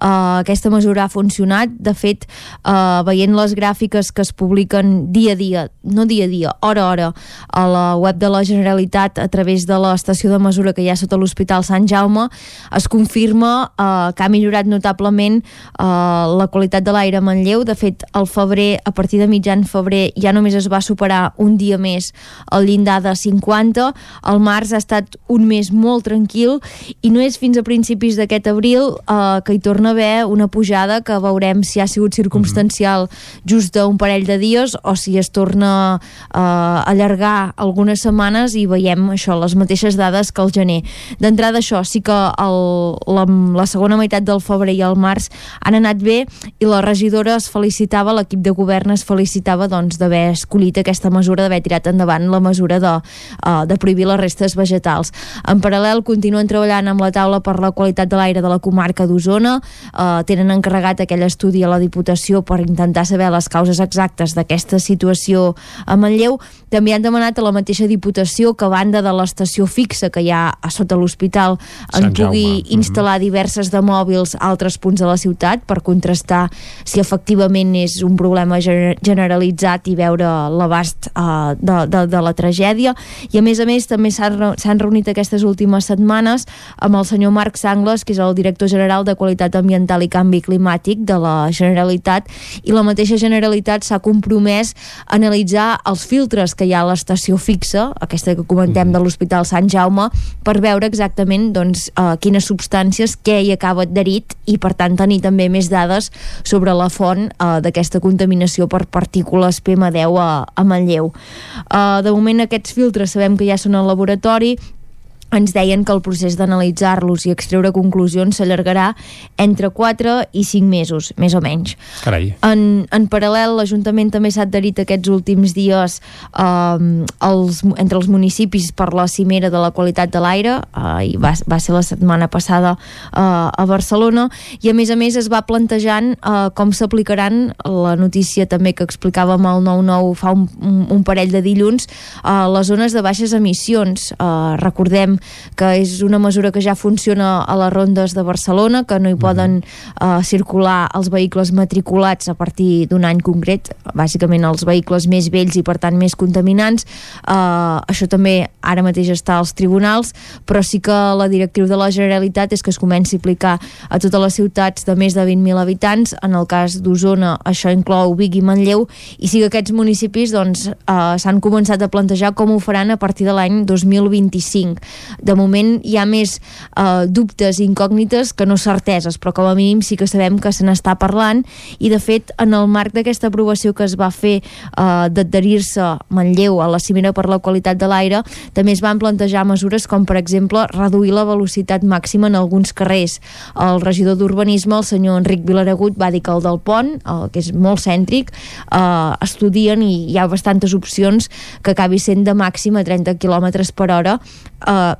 eh, aquesta mesura ha funcionat. De fet, eh, veient les gràfiques que es publiquen dia a dia, no dia a dia, hora a hora, a la web de la Generalitat a través de l'estació de mesura que hi ha sota l'Hospital Sant Jaume, es confirma eh, que ha millorat notablement eh, la qualitat de l'aire a Manlleu. De fet, al febrer, a partir de mitjan febrer, ja només es va superar un dia més el llindar de 50. El març ha estat un mes molt tranquil i no és fins a principis d'aquest abril eh, que hi torna a haver una pujada que veurem si ha sigut circumstancial just d'un parell de dies o si es torna eh, a allargar algunes setmanes i veiem això, les mateixes dades que el gener. D'entrada això, sí que el, la, la segona meitat del febrer i el març han anat bé i la regidora es felicitava, l'equip de govern es felicitava doncs d'haver escollit aquesta mesura, d'haver tirat endavant la mesura de, uh, de prohibir les restes vegetals. En paral·lel continuen treballant amb la taula per la qualitat de l'aire de la comarca d'Osona, uh, tenen encarregat aquell estudi a la Diputació per intentar saber les causes exactes d'aquesta situació a Manlleu. També han demanat a la mateixa Diputació que a banda de l'estació fixa que hi ha a sota l'hospital en Sant pugui Jaume. instal·lar diverses de mòbils a altres punts de la ciutat per contrastar si efectivament és un problema gener- generalitzat i veure l'abast uh, de, de, de la tragèdia i a més a més també s'han reunit aquestes últimes setmanes amb el senyor Marc Sangles que és el director general de Qualitat Ambiental i Canvi Climàtic de la Generalitat i la mateixa Generalitat s'ha compromès a analitzar els filtres que hi ha a l'estació fixa, aquesta que comentem de l'Hospital Sant Jaume, per veure exactament doncs, eh, quines substàncies, què hi acaba adherit i per tant tenir també més dades sobre la font eh, d'aquesta contaminació per partícules PM10 a, a Manlleu. Eh, de moment aquests filtres sabem que ja són al laboratori, ens deien que el procés d'analitzar-los i extreure conclusions s'allargarà entre 4 i 5 mesos, més o menys. Carai. En, en paral·lel, l'Ajuntament també s'ha adherit aquests últims dies eh, els, entre els municipis per la cimera de la qualitat de l'aire, eh, i va, va ser la setmana passada eh, a Barcelona, i a més a més es va plantejant eh, com s'aplicaran la notícia també que explicàvem al 9-9 fa un, un, parell de dilluns, eh, les zones de baixes emissions. Eh, recordem que és una mesura que ja funciona a les rondes de Barcelona, que no hi poden uh, circular els vehicles matriculats a partir d'un any concret, bàsicament els vehicles més vells i per tant més contaminants. Uh, això també ara mateix està als tribunals, però sí que la directriu de la Generalitat és que es comenci a aplicar a totes les ciutats de més de 20.000 habitants. En el cas d'Osona això inclou Vic i Manlleu, i sí que aquests municipis doncs, uh, s'han començat a plantejar com ho faran a partir de l'any 2025 de moment hi ha més eh, dubtes i incògnites que no certeses, però com a mínim sí que sabem que se n'està parlant i de fet en el marc d'aquesta aprovació que es va fer eh, d'adherir-se Manlleu a la cimera per la qualitat de l'aire també es van plantejar mesures com per exemple reduir la velocitat màxima en alguns carrers. El regidor d'Urbanisme, el senyor Enric Vilaragut, va dir que el del pont, el que és molt cèntric, eh, estudien i hi ha bastantes opcions que acabi sent de màxim a 30 km per hora eh,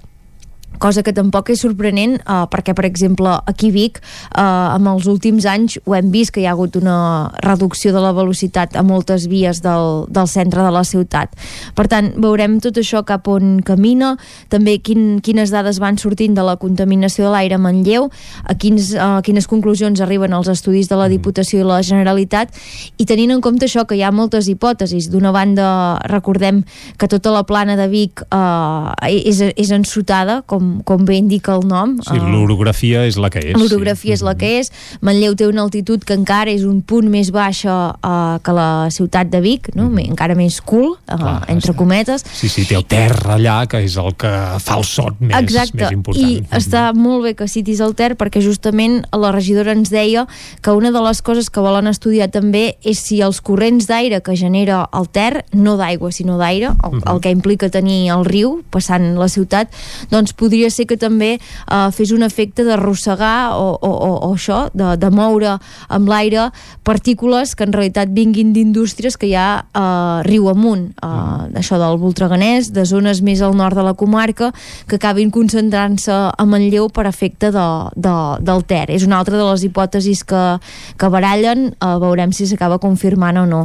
cosa que tampoc és sorprenent eh, perquè, per exemple, aquí a Vic eh, en els últims anys ho hem vist que hi ha hagut una reducció de la velocitat a moltes vies del, del centre de la ciutat. Per tant, veurem tot això cap on camina, també quin, quines dades van sortint de la contaminació de l'aire a Manlleu, a, quins, a quines conclusions arriben els estudis de la Diputació i la Generalitat, i tenint en compte això que hi ha moltes hipòtesis. D'una banda, recordem que tota la plana de Vic eh, és, és ensotada, com, com bé indica el nom. Sí, uh, l'orografia és la que és. L'orografia sí. és la que és. Manlleu té una altitud que encara és un punt més baixa uh, que la ciutat de Vic, no? Mm. encara més cool, uh, Clar, entre cometes. Sí, sí, té el terra allà, que és el que fa el sot més, Exacte. més important. i mm. està molt bé que citis el Ter perquè justament la regidora ens deia que una de les coses que volen estudiar també és si els corrents d'aire que genera el Ter, no d'aigua sinó d'aire, el, mm -hmm. el que implica tenir el riu passant la ciutat, doncs podria podria ser que també eh, fes un efecte d'arrossegar o, o, o, o això, de, de moure amb l'aire partícules que en realitat vinguin d'indústries que hi ha eh, riu amunt, eh, mm. això del Voltreganès, de zones més al nord de la comarca, que acabin concentrant-se a Manlleu per efecte de, de, del Ter. És una altra de les hipòtesis que, que barallen, eh, veurem si s'acaba confirmant o no.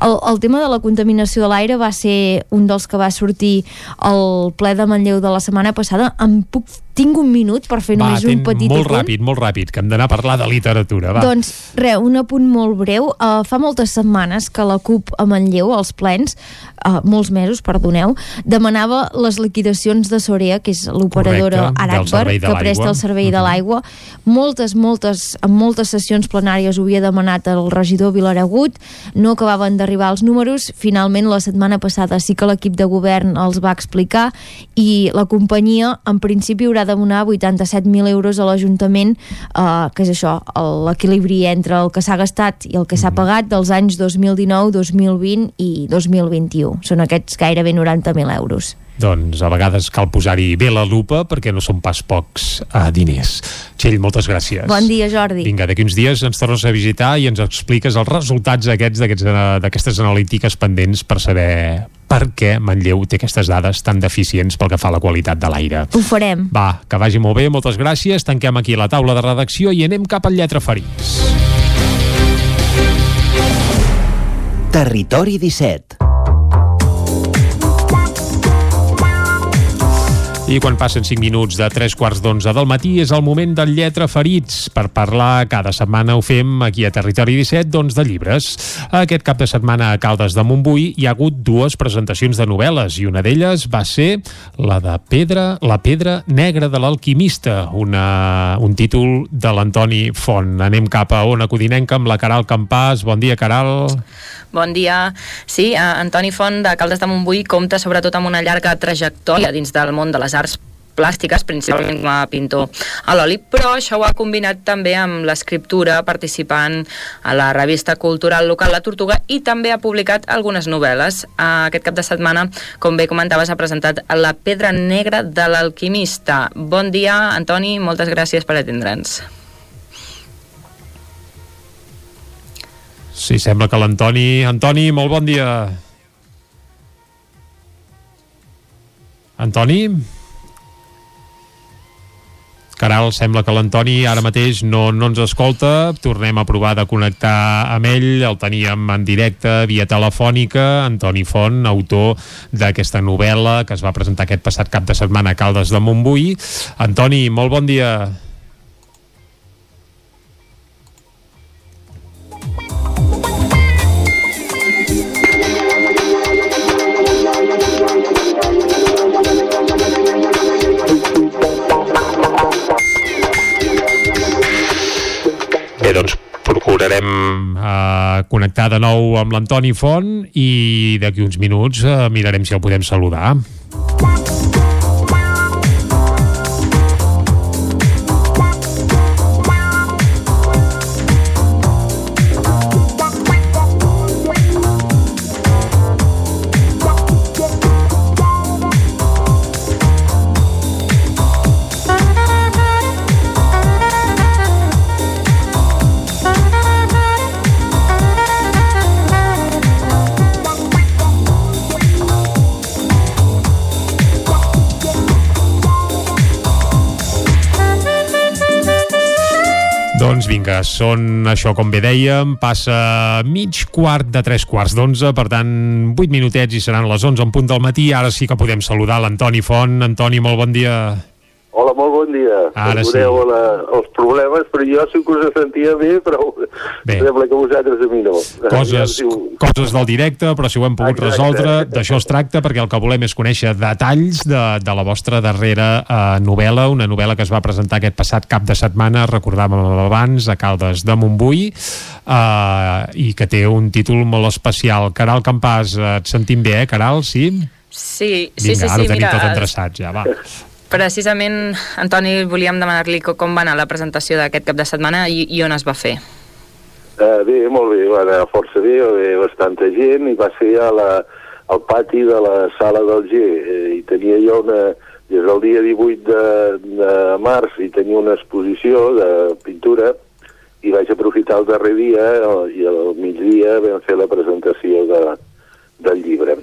El, el tema de la contaminació de l'aire va ser un dels que va sortir al ple de Manlleu de la setmana passada amb puc tinc un minut per fer va, només un petit molt apunt? ràpid, molt ràpid, que hem d'anar a parlar de literatura, va. Doncs, res, un apunt molt breu. Uh, fa moltes setmanes que la CUP a Manlleu, als plens, uh, molts mesos, perdoneu, demanava les liquidacions de Sorea, que és l'operadora Aracbar, que presta el servei de l'aigua. Moltes, moltes, en moltes sessions plenàries ho havia demanat el regidor Vilaragut, no acabaven d'arribar els números, finalment la setmana passada sí que l'equip de govern els va explicar i la companyia en principi haurà d'abonar 87.000 euros a l'Ajuntament, eh, que és això, l'equilibri entre el que s'ha gastat i el que s'ha pagat dels anys 2019, 2020 i 2021. Són aquests gairebé 90.000 euros doncs a vegades cal posar-hi bé la lupa perquè no són pas pocs uh, diners. Txell, moltes gràcies. Bon dia, Jordi. Vinga, d'aquí uns dies ens tornes a visitar i ens expliques els resultats aquests eh, d'aquestes analítiques pendents per saber per què Manlleu té aquestes dades tan deficients pel que fa a la qualitat de l'aire. Ho farem. Va, que vagi molt bé, moltes gràcies. Tanquem aquí la taula de redacció i anem cap al Lletra Ferits. Territori 17 I quan passen 5 minuts de 3 quarts d'11 del matí és el moment del Lletra Ferits. Per parlar, cada setmana ho fem aquí a Territori 17, doncs de llibres. Aquest cap de setmana a Caldes de Montbui hi ha hagut dues presentacions de novel·les i una d'elles va ser la de Pedra, La pedra negra de l'alquimista, una, un títol de l'Antoni Font. Anem cap a Ona Codinenca amb la Caral Campàs. Bon dia, Caral. Bon dia. Sí, Antoni Font de Caldes de Montbui compta sobretot amb una llarga trajectòria dins del món de les arts plàstiques, principalment com a pintor a l'oli, però això ho ha combinat també amb l'escriptura, participant a la revista cultural local La Tortuga i també ha publicat algunes novel·les. Aquest cap de setmana, com bé comentaves, ha presentat La pedra negra de l'alquimista. Bon dia, Antoni, moltes gràcies per atendre'ns. Sí, sembla que l'Antoni... Antoni, molt bon dia. Antoni? Caral, sembla que l'Antoni ara mateix no, no ens escolta. Tornem a provar de connectar amb ell. El teníem en directe via telefònica. Antoni Font, autor d'aquesta novel·la que es va presentar aquest passat cap de setmana a Caldes de Montbui. Antoni, molt bon dia. Bé, procurarem eh, connectar de nou amb l'Antoni Font i d'aquí uns minuts eh, mirarem si el podem saludar. Doncs vinga, són això com bé dèiem, passa mig quart de tres quarts d'onze, per tant, vuit minutets i seran les onze en punt del matí. Ara sí que podem saludar l'Antoni Font. Antoni, molt bon dia. Hola, molt bon dia. Ara sí. La, els problemes, però jo sí que us sentia bé, però Bé. sembla que vosaltres a mi no. Ja Coses, diu, coses del directe, però si ho hem pogut Exacte. resoldre, d'això es tracta, perquè el que volem és conèixer detalls de, de la vostra darrera eh, novel·la, una novel·la que es va presentar aquest passat cap de setmana, recordàvem abans, a Caldes de Montbui, eh, i que té un títol molt especial. Caral Campàs, et sentim bé, eh, Caral? Sí? Sí, sí, Vinga, sí, ara sí, ho tenim mira, tot endreçat, ja, va. precisament, Antoni, volíem demanar-li co- com va anar la presentació d'aquest cap de setmana i, i on es va fer. Eh, bé, molt bé, va anar força bé, va haver bastanta gent i va ser a la, al pati de la sala del G. Eh, I tenia jo una, des del dia 18 de, de març i tenia una exposició de pintura i vaig aprofitar el darrer dia eh, i al migdia vam fer la presentació de, del llibre.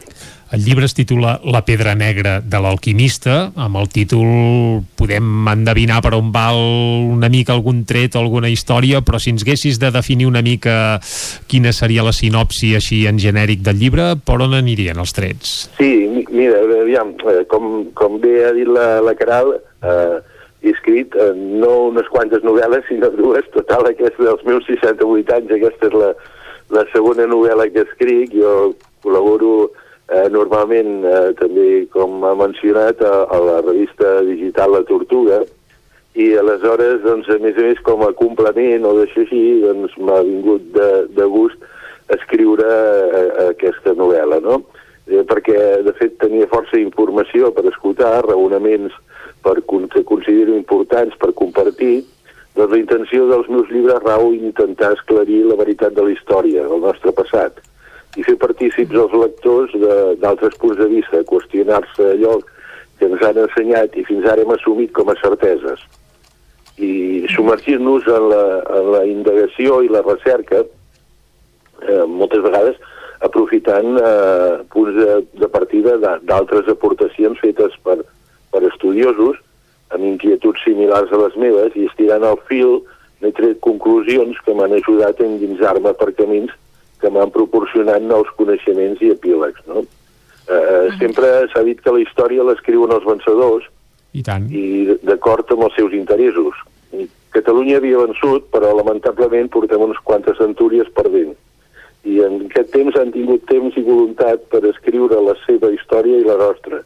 El llibre es titula La pedra negra de l'alquimista. Amb el títol podem endevinar per on va una mica algun tret o alguna història, però si ens haguessis de definir una mica quina seria la sinopsi així en genèric del llibre, per on anirien els trets? Sí, mi- mira, aviam, eh, com, com bé ha dit la, la Caral, eh, he escrit eh, no unes quantes novel·les, sinó dues, total, aquesta dels meus 68 anys, aquesta és la, la segona novel·la que escric, jo col·laboro eh, normalment, eh, també com ha mencionat, a, a la revista digital La Tortuga, i aleshores, doncs, a més a més, com a complement o d'això així, doncs m'ha vingut de, de gust escriure eh, aquesta novel·la, no? Eh, perquè, de fet, tenia força informació per escoltar, raonaments per, que considero importants per compartir, doncs la intenció dels meus llibres rau intentar esclarir la veritat de la història, del nostre passat, i fer partícips els lectors d'altres punts de vista, qüestionar-se allò que ens han ensenyat i fins ara hem assumit com a certeses. I submergir-nos en, la, en la indagació i la recerca, eh, moltes vegades aprofitant eh, punts de, de partida d'altres aportacions fetes per, per estudiosos amb inquietuds similars a les meves i estirant el fil n'he tret conclusions que m'han ajudat a endinsar-me per camins que m'han proporcionat nous coneixements i epílegs. No? Eh, sempre s'ha dit que la història l'escriuen els vencedors I tant. i d'acord amb els seus interessos. I Catalunya havia vençut, però lamentablement portem unes quantes centúries perdent. I en aquest temps han tingut temps i voluntat per escriure la seva història i la nostra,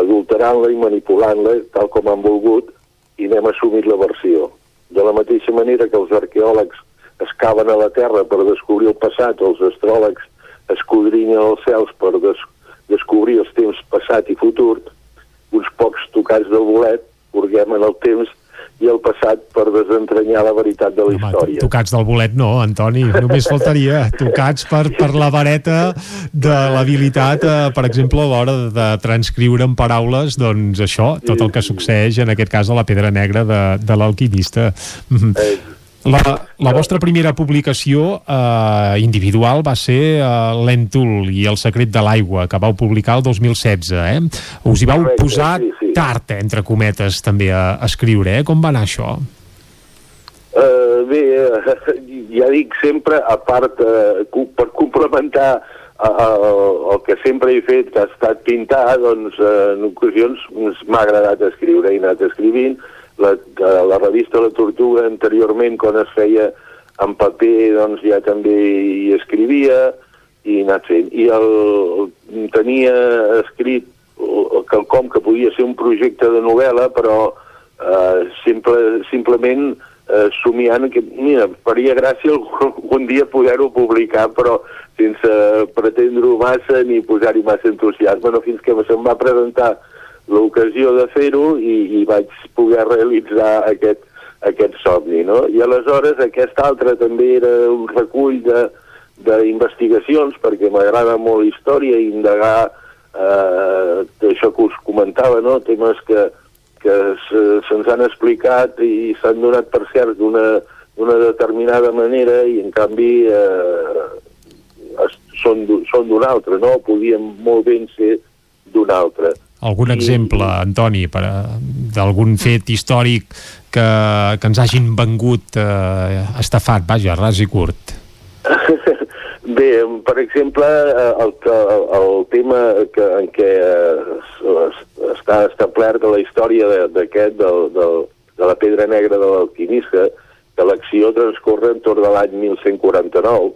adulterant-la i manipulant-la tal com han volgut i n'hem assumit la versió. De la mateixa manera que els arqueòlegs excaven a la Terra per descobrir el passat, els astròlegs escudrinyen els cels per des descobrir els temps passat i futur, uns pocs tocats del bolet purguem en el temps i el passat per desentranyar la veritat de la història. Tocats del bolet no, Antoni, només faltaria. Tocats per, per la vareta de l'habilitat, eh, per exemple, a l'hora de transcriure en paraules, doncs això, tot el que succeeix en aquest cas a la pedra negra de, de l'alquimista. Mhm. La, la vostra primera publicació eh, individual va ser eh, L'Entul i el secret de l'aigua, que vau publicar el 2016, eh? Us hi vau posar sí, sí. tard, eh, entre cometes, també a, a escriure, eh? Com va anar això? Uh, bé, uh, ja dic sempre, a part, uh, per complementar uh, uh, el que sempre he fet, que ha estat pintar, doncs uh, en ocasions m'ha agradat escriure, he anat escrivint. La, de la revista La Tortuga anteriorment, quan es feia en paper, doncs ja també hi escrivia i he anat fent. I el, tenia escrit quelcom que podia ser un projecte de novel·la, però eh, simple, simplement eh, somiant que, mira, faria gràcia algun dia poder-ho publicar, però sense pretendre-ho massa ni posar-hi massa entusiasme, no, fins que se'm va presentar l'ocasió de fer-ho i, i vaig poder realitzar aquest, aquest somni, no? I aleshores aquest altre també era un recull d'investigacions, perquè m'agrada molt història i indagar eh, això que us comentava, no? temes que, que se- se'ns han explicat i s'han donat per cert d'una determinada manera i en canvi eh, es, són, són d'una altra, no? Podien molt ben ser d'una altra. Algun exemple, Antoni, per, a- d'algun fet històric que, que ens hagin vengut eh, estafat, vaja, ras i curt. Bé, per exemple, eh, el, el, el tema que, en què eh, es- està establert a la història de- d'aquest, del, del, de la pedra negra de l'alquimista, que l'acció transcorre entorn de l'any 1149,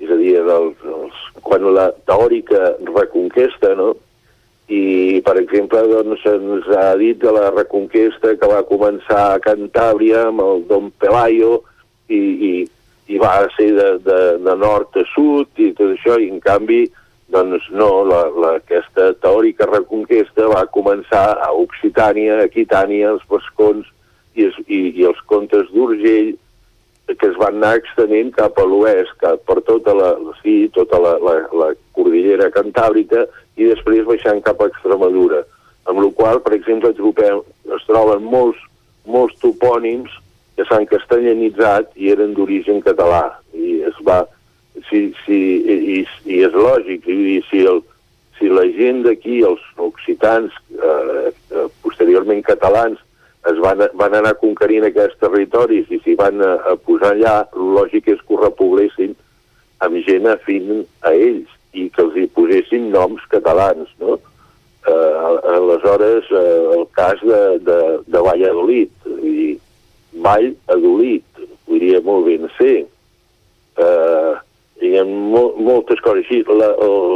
és a dir, dels, dels, quan la teòrica reconquesta, no?, i, per exemple, doncs, ens ha dit de la reconquesta que va començar a Cantàbria amb el Don Pelayo i, i, i va ser de, de, de nord a sud i tot això, i en canvi, doncs no, la, la, aquesta teòrica reconquesta va començar a Occitània, Aquitània, els Vascons i, i, i els comtes d'Urgell, que es van anar extenent cap a l'oest, cap per tota la, sí, tota la, la, la cordillera cantàbrica i després baixant cap a Extremadura. Amb la qual per exemple, trobem, es troben molts, molts topònims que s'han castellanitzat i eren d'origen català. I es va... Si, si, i, i és lògic, dir, si, el, si la gent d'aquí, els occitans, eh, eh, posteriorment catalans, es van, van anar conquerint aquests territoris i s'hi van a, a posar allà, lògic és que ho repoblessin amb gent afín a ells i que els hi posessin noms catalans, no? Eh, aleshores, eh, el cas de, de, de Valladolid, dir, Vall Adolit, podria molt ben ser. Eh, hi ha mol, moltes coses així. La,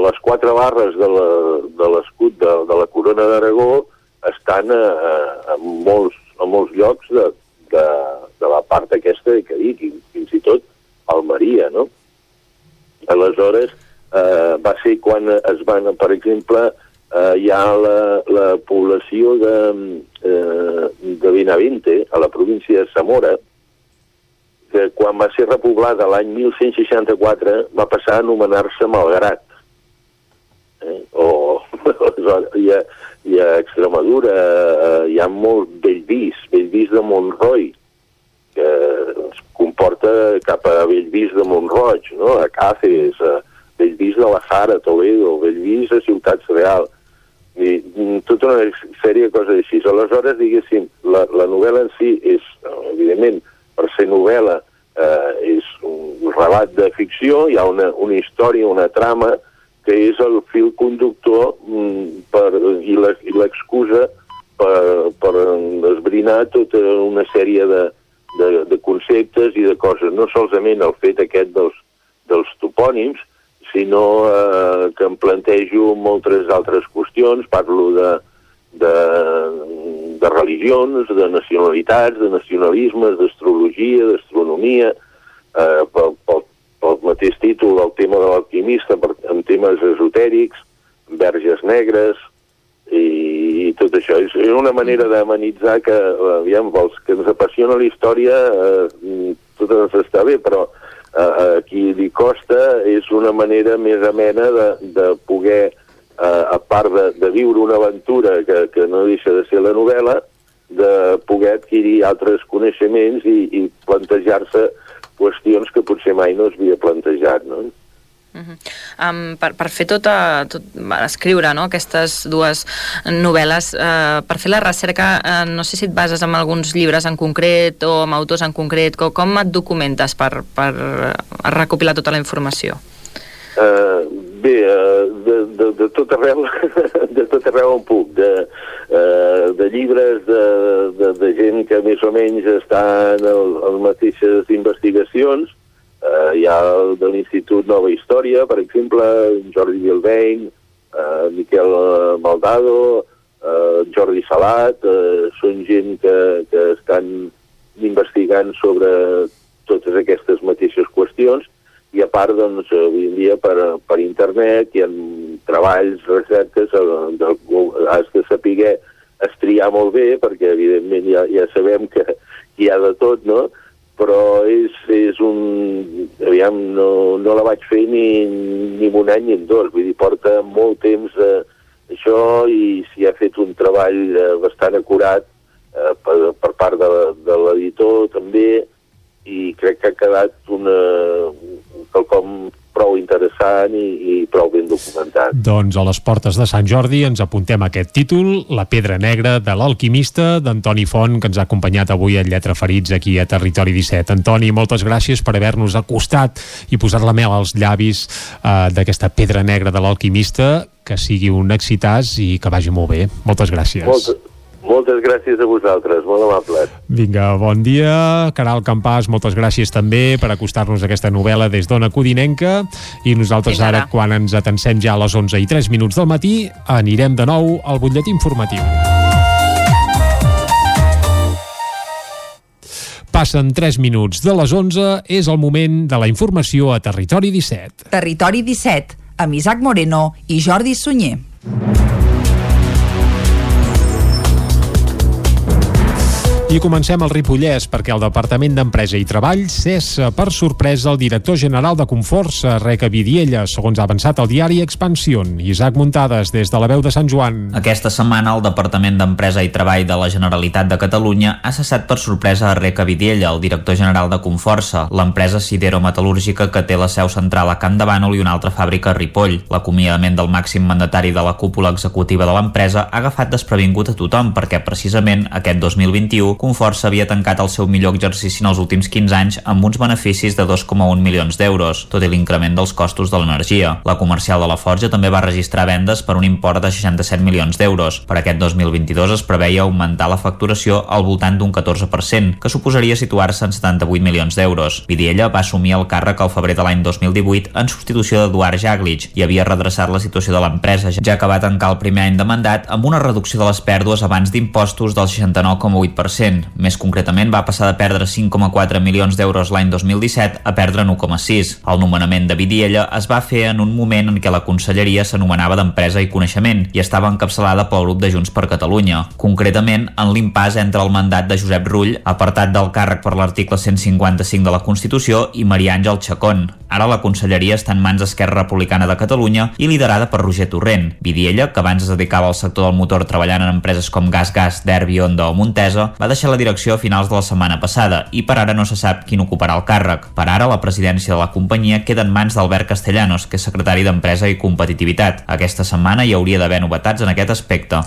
les quatre barres de la- de l'escut de, de la corona d'Aragó estan a, a, a, molts, a molts llocs de, de, de la part aquesta que dic, i fins i tot Almeria, no? Aleshores, eh, va ser quan es van, per exemple, eh, hi ha la, la població de, eh, de Benavente, a la província de Zamora, que quan va ser repoblada l'any 1164 va passar a anomenar-se Malgrat. Eh? O hi, ha, hi ha Extremadura, eh, hi ha molt Bellvís, Bellvís de Montroi, que es comporta cap a Bellvís de Montroig, no? a Cáceres, a Bellvís de la Jara, Toledo, Bellvís a Ciutats Real, i mm, tota una sèrie de coses així. Aleshores, diguéssim, la, la novel·la en si és, evidentment, per ser novel·la, eh, és un relat de ficció, hi ha una, una història, una trama, que és el fil conductor mm, per, i l'excusa per, per esbrinar tota una sèrie de, de, de conceptes i de coses, no solament el fet aquest dels, dels topònims, sinó eh, que em plantejo moltes altres qüestions, parlo de, de, de religions, de nacionalitats, de nacionalismes, d'astrologia, d'astronomia, eh, pel, pel, pel mateix títol, el tema de l'alquimista, amb temes esotèrics, verges negres, i, i tot això. És una manera d'amenitzar que, aviam, els que ens apassiona la història, eh, tot ens està bé, però eh, a qui li costa és una manera més amena de, de poder, eh, a part de, de viure una aventura que, que no deixa de ser la novel·la, de poder adquirir altres coneixements i, i plantejar-se qüestions que potser mai no es havia plantejat, no? Um, per, per fer tota, tot, escriure no? aquestes dues novel·les, eh, per fer la recerca, eh, no sé si et bases en alguns llibres en concret o amb autors en concret, com, com et documentes per, per recopilar tota la informació? Uh, bé, uh, de, de, de tot arreu, de tot arreu on puc, de, uh, de llibres de, de, de gent que més o menys està en el, les mateixes investigacions, uh, hi ha de l'Institut Nova Història, per exemple, Jordi Bilbain, uh, Miquel eh, Maldado, uh, Jordi Salat, uh, són gent que, que estan investigant sobre totes aquestes mateixes qüestions i a part, doncs, avui en dia per, per internet hi ha treballs, recerques, has de saber estriar molt bé, perquè evidentment ja, ja sabem que hi ha de tot, no? Però és, és un... Aviam, no, no la vaig fer ni, ni en un any ni en dos, vull dir, porta molt temps eh, això i s'hi ha fet un treball eh, bastant acurat eh, per, per part de, de l'editor també i crec que ha quedat una, quelcom prou interessant i, i prou ben documentat. Doncs a les portes de Sant Jordi ens apuntem aquest títol, La pedra negra de l'alquimista d'Antoni Font, que ens ha acompanyat avui a Lletra Ferits aquí a Territori 17. Antoni, moltes gràcies per haver-nos acostat i posat la mel als llavis eh, d'aquesta pedra negra de l'alquimista, que sigui un excitàs i que vagi molt bé. Moltes gràcies. Moltes, moltes gràcies a vosaltres, molt amables. Vinga, bon dia. Caral Campàs, moltes gràcies també per acostar-nos a aquesta novel·la des d'Ona Codinenca. I nosaltres Fins ara. quan ens atensem ja a les 11 i 3 minuts del matí, anirem de nou al butlletí informatiu. Passen 3 minuts de les 11, és el moment de la informació a Territori 17. Territori 17, amb Isaac Moreno i Jordi Sunyer. I comencem al Ripollès perquè el Departament d'Empresa i Treball cessa per sorpresa el director general de Conforça, Reca Vidiella, segons ha avançat el diari Expansión. Isaac Muntades, des de la veu de Sant Joan. Aquesta setmana el Departament d'Empresa i Treball de la Generalitat de Catalunya ha cessat per sorpresa a Reca Vidiella, el director general de Conforça, l'empresa siderometal·lúrgica que té la seu central a Can de Bànol i una altra fàbrica a Ripoll. L'acomiadament del màxim mandatari de la cúpula executiva de l'empresa ha agafat desprevingut a tothom perquè precisament aquest 2021 Conforça havia tancat el seu millor exercici en els últims 15 anys amb uns beneficis de 2,1 milions d'euros, tot i l'increment dels costos de l'energia. La comercial de la Forja també va registrar vendes per un import de 67 milions d'euros. Per aquest 2022 es preveia augmentar la facturació al voltant d'un 14%, que suposaria situar-se en 78 milions d'euros. Vidiella va assumir el càrrec al febrer de l'any 2018 en substitució d'Eduard Jaglic i havia redreçat la situació de l'empresa, ja que va tancar el primer any de mandat amb una reducció de les pèrdues abans d'impostos del 69,8%. Més concretament, va passar de perdre 5,4 milions d'euros l'any 2017 a perdre 1,6. El nomenament de Vidiella es va fer en un moment en què la conselleria s'anomenava d'Empresa i Coneixement i estava encapçalada pel grup de Junts per Catalunya. Concretament, en l'impàs entre el mandat de Josep Rull, apartat del càrrec per l'article 155 de la Constitució, i Maria Àngel Chacón. Ara la conselleria està en mans d'Esquerra Republicana de Catalunya i liderada per Roger Torrent. Vidiella, que abans es dedicava al sector del motor treballant en empreses com Gas Gas, Derbi, Onda o Montesa, va deixar la direcció a finals de la setmana passada i per ara no se sap qui n'ocuparà el càrrec. Per ara la presidència de la companyia queda en mans d'Albert Castellanos, que és secretari d'Empresa i Competitivitat. Aquesta setmana hi hauria d'haver novetats en aquest aspecte.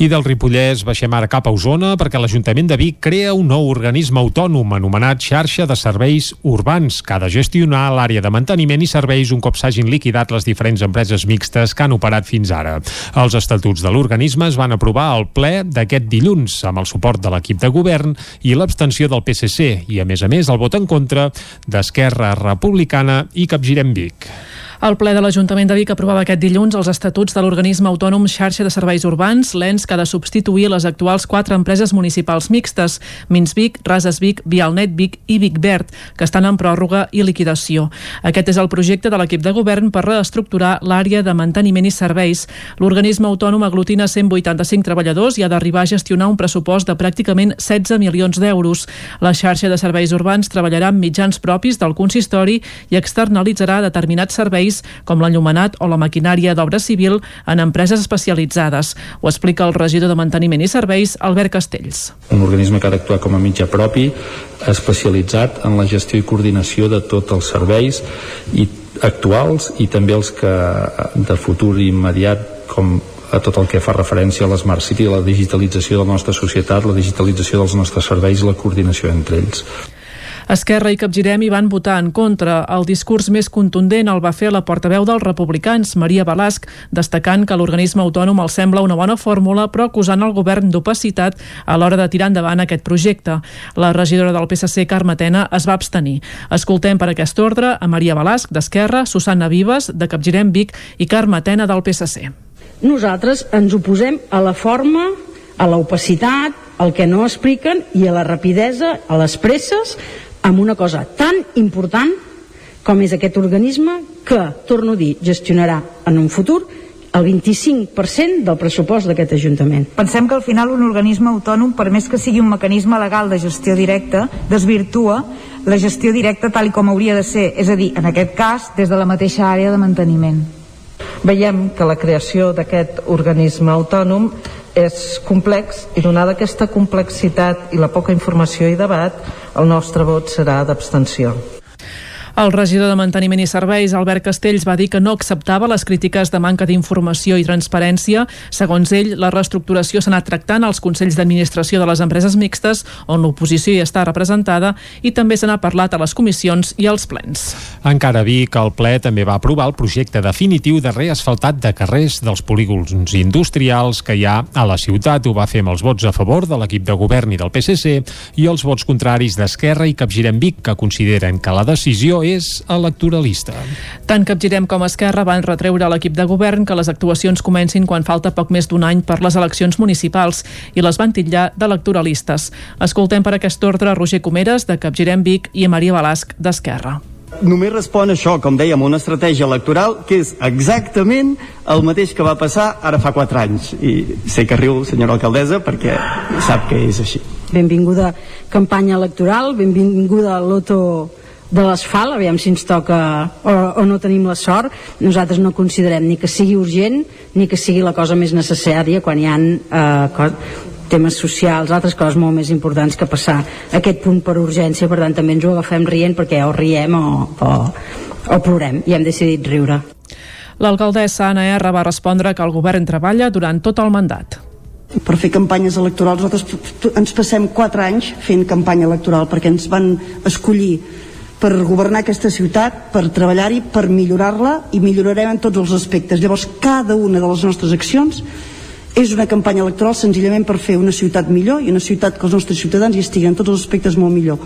I del Ripollès baixem ara cap a Osona perquè l'Ajuntament de Vic crea un nou organisme autònom anomenat Xarxa de Serveis Urbans que ha de gestionar l'àrea de manteniment i serveis un cop s'hagin liquidat les diferents empreses mixtes que han operat fins ara. Els estatuts de l'organisme es van aprovar al ple d'aquest dilluns amb el suport de l'equip de govern i l'abstenció del PSC i a més a més el vot en contra d'Esquerra Republicana i Capgirem Vic. El ple de l'Ajuntament de Vic aprovava aquest dilluns els estatuts de l'organisme autònom Xarxa de Serveis Urbans, l'ENS que ha de substituir les actuals quatre empreses municipals mixtes, Minsvic, Rases Vic, Vialnet Vic i Vic Verd, que estan en pròrroga i liquidació. Aquest és el projecte de l'equip de govern per reestructurar l'àrea de manteniment i serveis. L'organisme autònom aglutina 185 treballadors i ha d'arribar a gestionar un pressupost de pràcticament 16 milions d'euros. La xarxa de serveis urbans treballarà amb mitjans propis del consistori i externalitzarà determinats serveis com l'enllumenat o la maquinària d'obra civil en empreses especialitzades. Ho explica el regidor de Manteniment i Serveis, Albert Castells. Un organisme que ha d'actuar com a mitjà propi, especialitzat en la gestió i coordinació de tots els serveis i actuals i també els que de futur immediat com a tot el que fa referència a l'Smart City, la digitalització de la nostra societat, la digitalització dels nostres serveis i la coordinació entre ells. Esquerra i Capgirem hi van votar en contra. El discurs més contundent el va fer la portaveu dels republicans, Maria Balasc, destacant que l'organisme autònom els sembla una bona fórmula, però acusant el govern d'opacitat a l'hora de tirar endavant aquest projecte. La regidora del PSC, Carme Tena, es va abstenir. Escoltem per aquest ordre a Maria Balasc, d'Esquerra, Susana Vives, de Capgirem Vic i Carme Tena, del PSC. Nosaltres ens oposem a la forma, a l'opacitat, al que no expliquen i a la rapidesa, a les presses, amb una cosa tan important com és aquest organisme que, torno a dir, gestionarà en un futur el 25% del pressupost d'aquest Ajuntament. Pensem que al final un organisme autònom, per més que sigui un mecanisme legal de gestió directa, desvirtua la gestió directa tal com hauria de ser, és a dir, en aquest cas, des de la mateixa àrea de manteniment. Veiem que la creació d'aquest organisme autònom és complex i donada aquesta complexitat i la poca informació i debat, el nostre vot serà d'abstenció. El regidor de Manteniment i Serveis, Albert Castells, va dir que no acceptava les crítiques de manca d'informació i transparència. Segons ell, la reestructuració s'ha anat tractant als Consells d'Administració de les empreses mixtes, on l'oposició hi està representada, i també se n'ha parlat a les comissions i als plens. Encara vi que el ple també va aprovar el projecte definitiu de reasfaltat de carrers dels polígons industrials que hi ha a la ciutat. Ho va fer amb els vots a favor de l'equip de govern i del PSC i els vots contraris d'Esquerra i Capgirem Vic, que consideren que la decisió és electoralista. Tant Capgirem com Esquerra van retreure a l'equip de govern que les actuacions comencin quan falta poc més d'un any per les eleccions municipals i les van titllar d'electoralistes. Escoltem per aquest ordre Roger Comeres, de Capgirem Vic, i Maria Balasc, d'Esquerra només respon això, com dèiem, una estratègia electoral que és exactament el mateix que va passar ara fa 4 anys. I sé que riu, senyora alcaldessa, perquè sap que és així. Benvinguda campanya electoral, benvinguda a l'Oto de l'asfalt, aviam si ens toca o, o no tenim la sort nosaltres no considerem ni que sigui urgent ni que sigui la cosa més necessària quan hi ha eh, temes socials, altres coses molt més importants que passar aquest punt per urgència, per tant també ens ho agafem rient perquè o riem o, o, o plorem i hem decidit riure. L'alcaldessa Anna R va respondre que el govern treballa durant tot el mandat per fer campanyes electorals. Nosaltres ens passem 4 anys fent campanya electoral perquè ens van escollir per governar aquesta ciutat, per treballar-hi, per millorar-la i millorarem en tots els aspectes. Llavors, cada una de les nostres accions és una campanya electoral senzillament per fer una ciutat millor i una ciutat que els nostres ciutadans hi estiguin en tots els aspectes molt millor.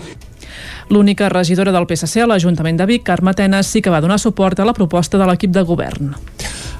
L'única regidora del PSC a l'Ajuntament de Vic, Carme Tenes, sí que va donar suport a la proposta de l'equip de govern.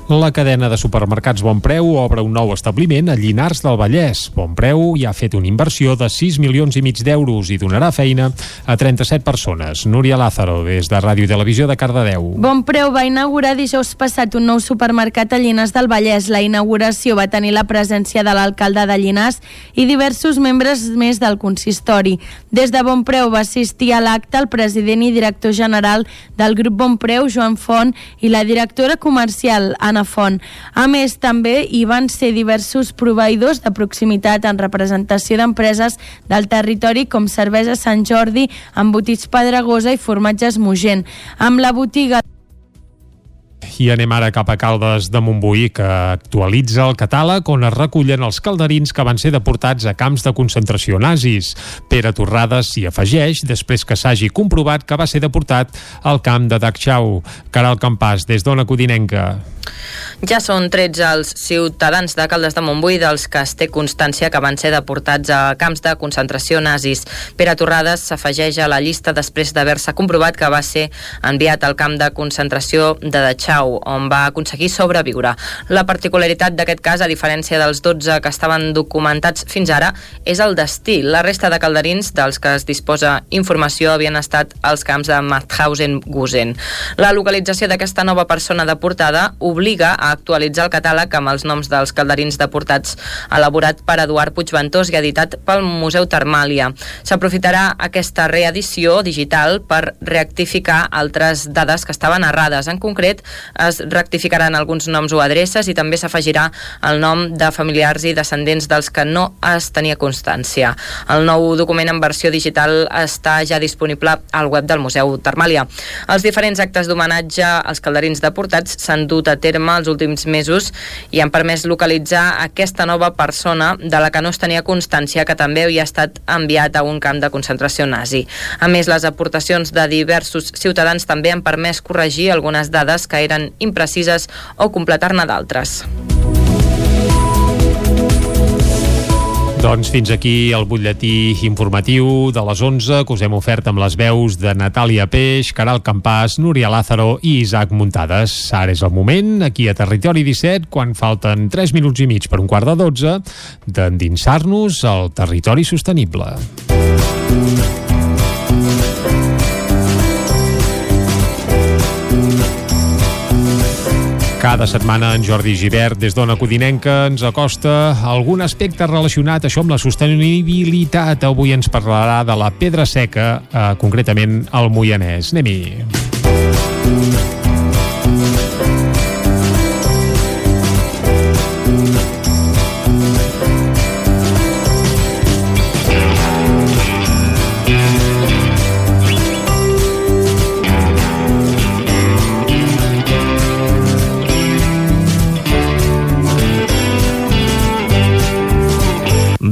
La cadena de supermercats Bon Preu obre un nou establiment a Llinars del Vallès. Bon Preu ja ha fet una inversió de 6 milions i mig d'euros i donarà feina a 37 persones. Núria Lázaro, des de Ràdio i Televisió de Cardedeu. Bon Preu va inaugurar dijous passat un nou supermercat a Llinars del Vallès. La inauguració va tenir la presència de l'alcalde de Llinars i diversos membres més del consistori. Des de Bon Preu va assistir a l'acte el president i director general del grup Bon Preu, Joan Font, i la directora comercial, Anna Anna Font. A més, també hi van ser diversos proveïdors de proximitat en representació d'empreses del territori com Cervesa Sant Jordi, embotits Pedregosa i formatges Mugent. Amb la botiga i anem ara cap a Caldes de Montbui, que actualitza el catàleg on es recullen els calderins que van ser deportats a camps de concentració nazis. Pere Torrades s'hi afegeix després que s'hagi comprovat que va ser deportat al camp de Dachau. Caral Campàs, des d'Ona Codinenca. Ja són 13 els ciutadans de Caldes de Montbui dels que es té constància que van ser deportats a camps de concentració nazis. Pere Torrades s'afegeix a la llista després d'haver-se comprovat que va ser enviat al camp de concentració de Dachau, on va aconseguir sobreviure. La particularitat d'aquest cas, a diferència dels 12 que estaven documentats fins ara, és el destí. La resta de calderins dels que es disposa informació havien estat als camps de Mauthausen-Gusen. La localització d'aquesta nova persona deportada obliga a actualitzar el catàleg amb els noms dels calderins deportats elaborat per Eduard Puigventós i editat pel Museu Termàlia. S'aprofitarà aquesta reedició digital per rectificar altres dades que estaven errades. En concret, es rectificaran alguns noms o adreces i també s'afegirà el nom de familiars i descendents dels que no es tenia constància. El nou document en versió digital està ja disponible al web del Museu Termàlia. Els diferents actes d'homenatge als calderins deportats s'han dut a terme els últims mesos i han permès localitzar aquesta nova persona de la que no es tenia constància que també havia estat enviat a un camp de concentració nazi. A més, les aportacions de diversos ciutadans també han permès corregir algunes dades que eren imprecises o completar-ne d'altres. Doncs fins aquí el butlletí informatiu de les 11 que us hem ofert amb les veus de Natàlia Peix, Caral Campàs, Núria Lázaro i Isaac Muntades. Ara és el moment, aquí a Territori 17, quan falten 3 minuts i mig per un quart de 12, d'endinsar-nos al territori sostenible. Cada setmana en Jordi Givert des d'Ona Codinenca ens acosta algun aspecte relacionat això amb la sostenibilitat. Avui ens parlarà de la pedra seca, eh, concretament al Moianès. Anem-hi.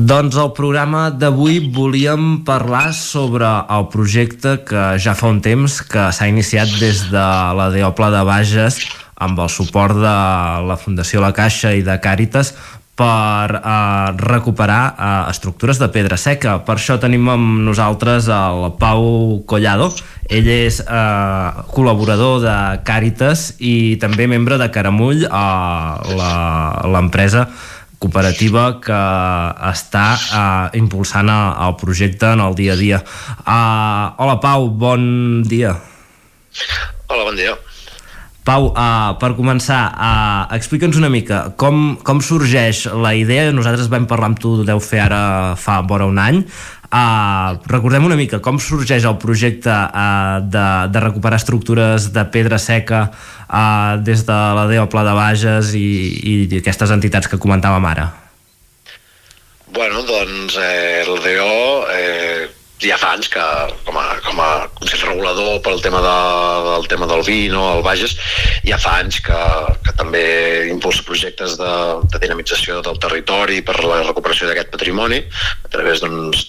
Doncs el programa d'avui volíem parlar sobre el projecte que ja fa un temps que s'ha iniciat des de la Deopla de Bages amb el suport de la Fundació La Caixa i de Càritas per eh, recuperar eh, estructures de pedra seca. Per això tenim amb nosaltres el Pau Collado. Ell és eh, col·laborador de Càritas i també membre de Caramull, eh, l'empresa cooperativa que està uh, impulsant el projecte en el dia a dia. Uh, hola Pau, bon dia. Hola, bon dia. Pau, uh, per començar, uh, explica'ns una mica com, com sorgeix la idea, nosaltres vam parlar amb tu, deu fer ara fa vora un any, Uh, recordem una mica com sorgeix el projecte uh, de, de recuperar estructures de pedra seca uh, des de la Pla de Bages i, i aquestes entitats que comentàvem ara. Bueno, doncs eh, el DEO eh, ja fa anys que com a, com a Consell Regulador pel tema, de, del tema del vi no, al Bages ja fa anys que, que també impulsa projectes de, de dinamització del territori per la recuperació d'aquest patrimoni a través d'uns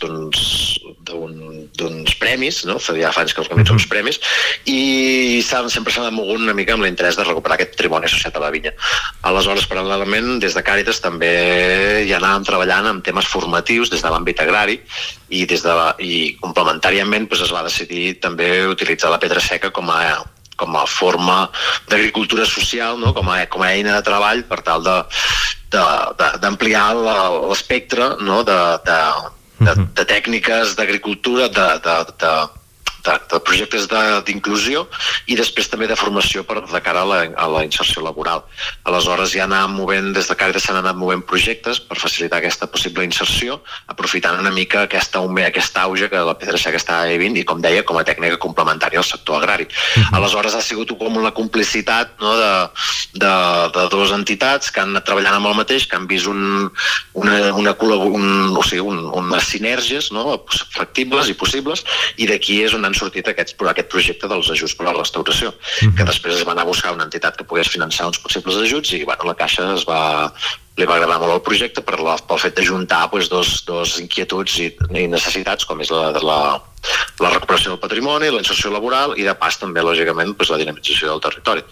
d'uns premis, no? ja fa anys que organitza uns premis i sempre s'ha mogut una mica amb l'interès de recuperar aquest patrimoni associat a la vinya. Aleshores, paral·lelament, des de Càritas també hi anàvem treballant amb temes formatius des de l'àmbit agrari i, des de la, i complementàriament doncs, es va decidir també utilitzar la pedra seca com a com a forma d'agricultura social, no? com, a, com a eina de treball per tal d'ampliar l'espectre no? de, de, de, de tècniques d'agricultura, de, de, de, de, de projectes d'inclusió i després també de formació per, de cara a la, a la inserció laboral. Aleshores ja anàvem movent, des de Càritas s'han anat movent projectes per facilitar aquesta possible inserció, aprofitant una mica aquesta, aquesta auge que la pedra seca està vivint i, com deia, com a tècnica complementària al sector agrari. Uh -huh. Aleshores ha sigut com una complicitat no, de, de, de dues entitats que han anat treballant amb el mateix, que han vist un, una, una, un, o sigui, un, unes sinergies no, factibles i possibles i d'aquí és on han han sortit aquests, aquest projecte dels ajuts per a la restauració, uh -huh. que després es va anar a buscar una entitat que pogués finançar uns possibles ajuts i bueno, la Caixa es va, li va agradar molt el projecte per la, pel fet de juntar pues, dos, dos inquietuds i, i necessitats, com és la, la, la recuperació del patrimoni, la inserció laboral i de pas també, lògicament, pues, la dinamització del territori.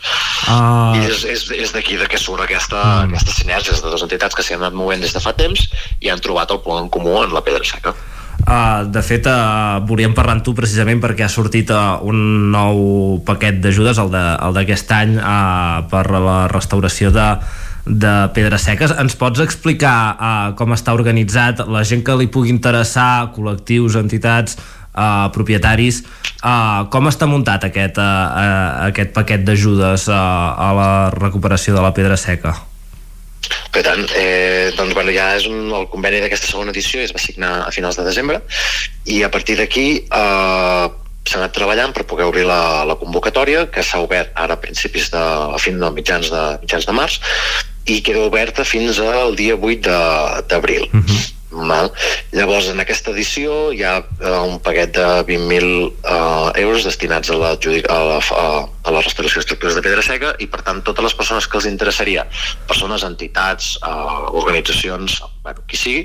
Uh... I és, és, és d'aquí de què surt aquesta, uh... aquesta sinergia de dues entitats que s'hi han anat movent des de fa temps i han trobat el punt en comú en la pedra seca. Uh, de fet, uh, volíem parlar amb tu precisament perquè ha sortit uh, un nou paquet d'ajudes, el d'aquest any, uh, per la restauració de, de pedres seques. Ens pots explicar uh, com està organitzat, la gent que li pugui interessar, col·lectius, entitats, uh, propietaris, uh, com està muntat aquest, uh, uh, aquest paquet d'ajudes uh, a la recuperació de la pedra seca? Per tant, eh, doncs, bueno, ja és un, el conveni d'aquesta segona edició es va signar a finals de desembre i a partir d'aquí eh, s'ha anat treballant per poder obrir la, la convocatòria que s'ha obert ara a principis de, a fin de mitjans de, mitjans de març i queda oberta fins al dia 8 d'abril. Uh -huh. Val? Llavors, en aquesta edició hi ha uh, un paquet de 20.000 uh, euros destinats a la, a, la, a la restauració d'estructures de pedra seca i, per tant, totes les persones que els interessaria, persones, entitats, uh, organitzacions, bueno, qui sigui,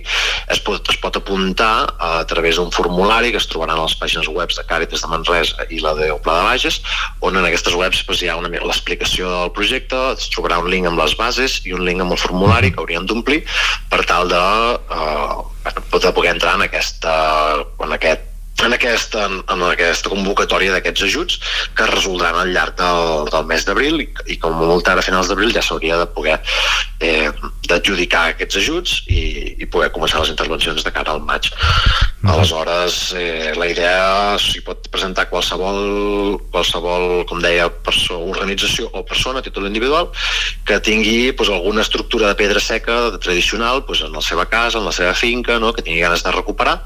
es pot, es pot apuntar a través d'un formulari que es trobaran a les pàgines web de Càritas de Manresa i la de Pla de Bages, on en aquestes webs doncs, hi ha l'explicació del projecte, es trobarà un link amb les bases i un link amb el formulari que haurien d'omplir per tal de, eh, de poder entrar en, aquesta, en aquest en aquesta, en aquesta convocatòria d'aquests ajuts que es resoldran al llarg del, del mes d'abril i, i com molt ara a finals d'abril ja s'hauria de poder eh, d'adjudicar aquests ajuts i, i poder començar les intervencions de cara al maig. Mm. Aleshores, eh, la idea s'hi pot presentar qualsevol, qualsevol com deia, perso organització o persona a títol individual que tingui pues, alguna estructura de pedra seca tradicional pues, en la seva casa, en la seva finca, no? que tingui ganes de recuperar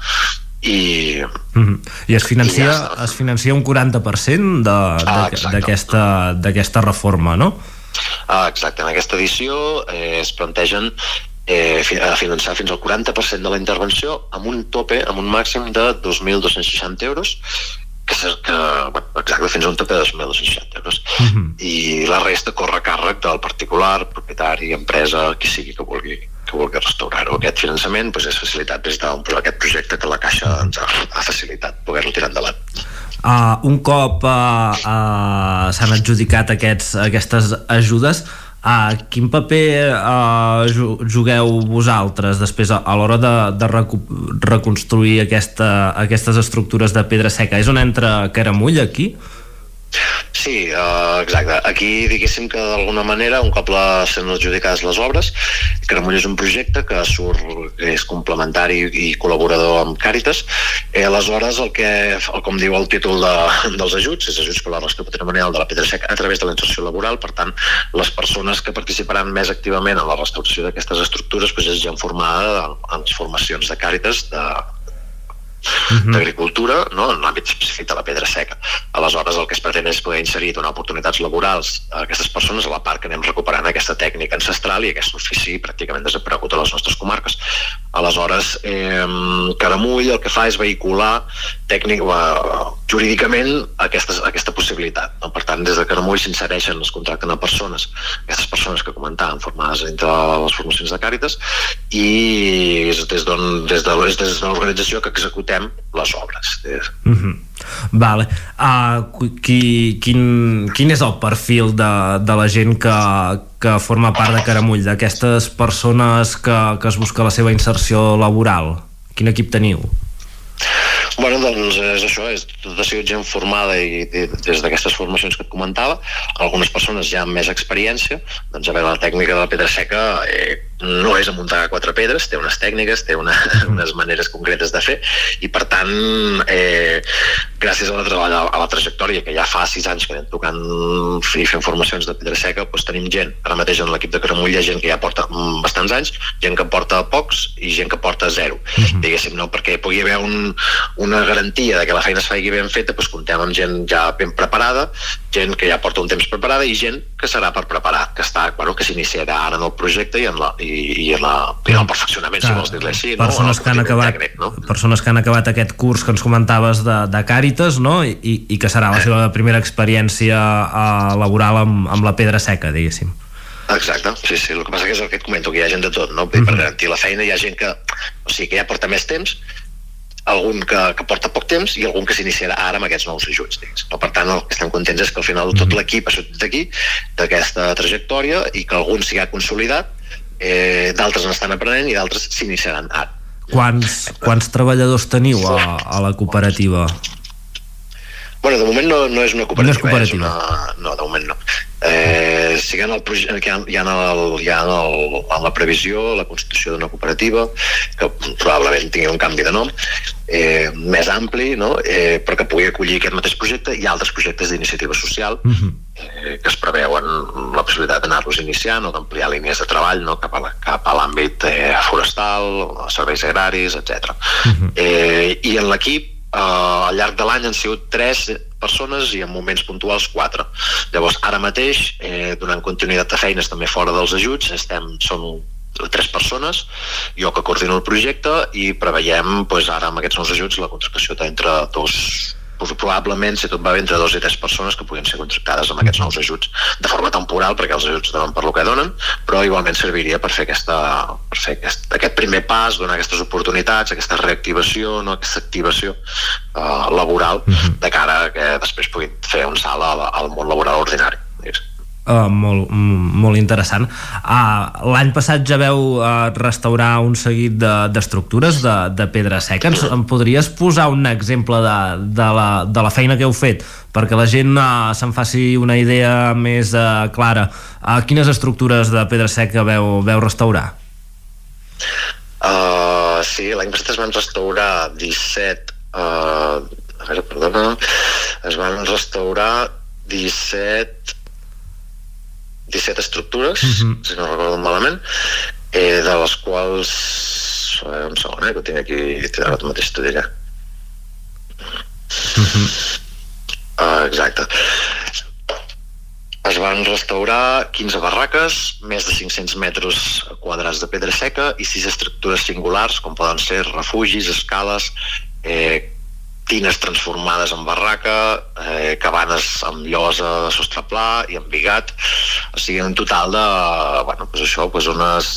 i, mm -hmm. I es financia, I ja es financia un 40% d'aquesta ah, reforma, no? Ah, exacte, en aquesta edició eh, es plantegen eh, finançar fins al 40% de la intervenció amb un tope, amb un màxim de 2.260 euros que, que bueno, exacte, fins a un tope de 2.260 euros uh -huh. i la resta corre a càrrec del particular, propietari, empresa, qui sigui que vulgui que restaurar-ho. Aquest finançament doncs, és facilitat des d'un aquest projecte que la Caixa ens ha, ha facilitat poder-lo tirar endavant. Uh, un cop uh, uh, s'han adjudicat aquests, aquestes ajudes, uh, quin paper uh, jugueu vosaltres després a, a l'hora de, de reconstruir aquesta, aquestes estructures de pedra seca? És on entra Caramull aquí? Sí, uh, exacte. Aquí, diguéssim que d'alguna manera, un cop la, s'han adjudicades les obres, Caramull és un projecte que surt, és complementari i col·laborador amb Càritas, i aleshores el que, el, com diu el títol de, dels ajuts, és ajuts per la restauració patrimonial de la pedra seca a través de la inserció laboral, per tant, les persones que participaran més activament en la restauració d'aquestes estructures doncs és gent formada en les formacions de Càritas de, uh -huh. d'agricultura no? en l'àmbit específic de la pedra seca. Aleshores, el que es pretén és poder inserir, donar oportunitats laborals a aquestes persones a la part que anem recuperant aquesta tècnica ancestral i aquest ofici pràcticament desaparegut a les nostres comarques. Aleshores, eh, Caramull el que fa és vehicular tècnic, eh, jurídicament aquestes, aquesta possibilitat. No? Per tant, des de Caramull s'insereixen, es contracten a persones, aquestes persones que comentàvem, formades entre les formacions de Càritas, i és des des de, des de l'organització que executem les obres. Mm -hmm. Vale. Uh, qui, quin, quin és el perfil de, de la gent que, que forma part de Caramull, d'aquestes persones que, que es busca la seva inserció laboral? Quin equip teniu? Bueno, doncs és això, és, tot ha sigut gent formada i, i des d'aquestes formacions que et comentava, algunes persones ja amb més experiència, doncs a veure, la tècnica de la pedra seca eh, no és amuntar quatre pedres, té unes tècniques, té una, unes maneres concretes de fer, i per tant, eh, gràcies a la, a, la, a la trajectòria que ja fa sis anys que anem tocant i fent formacions de pedra seca, doncs tenim gent, ara mateix en l'equip de Caramull hi ha gent que ja porta bastants anys, gent que porta pocs i gent que porta zero, uh -huh. diguéssim, no? perquè pugui haver un, una garantia de que la feina es faci ben feta, doncs comptem amb gent ja ben preparada, gent que ja porta un temps preparada i gent que serà per preparar, que està, bueno, que s'iniciarà ara en el projecte i en la, i, i en, la, i en el perfeccionament, Clar, si vols dir-li així, no? Persones que, han acabat, tècnic, no? persones que han acabat aquest curs que ens comentaves de, de Càritas, no? I, i que serà la seva primera experiència uh, laboral amb, amb la pedra seca, diguéssim. Exacte, sí, sí, el que passa que és el que et comento, que hi ha gent de tot, no? Uh -huh. Per garantir la feina hi ha gent que, o sigui, que ja porta més temps, algun que, que porta poc temps i algun que s'iniciarà ara amb aquests nous ajuts. Digues. No, per tant, el que estem contents és que al final tot mm-hmm. l'equip ha sortit d'aquí, d'aquesta trajectòria, i que algun s'hi ha consolidat, eh, d'altres n'estan aprenent i d'altres s'iniciaran ara. Quants, quants treballadors teniu a, a la cooperativa? Bueno, de moment no, no és una cooperativa. No és cooperativa. És una... No, de moment no. Eh, sí que en el, hi ha, hi ha, el, hi ha el, en la previsió la constitució d'una cooperativa que probablement tingui un canvi de nom eh, més ampli no? eh, però que pugui acollir aquest mateix projecte i altres projectes d'iniciativa social uh -huh. Eh, que es preveuen la possibilitat d'anar-los iniciant o d'ampliar línies de treball no? cap a, cap a l'àmbit eh, forestal, serveis agraris, etc. Uh -huh. eh, I en l'equip eh, al llarg de l'any han sigut tres persones i en moments puntuals quatre. Llavors, ara mateix, eh, donant continuïtat a feines també fora dels ajuts, estem, som tres persones, jo que coordino el projecte i preveiem doncs, ara amb aquests nous ajuts la contractació d'entre dos probablement, si tot va bé, entre dos i tres persones que puguin ser contractades amb aquests nous ajuts de forma temporal, perquè els ajuts donen per lo que donen, però igualment serviria per fer, aquesta, per fer aquest, aquest primer pas, donar aquestes oportunitats, aquesta reactivació, no? aquesta activació uh, laboral, de cara a que després puguin fer un salt al, al món laboral ordinari. Digues. Uh, molt, molt interessant. Uh, L'any passat ja veu uh, restaurar un seguit d'estructures de, de, de pedra seca. Ens, em podries posar un exemple de, de, la, de la feina que heu fet perquè la gent uh, se'n faci una idea més uh, clara. Uh, quines estructures de pedra seca veu, veu restaurar? Uh, sí, l'any passat es van restaurar 17... Uh, a veure, perdona... Es van restaurar 17 17 estructures, uh mhm. -huh. si no recordo malament, eh, de les quals... Eh, un segon, eh, que ho tinc aquí, ara mateix t'ho diré. Uh -huh. uh, exacte. Es van restaurar 15 barraques, més de 500 metres quadrats de pedra seca i 6 estructures singulars, com poden ser refugis, escales, eh, tines transformades en barraca, eh, cabanes amb llosa de sostre pla i amb bigat, o sigui, un total de, bueno, pues això, pues unes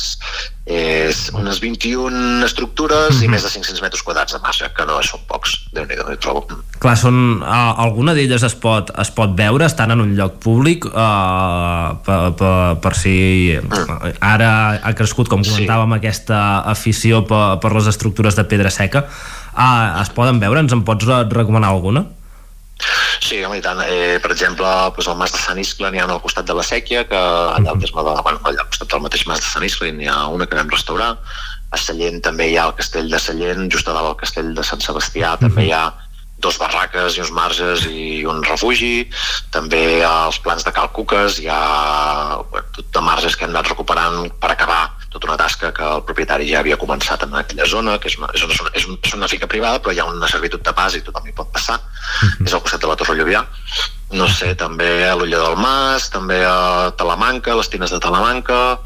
és unes 21 estructures mm -hmm. i més de 500 metres quadrats de massa, que no són pocs, déu nhi hi trobo. Clar, són, uh, alguna d'elles es pot, es pot veure, estan en un lloc públic, uh, per, per, per si mm. ara ha crescut, com comentàvem, sí. aquesta afició per, per les estructures de pedra seca. Uh, es poden veure? Ens en pots recomanar alguna? Sí, home, i tant. Eh, per exemple, doncs el Mas de Sant Iscle n'hi ha al costat de la Sèquia, que allà al terme de, bueno, allà al costat del mateix Mas de Sant Iscle n'hi ha una que vam restaurar. A Sallent també hi ha el castell de Sallent, just a dalt del castell de Sant Sebastià, uh -huh. també hi ha dos barraques i uns marges i un refugi, també als plans de Cal Cuques hi ha tot de marges que hem anat recuperant per acabar tota una tasca que el propietari ja havia començat en aquella zona, que és una, és una, és una, és una finca privada, però hi ha una servitud de pas i tothom hi pot passar. Uh -huh. És al costat de la Torre Lluvià. No sé, també a l'Ulla del Mas, també a Talamanca, les tines de Talamanca,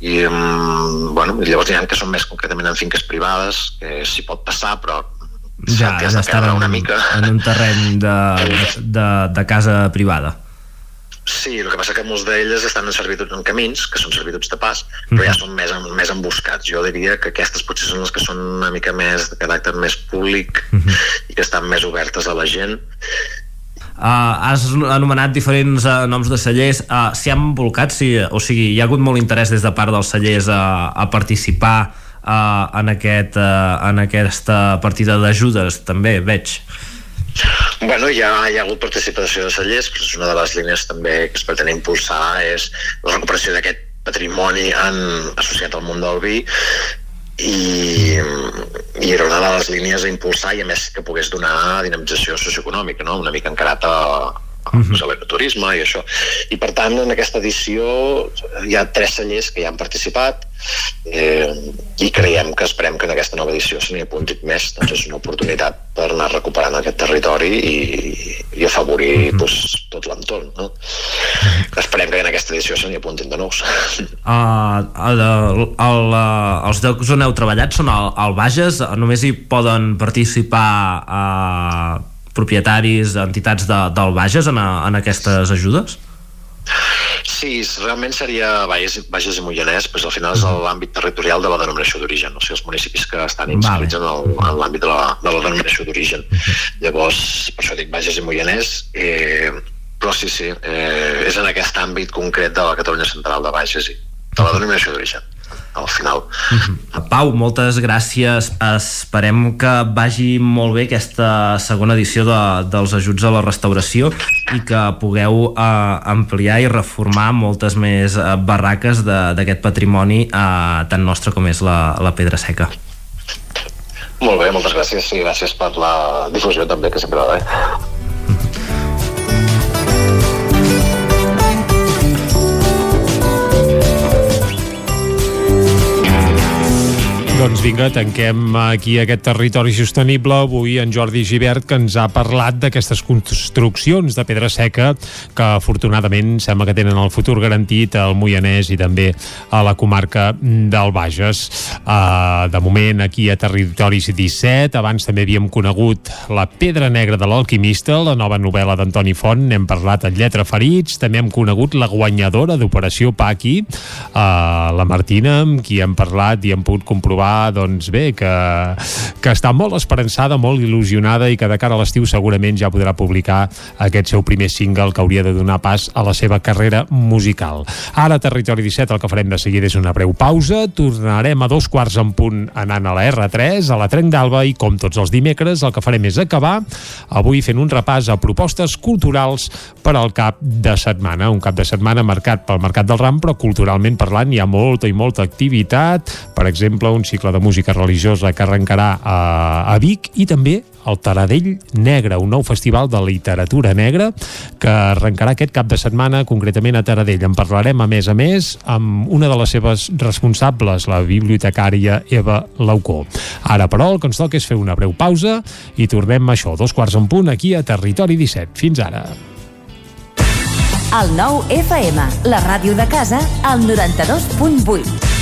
i, um, bueno, i llavors hi ha que són més concretament en finques privades, que s'hi pot passar, però ja, ja estan en, una mica. en un terreny de, de, de casa privada. Sí, el que passa que molts d'elles estan en servituds en camins, que són servituds de pas, però ja són més, més emboscats. Jo diria que aquestes potser són les que són una mica més de caràcter més públic uh -huh. i que estan més obertes a la gent. Uh, has anomenat diferents uh, noms de cellers uh, s'hi han volcat, sí, o sigui hi ha hagut molt interès des de part dels cellers a, a participar uh, en, aquest, uh, en aquesta partida d'ajudes també, veig Bueno, ha, hi ha hagut participació de cellers, però és una de les línies també que es pretén impulsar és la recuperació d'aquest patrimoni en, associat al món del vi i, i era una de les línies a impulsar i a més que pogués donar dinamització socioeconòmica, no? una mica encarat a, uh -huh. l'ecoturisme i això. I per tant, en aquesta edició hi ha tres cellers que hi han participat eh, i creiem que esperem que en aquesta nova edició se n'hi apuntin més. Doncs és una oportunitat per anar recuperant aquest territori i, i afavorir uh -huh. pues, tot l'entorn. No? Esperem que en aquesta edició se n'hi apuntin de nous. Uh, el, el, els llocs on heu treballat són al, al Bages, només hi poden participar uh, propietaris, entitats de, del Bages en, a, en aquestes ajudes? Sí, realment seria Bages, Bages i Moianès, però al final és l'àmbit territorial de la denominació d'origen, o sigui, els municipis que estan inscrits vale. en l'àmbit de, la, de la denominació d'origen. Llavors, per això dic Bages i Moianès, eh, però sí, sí, eh, és en aquest àmbit concret de la Catalunya Central de Bages i de la denominació d'origen al final. -huh. Pau, moltes gràcies. Esperem que vagi molt bé aquesta segona edició de, dels ajuts a la restauració i que pugueu uh, ampliar i reformar moltes més uh, barraques d'aquest patrimoni uh, tan nostre com és la, la Pedra Seca. Molt bé, moltes gràcies i gràcies per la difusió també, que sempre va bé. Doncs vinga, tanquem aquí aquest territori sostenible. Avui en Jordi Givert que ens ha parlat d'aquestes construccions de pedra seca que afortunadament sembla que tenen el futur garantit al Moianès i també a la comarca del Bages. Uh, de moment aquí a Territoris 17, abans també havíem conegut La pedra negra de l'alquimista, la nova novel·la d'Antoni Font, n'hem parlat en Lletra Ferits, també hem conegut la guanyadora d'Operació Paqui, uh, la Martina, amb qui hem parlat i hem pogut comprovar doncs bé, que, que està molt esperançada, molt il·lusionada i que de cara a l'estiu segurament ja podrà publicar aquest seu primer single que hauria de donar pas a la seva carrera musical. Ara Territori 17 el que farem de seguida és una breu pausa, tornarem a dos quarts en punt anant a la R3, a la Trenc d'Alba i com tots els dimecres el que farem és acabar avui fent un repàs a propostes culturals per al cap de setmana, un cap de setmana marcat pel Mercat del Ram, però culturalment parlant hi ha molta i molta activitat, per exemple un cicle de música religiosa que arrencarà a, a Vic i també el Taradell Negre, un nou festival de literatura negra que arrencarà aquest cap de setmana concretament a Taradell. En parlarem a més a més amb una de les seves responsables, la bibliotecària Eva Laucó. Ara, però, el que ens toca és fer una breu pausa i tornem a això, dos quarts en punt, aquí a Territori 17. Fins ara. El nou FM, la ràdio de casa, al 92.8.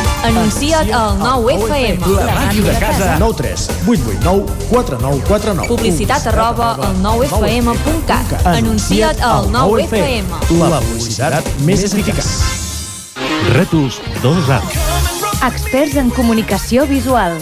Anuncia't al 9FM. La màquina de casa. 9 3 8 8 9 4 9 4 9. Publicitat arroba al 9FM.cat. Anuncia't al 9FM. La publicitat més eficaç. Rètols 2A. Experts en comunicació visual.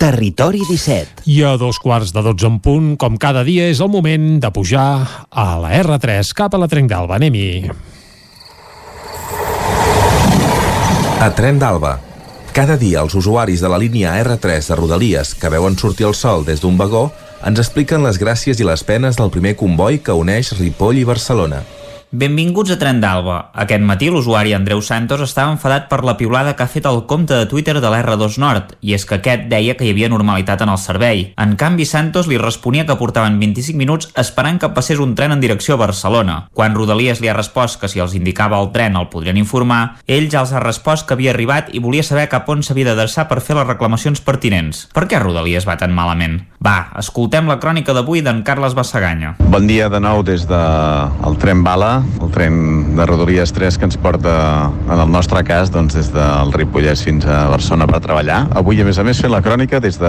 Territori 17. I a dos quarts de 12 en punt, com cada dia, és el moment de pujar a la R3 cap a la Trenc d'Alba. Anem-hi. A Tren d'Alba. Cada dia els usuaris de la línia R3 de Rodalies que veuen sortir el sol des d'un vagó ens expliquen les gràcies i les penes del primer comboi que uneix Ripoll i Barcelona. Benvinguts a Tren d'Alba. Aquest matí l'usuari Andreu Santos estava enfadat per la piulada que ha fet el compte de Twitter de l'R2 Nord, i és que aquest deia que hi havia normalitat en el servei. En canvi, Santos li responia que portaven 25 minuts esperant que passés un tren en direcció a Barcelona. Quan Rodalies li ha respost que si els indicava el tren el podrien informar, ell ja els ha respost que havia arribat i volia saber cap on s'havia d'adreçar per fer les reclamacions pertinents. Per què Rodalies va tan malament? Va, escoltem la crònica d'avui d'en Carles Bassaganya. Bon dia de nou des del de tren Bala, el tren de Rodalies 3 que ens porta, en el nostre cas, doncs, des del Ripollès fins a Barcelona per treballar. Avui, a més a més, fent la crònica des del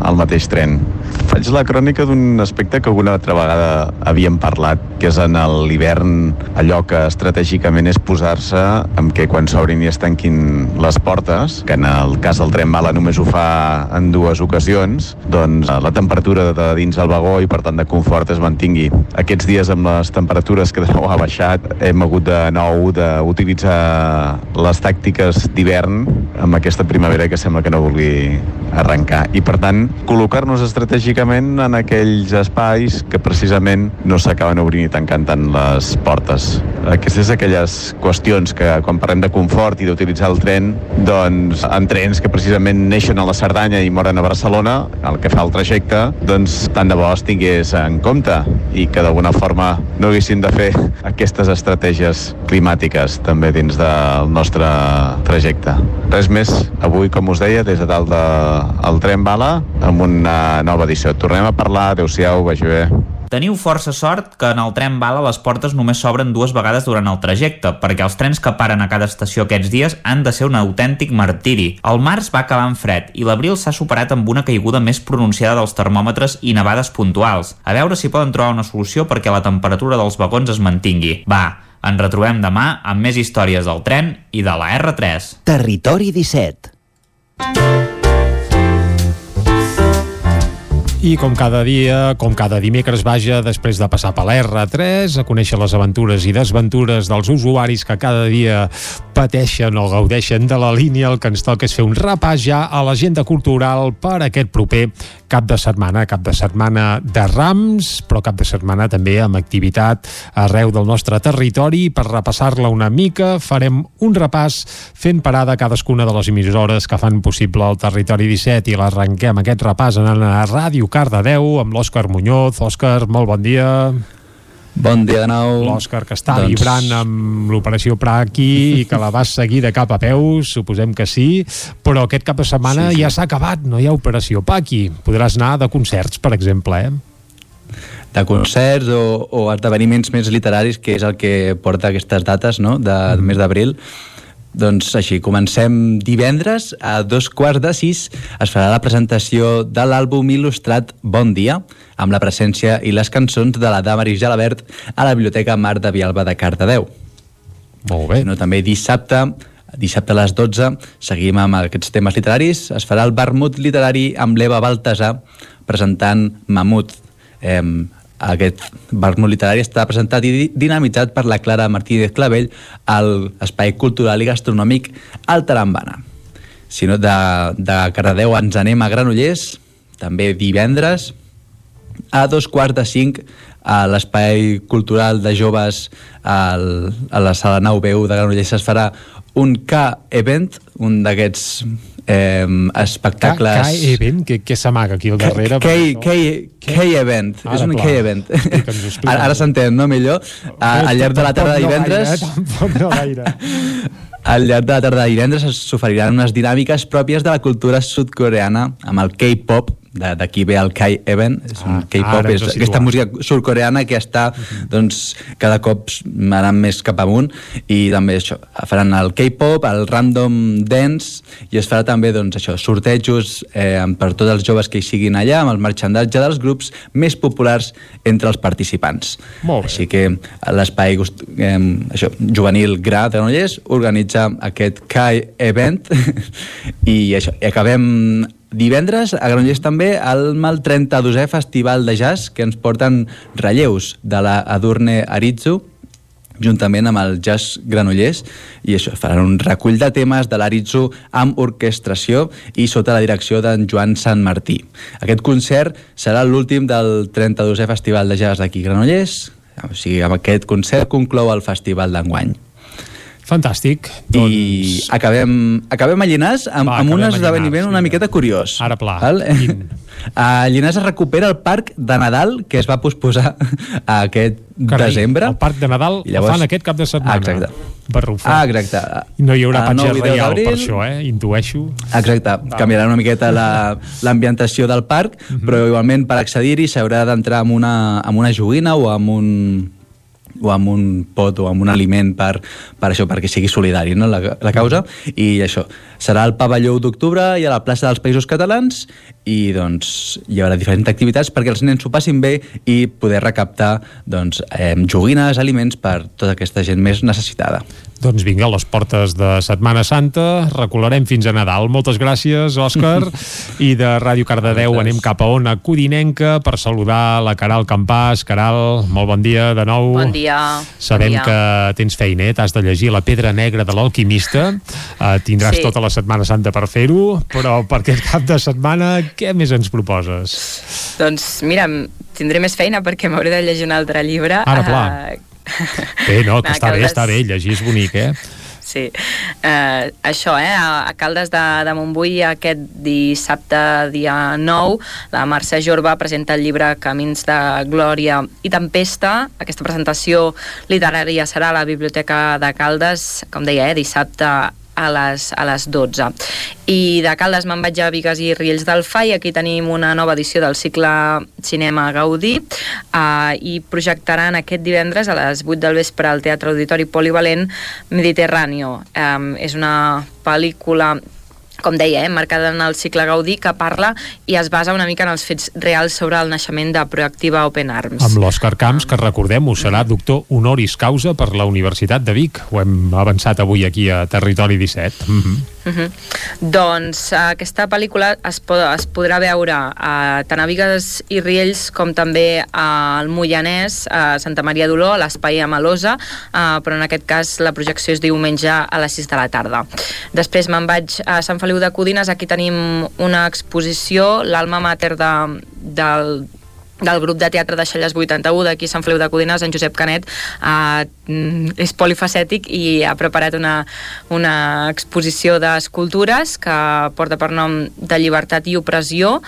de, mateix tren. Faig la crònica d'un aspecte que alguna altra vegada havíem parlat, que és en l'hivern allò que estratègicament és posar-se amb que quan s'obrin i es tanquin les portes, que en el cas del tren bala només ho fa en dues ocasions, doncs la temperatura de dins el vagó i per tant de confort es mantingui. Aquests dies amb les temperatures que de nou ha baixat hem hagut de nou d'utilitzar les tàctiques d'hivern amb aquesta primavera que sembla que no vulgui arrencar. I per tant, col·locar-nos estratègicament en aquells espais que precisament no s'acaben obrint i tancant tant les portes. Aquestes aquelles qüestions que quan parlem de confort i d'utilitzar el tren, doncs en trens que precisament neixen a la Cerdanya i moren a Barcelona, el que fa el trajecte, doncs tant de bo es tingués en compte i que d'alguna forma no haguessin de fer aquestes estratègies climàtiques també dins del nostre trajecte. Res més, avui, com us deia, des de dalt del de, el tren bala, amb una nova edició. Tornem a parlar, adeu-siau, vagi bé. Teniu força sort que en el tren bala les portes només s'obren dues vegades durant el trajecte, perquè els trens que paren a cada estació aquests dies han de ser un autèntic martiri. El març va acabar en fred i l'abril s'ha superat amb una caiguda més pronunciada dels termòmetres i nevades puntuals. A veure si poden trobar una solució perquè la temperatura dels vagons es mantingui. Va, ens retrobem demà amb més històries del tren i de la R3. Territori 17. I com cada dia, com cada dimecres, vaja, després de passar per l'R3, a conèixer les aventures i desventures dels usuaris que cada dia pateixen o gaudeixen de la línia, el que ens toca és fer un repàs ja a l'agenda cultural per aquest proper cap de setmana, cap de setmana de Rams, però cap de setmana també amb activitat arreu del nostre territori. Per repassar-la una mica, farem un repàs fent parada a cadascuna de les emissores que fan possible el Territori 17 i l'arrenquem aquest repàs anant a Ràdio Cardedeu amb l'Òscar Muñoz. Òscar, molt bon dia. Bon dia de nou. L'Òscar, que està Doncs- vibrant amb l'operació Praki i que la vas seguir de cap a peus, suposem que sí, però aquest cap de setmana sí, sí. ja s'ha acabat, no hi ha operació Paqui. Podràs anar de concerts, per exemple, eh? de concerts o, o esdeveniments més literaris, que és el que porta aquestes dates no? de, del mes d'abril. Doncs així, comencem divendres a dos quarts de sis es farà la presentació de l'àlbum il·lustrat Bon Dia amb la presència i les cançons de la Damaris Jalabert a la Biblioteca Mar de Vialba de Cardedeu. Molt bé. No, també dissabte dissabte a les 12 seguim amb aquests temes literaris es farà el vermut literari amb l'Eva Baltasar presentant Mamut eh, aquest vermut literari està presentat i di- dinamitzat per la Clara Martínez Clavell al Espai Cultural i Gastronòmic al Tarambana. Si no, de, de Cardedeu ens anem a Granollers, també divendres, a dos quarts de cinc a l'espai cultural de joves al, a la sala 9 de Granollers es farà un K-event, un d'aquests eh, espectacles... K-event? Què, què s'amaga aquí al darrere? K-event, Ara, és un. K-event. Ara, ara s'entén, no, millor? A, al llarg de la tarda de divendres... Eh? Tampoc no gaire. Al llarg de la tarda de divendres s'oferiran unes dinàmiques pròpies de la cultura sud-coreana amb el K-pop, d'aquí ve el K-Event, és un Ah, K-pop, és aquesta música sud-coreana que està doncs, cada cop anant més cap amunt i també això, faran el K-pop, el Random Dance i es farà també doncs, això, sortejos eh, per tots els joves que hi siguin allà amb el marxandatge dels grups més populars entre els participants. Així que l'espai eh, això, juvenil Gra de Granollers organitza aquest CAI Event. I això, i acabem divendres a Granollers també el mal 32è Festival de Jazz que ens porten relleus de la Adurne Aritzu juntament amb el Jazz Granollers i això, faran un recull de temes de l'Aritzu amb orquestració i sota la direcció d'en Joan Sant Martí. Aquest concert serà l'últim del 32è Festival de Jazz d'aquí Granollers, o sigui, amb aquest concert conclou el festival d'enguany. Fantàstic. I acabem, acabem a Llinars amb, Va, amb un esdeveniment una miqueta curiós. Ara pla. Val? A Llinars es recupera el parc de Nadal que es va posposar a aquest Carai, desembre. El Parc de Nadal I llavors... el fan aquest cap de setmana. Exacte. Barrufar. Ah, exacte. No hi haurà A patge 9 i 10 reial per això, eh? Intueixo. Exacte, canviarà una miqueta la- l'ambientació del parc, però igualment per accedir-hi s'haurà d'entrar amb, una, amb una joguina o amb un o amb un pot o amb un aliment per, per això, perquè sigui solidari no? la, la causa, i això serà al pavelló d'octubre i a la plaça dels Països Catalans i doncs hi haurà diferents activitats perquè els nens s'ho passin bé i poder recaptar doncs, eh, joguines, aliments per tota aquesta gent més necessitada. Doncs vinga, a les portes de Setmana Santa, recularem fins a Nadal. Moltes gràcies, Òscar. I de Ràdio Cardedeu anem cap a Ona Codinenca per saludar la Caral Campàs. Caral, molt bon dia de nou. Bon dia. Sabem bon dia. que tens feina, eh? t'has de llegir La pedra negra de l'alquimista. Uh, tindràs Sí. tota la Setmana Santa per fer-ho, però per aquest cap de setmana què més ens proposes? Doncs mira, tindré més feina perquè m'hauré de llegir un altre llibre. Ara, pla. Eh, Bé, no, que està bé, està bé, llegir és bonic, eh? Sí, eh, això, eh, a, a Caldes de, de Montbui aquest dissabte, dia 9, la Mercè Jorba presenta el llibre Camins de Glòria i Tempesta. Aquesta presentació literària serà a la Biblioteca de Caldes, com deia, eh, dissabte a les, a les 12. I de Caldes me'n vaig a Vigues i Riells del Fai, aquí tenim una nova edició del cicle Cinema Gaudí uh, i projectaran aquest divendres a les 8 del vespre al Teatre Auditori Polivalent Mediterráneo. Um, és una pel·lícula com deia, eh, marcada en el cicle Gaudí, que parla i es basa una mica en els fets reals sobre el naixement de Proactiva Open Arms. Amb l'Òscar Camps, que recordem-ho, serà doctor honoris causa per la Universitat de Vic. Ho hem avançat avui aquí a Territori 17. Mm -hmm. Uh -huh. Doncs uh, aquesta pel·lícula es, pod es podrà veure uh, tant a Vigues i Riells com també al Moianès, a Santa Maria d'Oló, a l'Espai Amalosa, uh, però en aquest cas la projecció és diumenge a les 6 de la tarda. Després me'n vaig a Sant Feliu de Codines, aquí tenim una exposició, l'alma mater de, del del grup de teatre de Xelles 81 d'aquí Sant Feliu de Codines, en Josep Canet eh, és polifacètic i ha preparat una, una exposició d'escultures que porta per nom de llibertat i opressió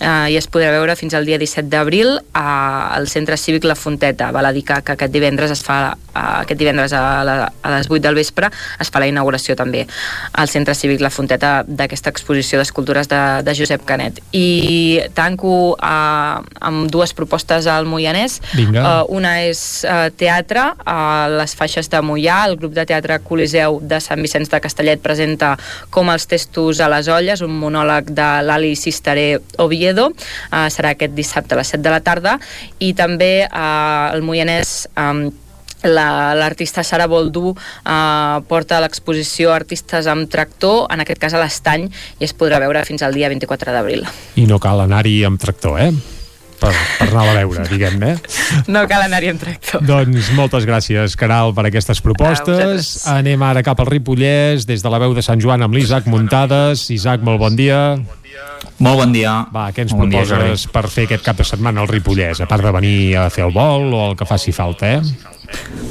eh, i es podrà veure fins al dia 17 d'abril al Centre Cívic La Fonteta. Val a dir que, que aquest divendres es fa eh, aquest divendres a, la, a les 8 del vespre es fa la inauguració també al Centre Cívic La Fonteta d'aquesta exposició d'escultures de, de Josep Canet. I tanco eh, amb dues propostes al Moianès. Uh, una és uh, teatre, a les faixes de Moià, el grup de teatre Coliseu de Sant Vicenç de Castellet presenta Com els testos a les olles, un monòleg de l'Ali Sisteré Oviedo, uh, serà aquest dissabte a les 7 de la tarda, i també uh, el Moianès um, l'artista la, Sara Boldú eh, porta l'exposició Artistes amb tractor, en aquest cas a l'Estany, i es podrà veure fins al dia 24 d'abril. I no cal anar-hi amb tractor, eh? Per, per anar a veure, diguem-ne. No cal anar-hi amb tractor. Doncs moltes gràcies, Caral, per aquestes propostes. Anem ara cap al Ripollès, des de la veu de Sant Joan amb l'Isaac Muntades. Isaac, molt bon dia. Molt bon dia. Va, què ens molt proposes dia, per fer aquest cap de setmana al Ripollès? A part de venir a fer el vol o el que faci falta, eh?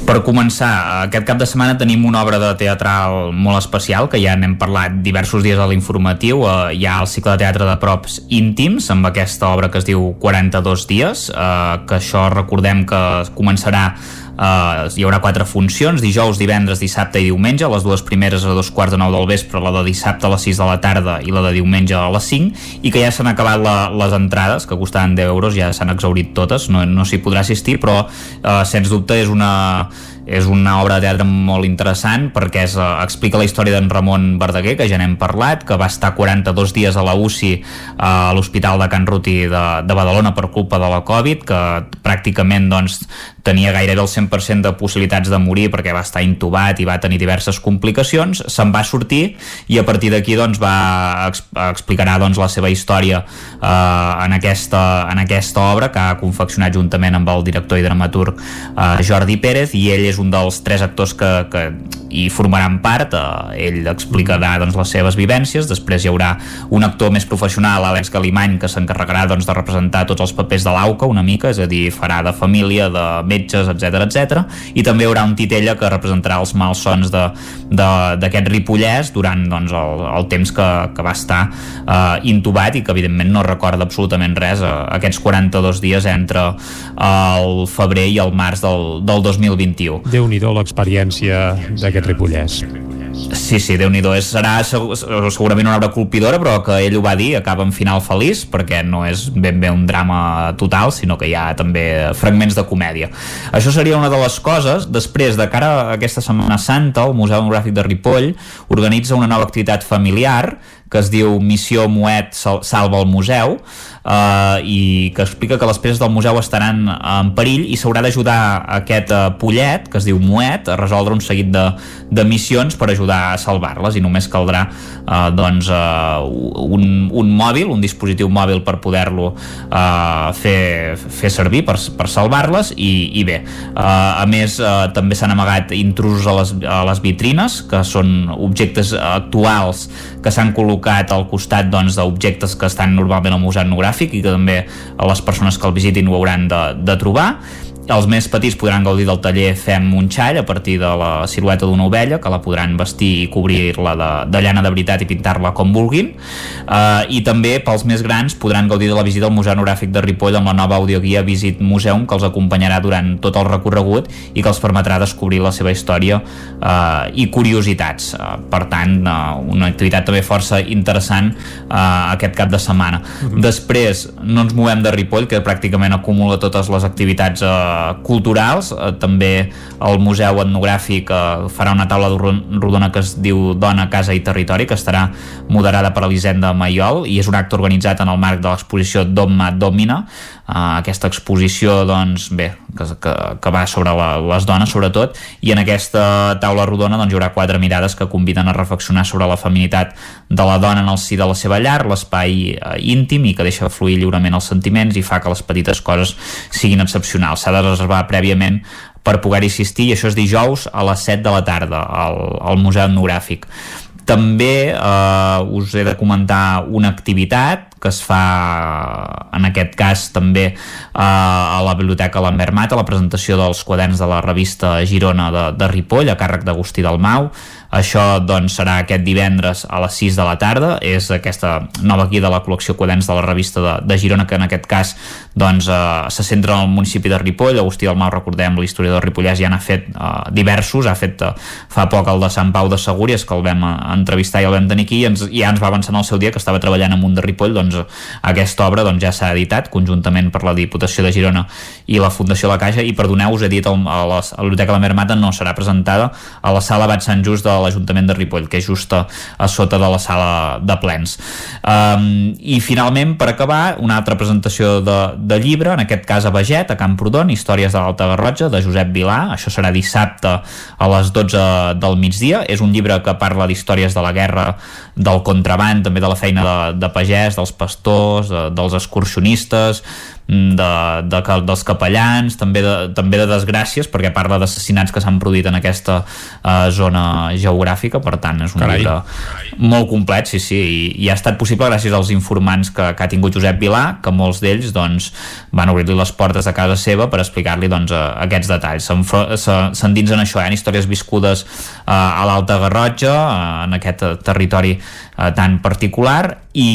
Per començar, aquest cap de setmana tenim una obra de teatral molt especial, que ja n'hem parlat diversos dies a l'informatiu. Eh, hi ha el cicle de teatre de props íntims, amb aquesta obra que es diu 42 dies, eh, que això recordem que començarà Uh, hi haurà quatre funcions, dijous, divendres, dissabte i diumenge, les dues primeres a dos quarts de nou del vespre, la de dissabte a les 6 de la tarda i la de diumenge a les 5, i que ja s'han acabat la, les entrades, que costaven 10 euros, ja s'han exaurit totes, no, no s'hi podrà assistir, però uh, sens dubte és una és una obra de teatre molt interessant perquè és, uh, explica la història d'en Ramon Verdaguer, que ja n'hem parlat, que va estar 42 dies a la UCI uh, a l'Hospital de Can Ruti de, de Badalona per culpa de la Covid, que pràcticament doncs, tenia gairebé el 100% de possibilitats de morir perquè va estar intubat i va tenir diverses complicacions, se'n va sortir i a partir d'aquí doncs, va explicarà doncs, la seva història eh, en, aquesta, en aquesta obra que ha confeccionat juntament amb el director i dramaturg eh, Jordi Pérez i ell és un dels tres actors que, que hi formaran part eh, ell explicarà doncs, les seves vivències després hi haurà un actor més professional Àlex Galimany que s'encarregarà doncs, de representar tots els papers de l'AUCA una mica, és a dir, farà de família de metges, etc etc. i també hi haurà un titella que representarà els malsons d'aquest Ripollès durant doncs, el, el temps que, que va estar eh, intubat i que evidentment no recorda absolutament res eh, aquests 42 dies entre el febrer i el març del, del 2021. Déu-n'hi-do l'experiència d'aquest Ripollès. Sí, sí, déu nhi serà segurament una obra colpidora però que ell ho va dir, acaba en final feliç perquè no és ben bé un drama total sinó que hi ha també fragments de comèdia. Això seria una de les coses després, de cara a aquesta Setmana Santa el Museu Demogràfic de Ripoll organitza una nova activitat familiar que es diu Missió Moet Salva el Museu eh, i que explica que les peces del museu estaran en perill i s'haurà d'ajudar aquest eh, pollet, que es diu Moet, a resoldre un seguit de, de missions per ajudar a salvar-les i només caldrà eh, doncs, eh, un, un mòbil, un dispositiu mòbil per poder-lo eh, fer, fer servir per, per salvar-les i, i bé, eh, a més eh, també s'han amagat intrusos a les, a les vitrines, que són objectes actuals que s'han col·locat al costat doncs, d'objectes doncs, que estan normalment al Museu Etnogràfic i que també les persones que el visitin ho hauran de, de trobar els més petits podran gaudir del taller Fem un xall a partir de la silueta d'una ovella, que la podran vestir i cobrir-la de, de llana de veritat i pintar-la com vulguin. Uh, I també pels més grans podran gaudir de la visita al Museu Etnogràfic de Ripoll amb la nova audioguia Visit Museum que els acompanyarà durant tot el recorregut i que els permetrà descobrir la seva història uh, i curiositats. Uh, per tant, uh, una activitat també força interessant uh, aquest cap de setmana. Uh -huh. Després, no ens movem de Ripoll, que pràcticament acumula totes les activitats uh, culturals. Uh, també el Museu Etnogràfic uh, farà una taula rodona que es diu Dona, Casa i Territori, que estarà moderada per Elisenda Maiol i és un acte organitzat en el marc de l'exposició Domma Domina, aquesta exposició doncs, bé, que, que, que va sobre la, les dones sobretot i en aquesta taula rodona doncs, hi haurà quatre mirades que conviden a reflexionar sobre la feminitat de la dona en el si de la seva llar, l'espai uh, íntim i que deixa fluir lliurement els sentiments i fa que les petites coses siguin excepcionals. S'ha de reservar prèviament per poder-hi assistir i això és dijous a les 7 de la tarda al, al Museu Etnogràfic. També eh, us he de comentar una activitat que es fa en aquest cas també eh, a la Biblioteca Lambert a la presentació dels quaderns de la revista Girona de, de Ripoll a càrrec d'Agustí Dalmau això doncs, serà aquest divendres a les 6 de la tarda. És aquesta nova guia de la col·lecció quaderns de la revista de, de Girona que en aquest cas doncs, eh, se centra en el municipi de Ripoll. Agustí Dalmau, recordem, l'historiador ripollès ja n'ha fet eh, diversos, ha fet eh, fa poc el de Sant Pau de Segúries que el vam eh, entrevistar i el vam tenir aquí. I ens, ja ens va avançar en el seu dia que estava treballant en un de Ripoll. Doncs, aquesta obra doncs, ja s'ha editat conjuntament per la Diputació de Girona i la Fundació La Caixa. I perdoneu, us he dit a la, a la Biblioteca de la Mermata no serà presentada a la sala Bat Sant Just de l'Ajuntament de Ripoll que és just a, a sota de la sala de plens. Um, i finalment per acabar una altra presentació de, de llibre en aquest cas a Beget, a Camprodon Històries de l'Alta Garrotxa de Josep Vilà. Això serà dissabte a les 12 del migdia. És un llibre que parla d'històries de la guerra del contraband, també de la feina de, de pagès, dels pastors, de, dels excursionistes, de, de, dels capellans, també de, també de desgràcies, perquè parla d'assassinats que s'han produït en aquesta uh, zona geogràfica, per tant és un Carai. llibre molt complet, sí, sí, i, i ha estat possible gràcies als informants que, que ha tingut Josep Vilà, que molts d'ells doncs, van obrir-li les portes a casa seva per explicar-li doncs, aquests detalls. S'endinsen això, eh, en històries viscudes uh, a l'Alta Garrotxa, uh, en aquest territori uh, tan particular, i,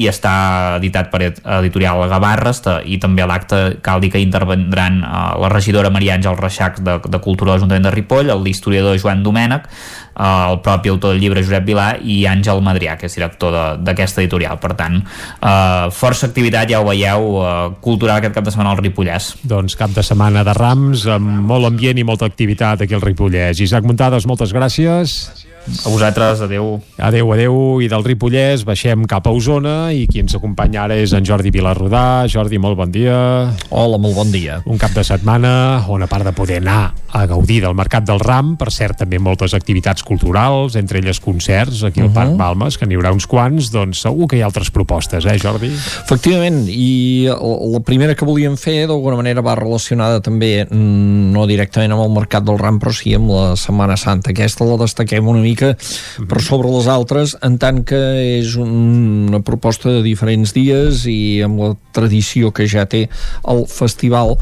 i està editat per editorial Gavarres i també a l'acte cal dir que intervendran uh, la regidora Maria Àngel Reixac de, de Cultura de l'Ajuntament de Ripoll, l'historiador Joan Domènech uh, el propi autor del llibre Josep Vilà i Àngel Madrià, que és director d'aquesta editorial per tant, uh, força activitat ja ho veieu, uh, cultural aquest cap de setmana al Ripollès. Doncs cap de setmana de Rams amb molt ambient i molta activitat aquí al Ripollès. Isaac Muntades, moltes gràcies a vosaltres, adeu. Adeu, adeu, i del Ripollès baixem cap a Osona i qui ens acompanya ara és en Jordi Vilarrodà. Jordi, molt bon dia. Hola, molt bon dia. Un cap de setmana on a part de poder anar a gaudir del Mercat del Ram, per cert, també moltes activitats culturals, entre elles concerts aquí al uh -huh. Parc Balmes, que n'hi haurà uns quants, doncs segur que hi ha altres propostes, eh, Jordi? Efectivament, i la primera que volíem fer d'alguna manera va relacionada també, mm, no directament amb el Mercat del Ram, però sí amb la Setmana Santa. Aquesta la destaquem una mica mica per sobre les altres en tant que és una proposta de diferents dies i amb la tradició que ja té el festival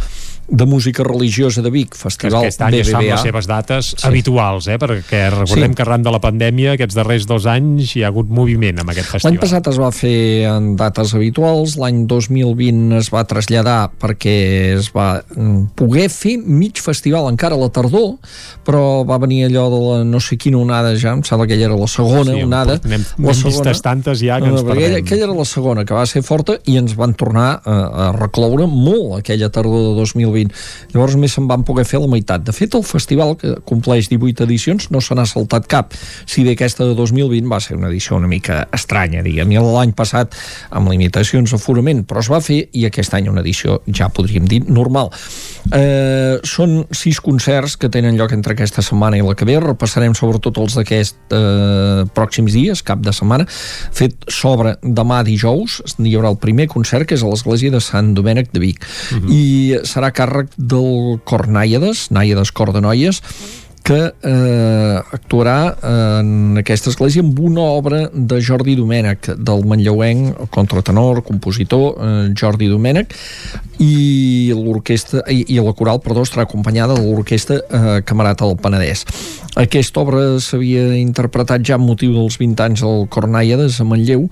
de música religiosa de Vic, festival que aquest any BBVA. les seves dates sí. habituals, eh? perquè recordem sí. que arran de la pandèmia aquests darrers dos anys hi ha hagut moviment amb aquest festival. L'any passat es va fer en dates habituals, l'any 2020 es va traslladar perquè es va mm, poder fer mig festival encara a la tardor, però va venir allò de la no sé quina onada ja, em sembla que aquella era la segona sí, onada. N'hem vistes tantes ja que ens perdem. Aquella, aquella era la segona, que va ser forta i ens van tornar a, a recloure molt aquella tardor de 2020 2020. Llavors més se'n van poder fer la meitat. De fet, el festival, que compleix 18 edicions, no se n'ha saltat cap. Si bé aquesta de 2020 va ser una edició una mica estranya, diguem. I l'any passat, amb limitacions d'aforament, però es va fer, i aquest any una edició, ja podríem dir, normal. Eh, són sis concerts que tenen lloc entre aquesta setmana i la que ve. Repassarem sobretot els d'aquests eh, pròxims dies, cap de setmana. Fet sobre demà dijous, hi haurà el primer concert, que és a l'església de Sant Domènec de Vic. Uh mhm. -huh. I serà càrrec del cor Nàiades, Nàiades Cor de Noies, que eh, actuarà en aquesta església amb una obra de Jordi Domènech, del manlleuenc, contratenor, compositor, eh, Jordi Domènech, i l'orquestra i, i la coral, perdó, estarà acompanyada de l'orquestra eh, Camarata del Penedès. Aquesta obra s'havia interpretat ja amb motiu dels 20 anys al Cornàiades a Manlleu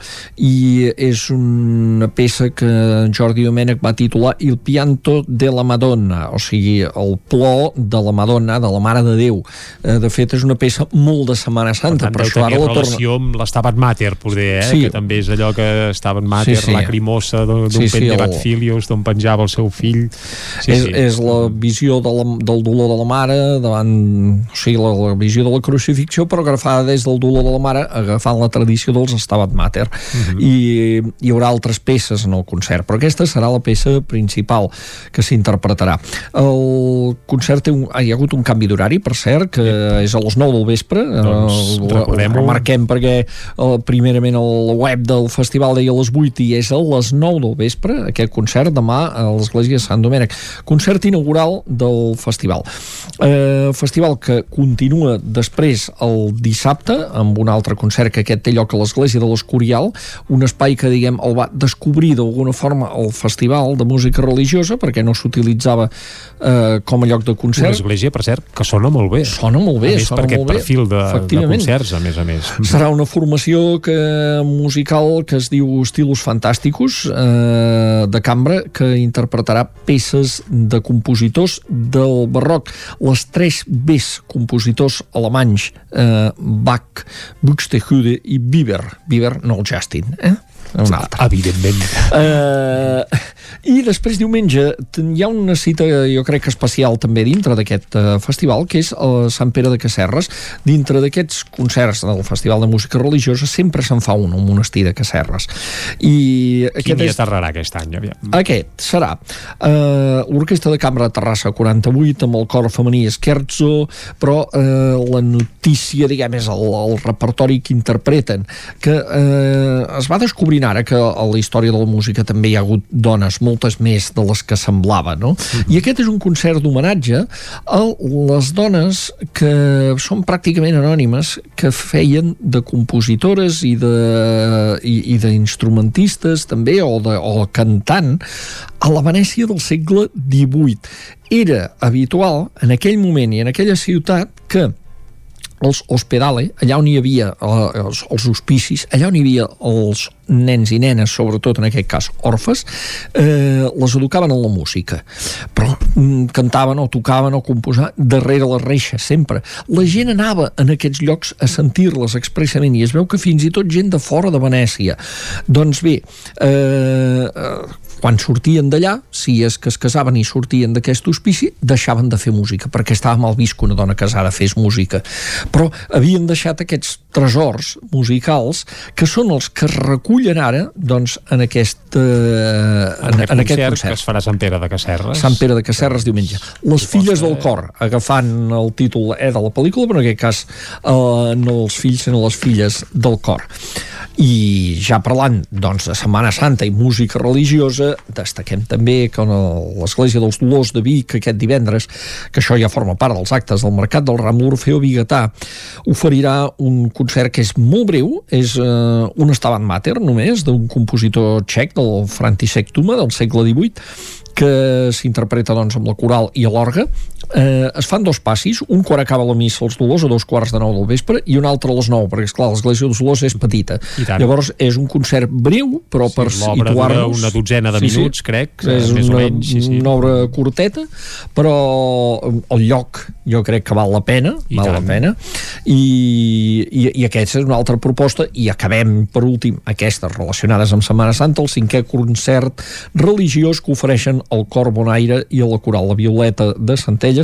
i és una peça que Jordi Domènech va titular Il pianto de la Madonna, o sigui, el plor de la Madonna, de la Mare de Déu. Eh, de fet, és una peça molt de Setmana Santa, Per tant, això ara la relació amb l'Estabat Mater, poder, eh? Sí. que també és allò que Estabat Mater, Sí, sí. lacrimosa d'un Sí, sí, pendebat el- filius, d'on penjava el seu fill. Sí, és, sí. és la visió de la, del dolor de la mare davant, o sigui, la, la visió de la crucifixió però agafada des del dolor de la mare agafant la tradició dels Stabat Mater. Mhm. i hi haurà altres peces en el concert, però aquesta serà la peça principal que s'interpretarà. El concert té un, hi ha hagut un canvi d'horari, per cert que és a les 9 del vespre. Doncs, el, recordem-ho. ho remarquem perquè eh, primerament el web del festival deia a les 8 i és a les 9 del vespre aquest concert demà a l'església de Sant Domènec. Concert inaugural del festival. Eh, festival que continua després el dissabte amb un altre concert que aquest té lloc a l'església de l'Escorial un espai que diguem el va descobrir d'alguna forma el festival de música religiosa perquè no s'utilitzava eh, com a lloc de Una concert església, per cert, que sona molt bé. Sona molt bé, a més, sona per aquest molt perfil de, de concerts, a més a més. Serà una formació que, musical que es diu Estilos Fantàsticos eh, de cambra que interpretarà peces de compositors del barroc. Les tres Bs compositors alemanys eh, Bach, Buxtehude i Bieber. Bieber, no el Justin, eh? Un altre. Evidentment. Uh, I després diumenge hi ha una cita jo crec que especial també dintre d'aquest uh, festival que és a Sant Pere de Casserres dintre d'aquests concerts del Festival de Música Religiosa sempre se'n fa un al monestir de Casserres i Quin aquest dia és aterrarà aquest any? Aviam. aquest serà uh, l'Orquestra de Cambra de Terrassa 48 amb el cor femení Scherzo però uh, la notícia diguem és el, el repertori que interpreten que uh, es va descobrint ara que a la història de la música també hi ha hagut dones, moltes més de les que semblava no? i aquest és un concert d'homenatge a les dones que són pràcticament anònimes que feien de compositores i de i, i d'instrumentistes també o, de, o cantant a la Venècia del segle XVIII. Era habitual en aquell moment i en aquella ciutat que els hospedale, allà on hi havia eh, els, els hospicis, allà on hi havia els nens i nenes, sobretot en aquest cas orfes, eh, les educaven en la música. Però mm, cantaven o tocaven o composaven darrere les reixes, sempre. La gent anava en aquests llocs a sentir-les expressament i es veu que fins i tot gent de fora de Venècia. Doncs bé, eh, eh, quan sortien d'allà, si és que es casaven i sortien d'aquest hospici, deixaven de fer música, perquè estava mal vist que una dona casada fes música. Però havien deixat aquests tresors musicals que són els que es recullen ara doncs, en, aquest, eh, en, en, en aquest que concert. es farà Sant Pere de Casserres. Sant Pere de Casserres diumenge. Les filles del cor, agafant el títol eh, de la pel·lícula, però en aquest cas eh, no els fills, sinó les filles del cor. I ja parlant doncs, de Setmana Santa i música religiosa, destaquem també que l'Església dels Dolors de Vic aquest divendres, que això ja forma part dels actes del Mercat del Ram, l'Orfeo Bigatà oferirà un concert que és molt breu, és eh, un estabat mater només, d'un compositor txec, del František Tuma, del segle XVIII, que s'interpreta doncs, amb la coral i l'orga. Eh, es fan dos passis, un quan acaba la missa als Dolors a dos quarts de nou del vespre i un altre a les nou, perquè esclar, l'església dels Dolors és petita. Llavors és un concert breu, però Sí, per situar-nos... una dotzena de minuts, crec, És eh, més o una, menys, sí, sí. una obra curteta, però el lloc jo crec que val la pena, I val tant. la pena, i, i, i aquesta és una altra proposta, i acabem, per últim, aquestes relacionades amb Setmana Santa, el cinquè concert religiós que ofereixen el Cor Bonaire i la Coral La Violeta de Centelles.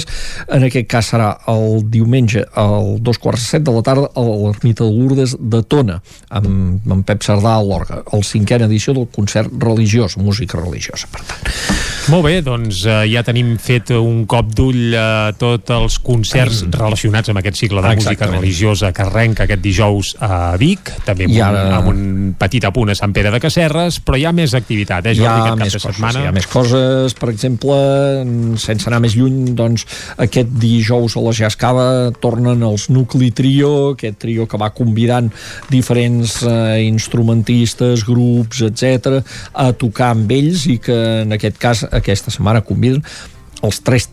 En aquest cas serà el diumenge al dos quarts de set de la tarda a l'Ermita de Lourdes de Tona, amb, amb Pep Cerdà a l'Orga, el cinquena edició del concert religiós, música religiosa, per tant. Molt bé, doncs uh, ja tenim fet un cop d'ull a tots els concerts mm. relacionats amb aquest cicle de Exactament. música religiosa que arrenca aquest dijous a Vic, també amb, ara... un, amb un petit apunt a Sant Pere de Casserres, però hi ha més activitat, eh, Jordi, hi ha més coses, setmana. Hi ha més coses, per exemple, sense anar més lluny, doncs aquest dijous a la Jascava tornen els Nucli Trio, aquest trio que va convidant diferents eh, instrumentistes, grups, etc a tocar amb ells i que en aquest cas aquesta setmana conviden els tres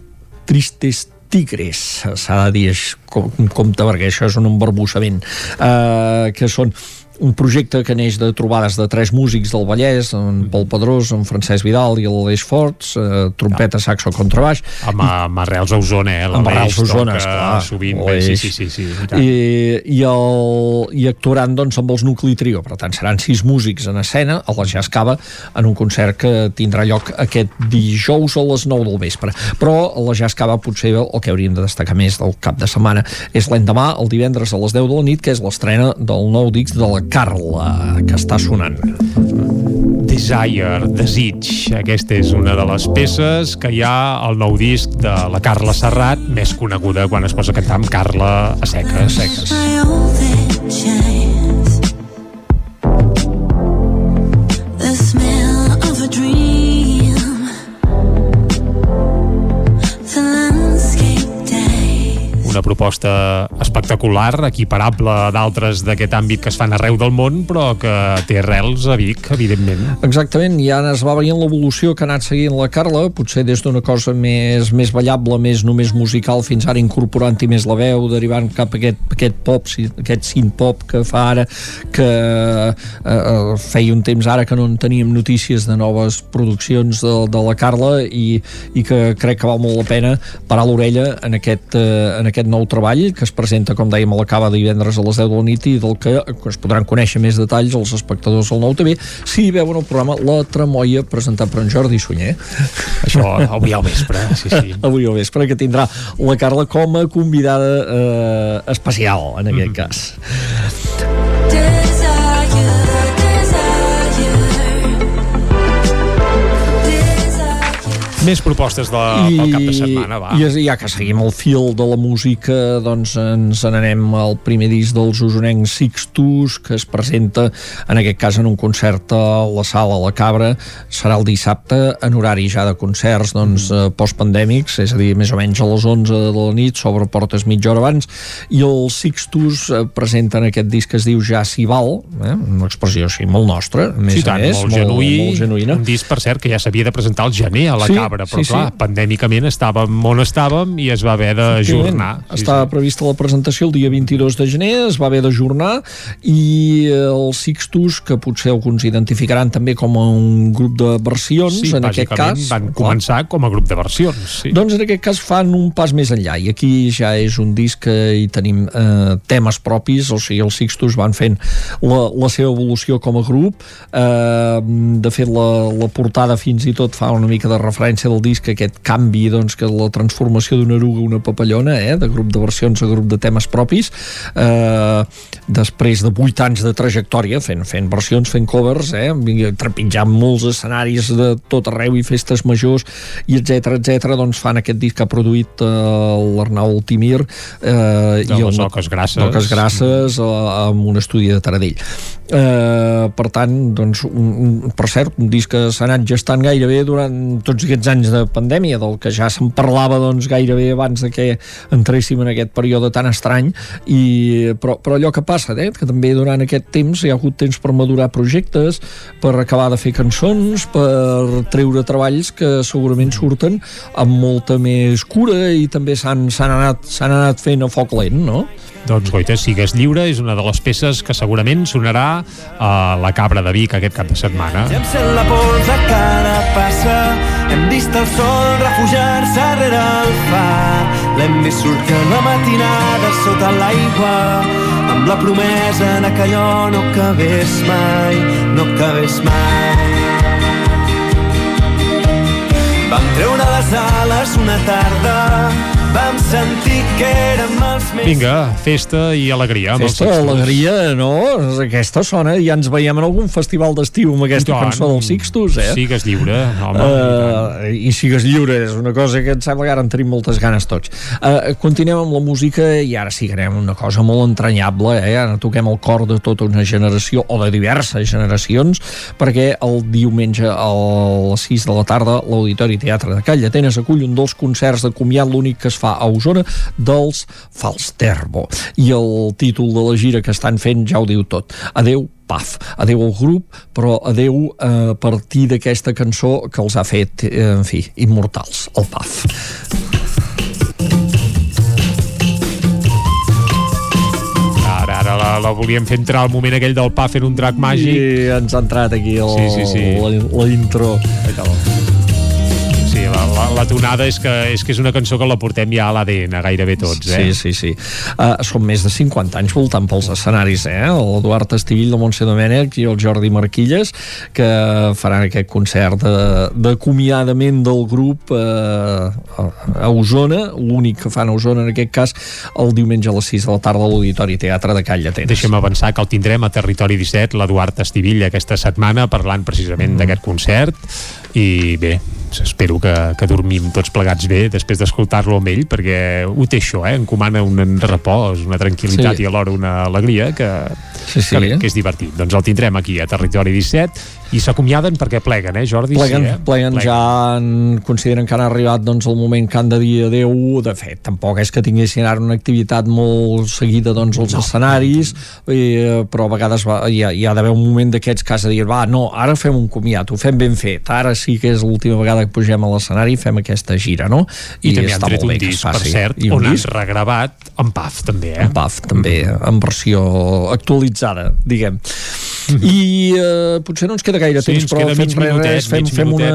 tristes tigres, s'ha de dir com, compte perquè això és un embarbussament eh, que són un projecte que neix de trobades de tres músics del Vallès, en Pol Pedrós, en Francesc Vidal i l'Aleix Forts, eh, trompeta, saxo, contrabaix. Amb, amb arrels a Osona, eh? Amb arrels a Osona, esclar. Sovint, bé, sí, sí, sí. sí i, i, i, el, I actuaran doncs, amb els Nucli Trio, per tant seran sis músics en escena a la Jascava en un concert que tindrà lloc aquest dijous a les 9 del vespre. Però a la Jascava potser el que hauríem de destacar més del cap de setmana és l'endemà, el divendres a les 10 de la nit, que és l'estrena del nou disc de la Carla, que està sonant. Desire, Desig. Aquesta és una de les peces que hi ha al nou disc de la Carla Serrat, més coneguda quan es posa a cantar amb Carla a seques. A seques. Una proposta espectacular, equiparable a d'altres d'aquest àmbit que es fan arreu del món, però que té arrels a Vic, evidentment. Exactament, i ara es va veient l'evolució que ha anat seguint la Carla, potser des d'una cosa més, més ballable, més només musical, fins ara incorporant-hi més la veu, derivant cap a aquest, aquest pop, aquest synth-pop que fa ara, que eh, eh, feia un temps ara que no en teníem notícies de noves produccions de, de la Carla i, i que crec que val molt la pena parar l'orella en aquest, eh, en aquest aquest nou treball que es presenta, com dèiem, a la cava divendres a les 10 de la nit i del que es podran conèixer més detalls els espectadors del nou TV si veuen el programa La Tremoia presentat per en Jordi Sunyer. Això avui al vespre, sí, sí. avui al vespre, que tindrà la Carla com a convidada eh, especial, en aquest mm -hmm. cas. Més propostes de, I, pel cap de setmana, va. I ja que seguim el fil de la música, doncs ens n'anem al primer disc dels usonencs Sixtus, que es presenta, en aquest cas, en un concert a la sala La Cabra. Serà el dissabte, en horari ja de concerts doncs, mm. postpandèmics, és a dir, més o menys a les 11 de la nit, sobre portes mitja hora abans, i els Sixtus eh, presenten aquest disc que es diu Ja s'hi val, eh? una expressió així molt nostra, més sí, tant, a més, molt, genuí, molt genuïna. Un disc, per cert, que ja s'havia de presentar al gener a la sí, Cabra arbre, però sí, clar, sí. pandèmicament estàvem on estàvem i es va haver d'ajornar. Sí, Estava sí. prevista la presentació el dia 22 de gener, es va haver d'ajornar i els Sixtus, que potser alguns identificaran també com un grup de versions, sí, en aquest cas... van començar com a grup de versions. Sí. Doncs en aquest cas fan un pas més enllà i aquí ja és un disc que hi tenim eh, temes propis, o sigui, els Sixtus van fent la, la seva evolució com a grup. Eh, de fet, la, la portada fins i tot fa una mica de referència potència del disc aquest canvi, doncs, que la transformació d'una eruga a una papallona, eh, de grup de versions a grup de temes propis, eh, després de 8 anys de trajectòria, fent, fent versions, fent covers, eh, trepitjant molts escenaris de tot arreu i festes majors, i etc etc doncs fan aquest disc que ha produït eh, l'Arnau Timir eh, i el Noques Grasses, Noques Grasses eh, amb un estudi de Taradell. Eh, per tant, doncs, un, un, per cert, un disc que s'ha anat gestant gairebé durant tots aquests anys de pandèmia, del que ja se'n parlava doncs, gairebé abans de que entréssim en aquest període tan estrany, i, però, però allò que passa, eh, que també durant aquest temps hi ha hagut temps per madurar projectes, per acabar de fer cançons, per treure treballs que segurament surten amb molta més cura i també s'han anat, anat fent a foc lent, no? Doncs Goita, sigues lliure és una de les peces que segurament sonarà a la Cabra de Vic aquest cap de setmana. Ja em sent la pols a cada passa hem vist el sol refugiar-se rere el far. L'hem vist sortir la matinada sota l'aigua amb la promesa de que allò no acabés mai no acabés mai. Vam treure les ales una tarda vam sentir que érem més... Vinga, festa i alegria. Amb Festa, els Sixtos. alegria, no? Aquesta sona, ja ens veiem en algun festival d'estiu amb aquesta I tant. cançó dels Sixtos, eh? Sigues lliure, home. Uh, I sigues lliure, és una cosa que em sembla que ara en tenim moltes ganes tots. Uh, continuem amb la música i ara sí que anem una cosa molt entranyable, eh? ara toquem el cor de tota una generació, o de diverses generacions, perquè el diumenge a les 6 de la tarda l'Auditori Teatre de Call d'Atenes acull un dels concerts de comiat, l'únic que es fa a Osona, dels Falsterbo. I el títol de la gira que estan fent ja ho diu tot. Adeu, Paf. Adeu al grup, però adeu eh, a partir d'aquesta cançó que els ha fet, eh, en fi, immortals, el Paf. Ara, ara la, la volíem fer entrar al moment aquell del pa fent un drac màgic. I ens ha entrat aquí el, Sí, sí, sí. La, la intro. Sí, la, la, la tonada és que, és que és una cançó que la portem ja a l'ADN gairebé tots, eh? Sí, sí, sí. Uh, són més de 50 anys voltant pels escenaris, eh? L'Eduard Estivill, de Montse Domènech i el Jordi Marquilles, que faran aquest concert de- d'acomiadament del grup uh, a Osona, l'únic que fan a Osona en aquest cas, el diumenge a les 6 de la tarda a l'Auditori Teatre de Call d'Atenes. Deixem avançar que el tindrem a Territori 17, l'Eduard Estivilla, aquesta setmana, parlant precisament d'aquest concert. I bé, espero que, que dormim tots plegats bé després d'escoltar-lo amb ell, perquè ho té això, eh? encomana un repòs, una tranquil·litat Sí. i alhora una alegria que, Sí, sí. que, bé, que és divertit. Doncs el tindrem aquí a Territori 17 i s'acomiaden perquè pleguen, eh, Jordi? Pleguen, sí, eh? pleguen, ja en, consideren que han arribat doncs, el moment que han de dir adeu de fet, tampoc és que tinguessin ara una activitat molt seguida doncs, als no. escenaris eh, però a vegades va, hi ha, hi ha d'haver un moment d'aquests que has de dir, va, no, ara fem un comiat ho fem ben fet, ara sí que és l'última vegada que pugem a l'escenari i fem aquesta gira no? I, també han tret un disc, per cert, I on han disc regravat en Paf, també, eh? en PAF també, en versió actualitzada, diguem. I eh, potser no ens queda gaire Sí, temps, però fem mig minutet, res, fem, fem una...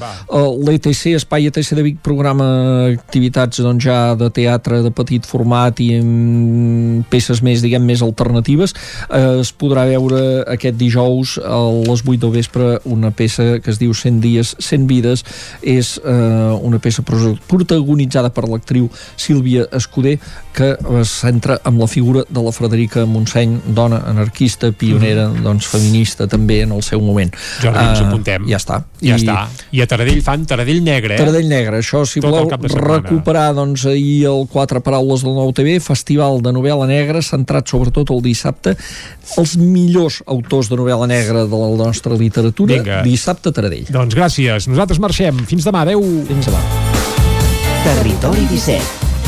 va. eh, L'ETC, Espai ETC de Vic, programa activitats doncs, ja de teatre de petit format i amb peces més, diguem, més alternatives. Eh, es podrà veure aquest dijous a les 8 del vespre una peça que es diu 100 dies, 100 vides. És eh, una peça pro- protagonitzada per l'actriu Sílvia Escudé que es centra amb la figura de la Frederica Montseny, dona anarquista, pionera, doncs feminista també en el seu moment. Jordi, ens Eh, ho apuntem. Ja està. Ja està. I a Taradell fan Taradell Negre, eh? Taradell Negre, això, si Tot voleu recuperar doncs, ahir el Quatre Paraules del Nou TV, festival de novel·la negra, centrat sobretot el dissabte, els millors autors de novel·la negra de la nostra literatura, Vinga. dissabte a Taradell. Doncs gràcies. Nosaltres marxem. Fins demà. Adéu. Fins demà. Territori 17,